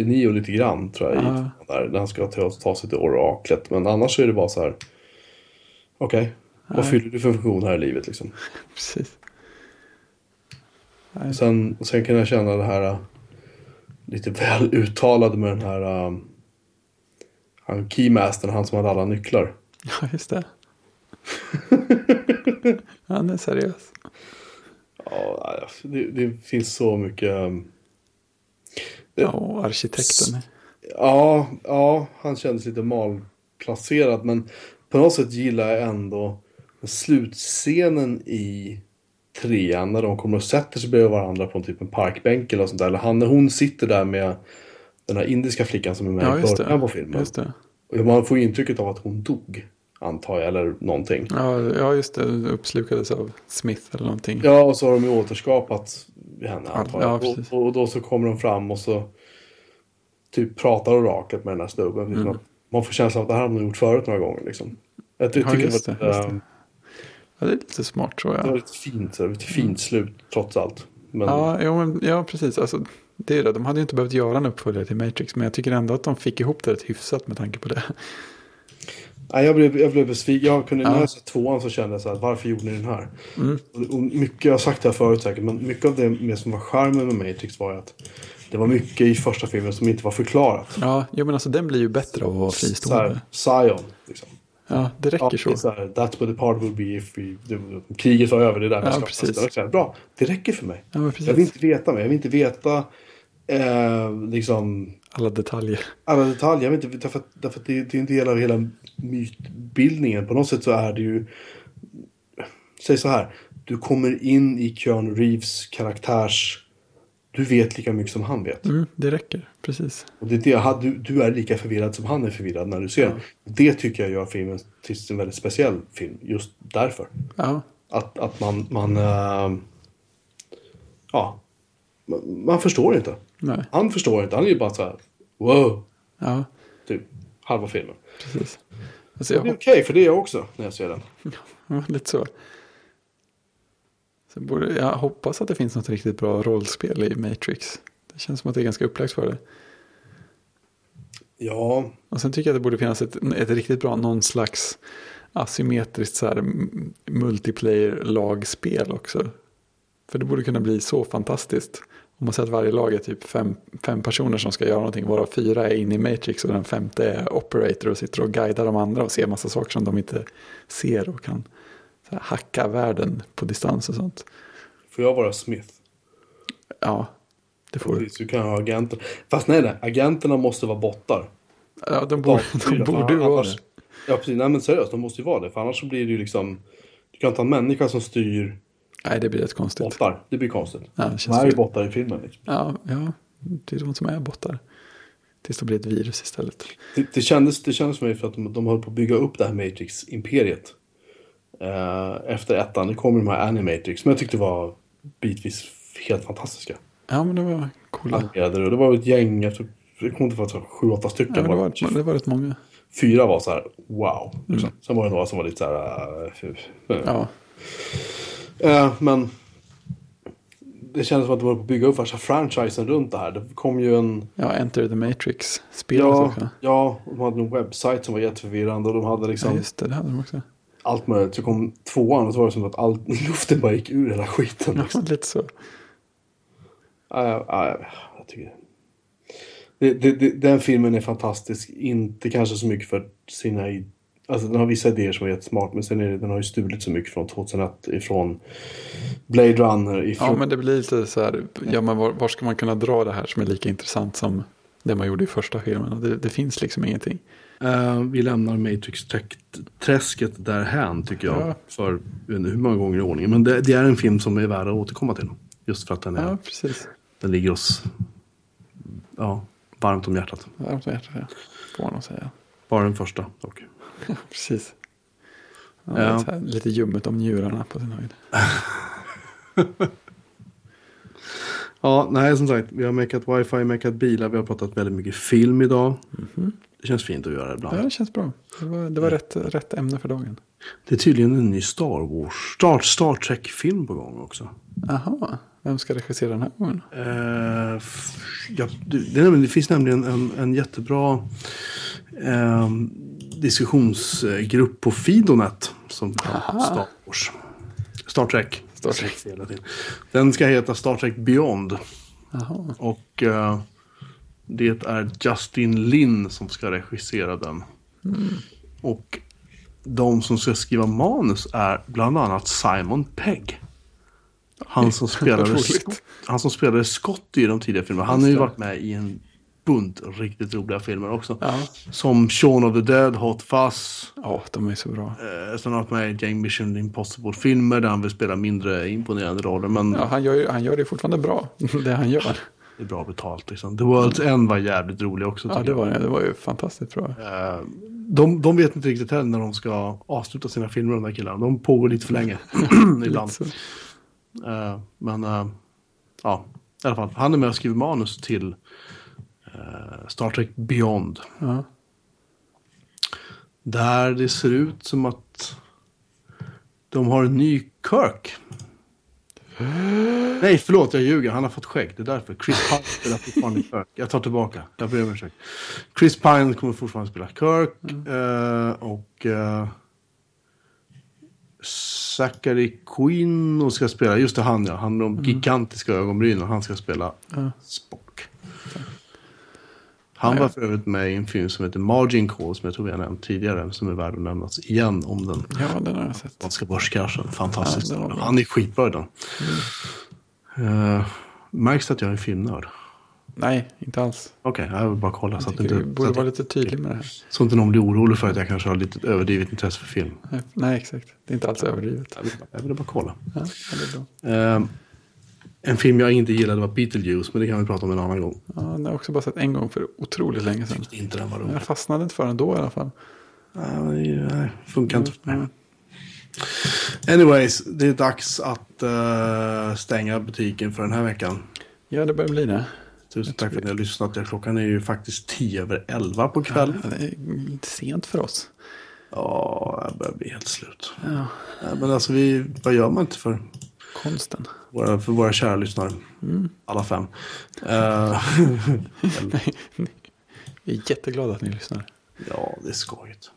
B: Neo lite grann tror jag.
A: Ja.
B: I, där, när han ska ta, ta sig till oraklet. Men annars är det bara så här. Okej, vad
A: Nej.
B: fyller du för funktion här i livet liksom?
A: Precis. Nej.
B: Och sen, sen kan jag känna det här eh, lite väl uttalade med den här eh, han keymastern, han som hade alla nycklar.
A: Ja, just det. han är seriös.
B: Ja, det, det finns så mycket. Det-
A: Ja, och arkitekten.
B: Ja, ja, han kändes lite malplacerad. Men på något sätt gillar jag ändå slutscenen i trean. När de kommer och sätter sig bredvid varandra på en typ en parkbänk eller sånt där. Eller han när hon sitter där med den här indiska flickan som är med
A: Ja,
B: i början på filmen. Och man får intrycket av att hon dog. Antar jag, eller någonting.
A: Ja, ja, just det. Uppslukades av Smith eller någonting.
B: Ja, och så har de ju återskapat henne antar
A: Ja,
B: jag.
A: precis.
B: och, och då så kommer de fram och så typ pratar oraklet med den här snubben.
A: Mm.
B: Man får känslan av att det här har de gjort förut några gånger. Liksom. Jag ty-
A: Ja,
B: tycker det,
A: det,
B: var,
A: det. Ja, det är lite smart tror
B: det var
A: jag.
B: lite fint, så, lite fint slut trots allt. Men
A: Ja, jo, men, ja precis. Alltså, det är det. De hade ju inte behövt göra en uppföljare till Matrix. Men jag tycker ändå att de fick ihop det rätt hyfsat med tanke på det.
B: nej, jag, blev, jag blev besviken. Jag kunde,
A: Ja.
B: När jag såg tvåan så kände jag så här, varför gjorde ni den här?
A: Mm.
B: Och, mycket, jag har sagt det här förut säkert, men mycket av det som var charmen med Matrix var ju att det var mycket i första filmen som inte var förklarat.
A: Ja, jo, men alltså den blir ju bättre av att vara fristående.
B: Zion, liksom.
A: Ja, det räcker
B: Ja,
A: så.
B: det så här, That's what the part will be if we, kriget var över. Det är där
A: Ja, precis.
B: här, Bra, det räcker för mig.
A: Ja.
B: Jag vill inte veta mer. Jag vill inte veta eh, liksom
A: Alla detaljer.
B: alla detaljer. Jag vet inte, därför därför att det, det är en del av hela mytbildningen. På något sätt så är det ju... Säg så här. Du kommer in i Keanu Reeves karaktärs... Du vet lika mycket som han vet.
A: Mm, det räcker, precis.
B: Och det är det, du, du är lika förvirrad som han är förvirrad när du ser den. Det tycker jag gör filmen till en väldigt speciell film. Just därför.
A: Ja,
B: Att, att man... man äh, ja. Man, man förstår inte.
A: nej.
B: Han förstår inte. Han är ju bara så här... Wow!
A: Ja,
B: Typ halva filmen.
A: precis. Alltså
B: Det
A: jag
B: är okej, för det är jag också när jag ser den.
A: Ja, lite så. Så borde, jag hoppas att det finns något riktigt bra rollspel i Matrix. Det känns som att det är ganska upplagt för det.
B: Ja,
A: Och sen tycker jag att det borde finnas ett, ett riktigt bra, någon slags asymmetriskt så här multiplayer-lagspel också. För det borde kunna bli så fantastiskt. Om man säger att varje lag är typ fem, fem personer som ska göra någonting, varav fyra är inne i Matrix och den femte är operator och sitter och guidar de andra och ser massa saker som de inte ser och kan hacka världen på distans och sånt.
B: får jag vara Smith?
A: Ja, det får du.
B: Precis, du kan ha agenter. Fast nej, nej, agenterna måste vara bottar.
A: Ja, de borde, de borde ju vara
B: annars-
A: det.
B: Ja, precis. Nej, men seriöst, de måste ju vara det. För annars så blir det ju liksom... Du kan inte ha en människa som styr
A: Nej, det blir rätt konstigt.
B: bottar. Det blir konstigt.
A: Ja, det
B: de är ju bottar i filmen. Liksom.
A: Ja, ja, det är de som är bottar. Tills det blir ett virus istället.
B: Det, det, kändes, det kändes för mig för att de, de höll på att bygga upp det här Matrix-imperiet. Eh, efter ettan. Det kom ju de här Animatrix. Som jag tyckte var bitvis helt fantastiska.
A: Ja, men det var coola.
B: Animerade. Det var ett gäng. Jag kommer inte ihåg, sju, åtta stycken.
A: Ja, det, var, det var rätt många.
B: Fyra var så här, wow. Liksom. Sen var det några som var lite så här... eh, fy-
A: Ja,
B: Eh, men det kändes som att de var på att bygga upp värsta franchisen runt det här. Det kom ju en...
A: ja Enter the Matrix-spelet
B: Ja,
A: också.
B: ja, och de hade en webbsajt som var jätteförvirrande och de hade
A: Ja,
B: liksom
A: just det, det hade de också.
B: Allt möjligt. Så kom tvåan och så var det som att all, luften bara gick ur hela skiten.
A: Ja,
B: Liksom.
A: lite så.
B: Ja, ja, ja, jag tycker det, det, det, den filmen är fantastisk. Inte kanske så mycket för sina... Alltså den har vissa idéer som är jättesmart. Men sen är det, den har ju stulit så mycket från 2001. Ifrån Blade Runner. Ifrån,
A: Ja, men det blir lite så här, ja, men var, var ska man kunna dra det här som är lika intressant som det man gjorde i första filmen? Det, det finns liksom ingenting.
B: Eh, vi lämnar Matrix-träsket därhän tycker jag.
A: Ja.
B: För hur många gånger i ordningen. Men det, det är en film som är värd att återkomma till. Just för att den, är,
A: Ja, precis.
B: den ligger oss ja, varmt om hjärtat.
A: Varmt om hjärtat, ja. Får man säga.
B: Bara den första dock.
A: Precis. Ja,
B: Ja.
A: Här, lite ljummet om njurarna på sin höjd.
B: Ja, nej som sagt. Vi har mekat wifi, mekat bilar. Vi har pratat väldigt mycket film idag. Det känns fint att göra det ibland.
A: Ja, det känns bra. Det var, det var rätt, rätt ämne för dagen.
B: Det är tydligen en ny Star Wars, Star, Star Trek-film på gång också.
A: Aha, vem ska regissera den här gången?
B: Eh, f- ja, det, det, finns nämligen en, en jättebra eh, diskussionsgrupp på Fidonet som
A: Aha.
B: Star Wars. Star Trek.
A: Star Trek.
B: Den ska heta Star Trek Beyond.
A: Jaha,
B: Och eh, det är Justin Lin som ska regissera den. Och de som ska skriva manus är bland annat Simon Pegg. Han som spelade, han som spelade Scott i de tidiga filmerna. Han har ju varit med i en bunt riktigt roliga filmer också.
A: ja.
B: Som Shaun of the Dead, Hot Fuzz.
A: ja, de är så bra.
B: Eh, sen har med i gäng Mission Impossible-filmer där han vill spela mindre imponerande roller. Men
A: Ja, han, gör, ju- han gör det fortfarande bra, det han gör.
B: det är bra betalt. Liksom. The World's End var jävligt rolig också.
A: Ja, det var, det var ju fantastiskt bra.
B: Eh, de, de vet inte riktigt heller när de ska avsluta sina filmer, de här killarna. De pågår lite för länge. ibland. Eh, men eh, ja, i alla fall. Han är med och skriver manus till eh, Star Trek Beyond.
A: Ja.
B: Där det ser ut som att de har en ny Kirk. Nej, förlåt, jag ljuger. Han har fått skägg. Det är därför. Chris Pine spelar fortfarande Kirk. Jag tar tillbaka. Jag ber om ursäkt. Chris Pine kommer fortfarande spela Kirk. eh, och uh, Zachary Quinn ska spela, just det han ja. Han med de gigantiska ögonbrynen. Han ska spela
A: Ja.
B: Spock. Han
A: Nej.
B: var för övrigt med i en film som heter Margin Call som jag tror vi har nämnt tidigare. Som är värd att nämnas igen om den
A: Ja, den har jag sett.
B: amerikanska börskraschen. Fantastiskt.
A: Ja.
B: Han är skitbra i den. Eh, märks det att jag är filmnörd?
A: Nej, inte alls.
B: Okej, jag vill bara kolla. Så att, inte,
A: du
B: så,
A: borde
B: att,
A: vara lite tydlig med det här.
B: så inte någon blir orolig för att jag kanske har lite överdrivet intresse för film.
A: Nej, exakt. Det är inte alls överdrivet.
B: Jag vill, bara kolla.
A: Ja, det är bra.
B: Eh, en film jag inte gillade var Beetlejuice, men det kan vi prata om en annan gång.
A: Ja, den har jag också bara sett en gång för otroligt länge sedan.
B: Inte den var rolig.
A: Jag fastnade inte för den då i alla fall.
B: Nej, nej, funkar inte för mig. Anyways, det är dags att eh, stänga butiken för den här veckan.
A: Ja, det börjar bli det.
B: Tusen tack för att ni har lyssnat. Klockan är ju faktiskt tio över elva på kvällen.
A: Ja, det är lite sent för oss.
B: Ja, jag börjar bli helt slut.
A: Ja,
B: men alltså, vi, vad gör man inte för
A: konsten.
B: våra, för våra kära lyssnare? Alla fem. Eh,
A: Jag är jätteglad att ni lyssnar.
B: ja, det är skojigt.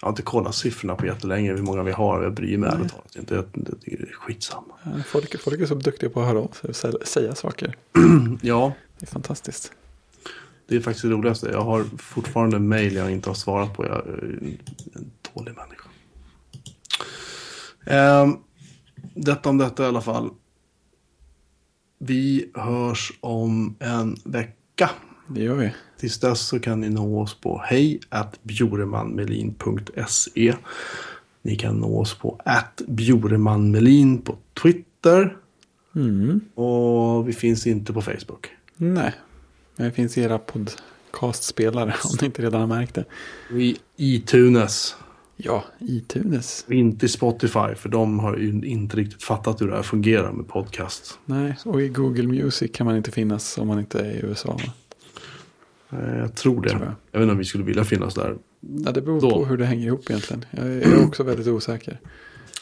B: Jag har inte kollat siffrorna på jättelänge, hur många vi har. Jag bryr mig ärligt talat inte. Jag, jag tycker det är skitsamma.
A: Folk, folk är så duktiga på att höra av sig och sä- säga saker.
B: Ja,
A: Det är fantastiskt.
B: Det är faktiskt det roligaste. Jag har fortfarande mejl jag inte har svarat på. Jag är en dålig människa. Ehm, detta om detta i alla fall. Vi hörs om en vecka.
A: Det gör vi.
B: Tills dess så kan ni nå oss på hej bjoremanmelin.se. Ni kan nå oss på att bjoremanmelin på Twitter.
A: Mm.
B: Och vi finns inte på Facebook.
A: Nej, men det finns i era podcastspelare om ni inte redan har märkt det.
B: I iTunes.
A: Ja, iTunes.
B: Inte Spotify, för de har ju inte riktigt fattat hur det här fungerar med podcast.
A: Nej, och i Google Music kan man inte finnas om man inte är i USA.
B: Jag tror det.
A: Tror
B: jag.
A: jag.
B: vet inte om vi skulle vilja finnas där.
A: Ja, det beror
B: Då.
A: på hur det hänger ihop egentligen. Jag är också väldigt osäker.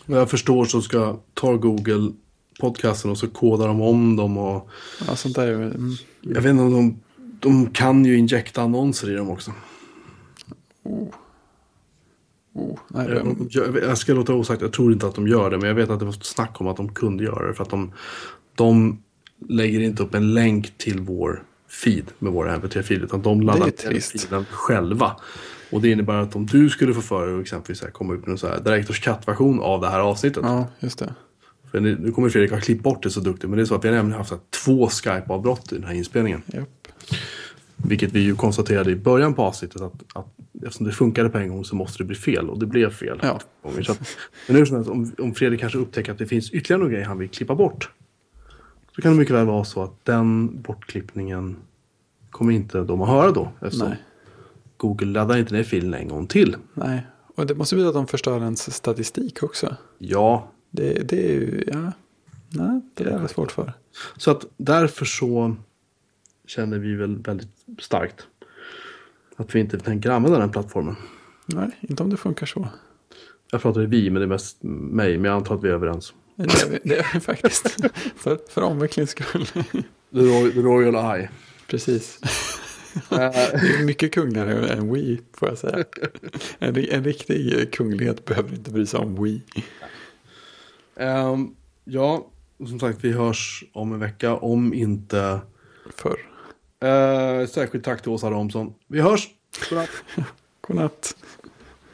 B: Vad jag förstår så ska ta Google podcasten och så kodar de om dem. Och
A: Ja, sånt där mm.
B: jag vet inte om de, de kan ju injekta annonser i dem också.
A: oh. Oh, nej,
B: Eh, gör- Jag ska låta osagt, jag tror inte att de gör det. Men jag vet att det var snack om att de kunde göra det. För att de, de lägger inte upp en länk till vår feed med våra mp3-filer. Utan de laddar ner filen själva. Och det innebär att om du skulle få för dig exempelvis så här komma ut med en så här Directors Cut-version av det här avsnittet.
A: Ja, just det.
B: För nu nu kommer Fredrik ha klippt bort det så duktigt. Men det är så att vi har nämligen haft så här, två Skype-avbrott i den här inspelningen.
A: Japp.
B: Vilket vi ju konstaterade i början på avsnittet att, att eftersom det funkade på en gång så måste det bli fel. Och det blev fel.
A: Ja.
B: Så att, men nu det att om, om Fredrik kanske upptäcker att det finns ytterligare några grejer han vill klippa bort. Så kan det mycket väl vara så att den bortklippningen kommer inte de att höra då. Eftersom
A: Nej.
B: Google laddar inte ner filen en gång till.
A: Nej, och det måste betyda att de förstör ens statistik också.
B: Ja,
A: Det, det är ju, ja. Nej, det är det svårt för.
B: så att därför så känner vi väl väldigt starkt att vi inte tänker använda den plattformen.
A: Nej, inte om det funkar så.
B: Jag pratar i vi, men det är mest mig. Men jag antar att vi är överens.
A: Det är vi, det är vi faktiskt. för, för omvecklings skull.
B: The Royal, the Royal Eye.
A: Precis. Det är mycket kungligare än Wii, får jag säga. En, en riktig kunglighet behöver inte bry sig om Wii.
B: Ehm, ja, som sagt, vi hörs om en vecka. Om inte...
A: Förr.
B: Uh, särskilt tack till Åsa Romson. Vi hörs! Godnatt!
A: Godnatt.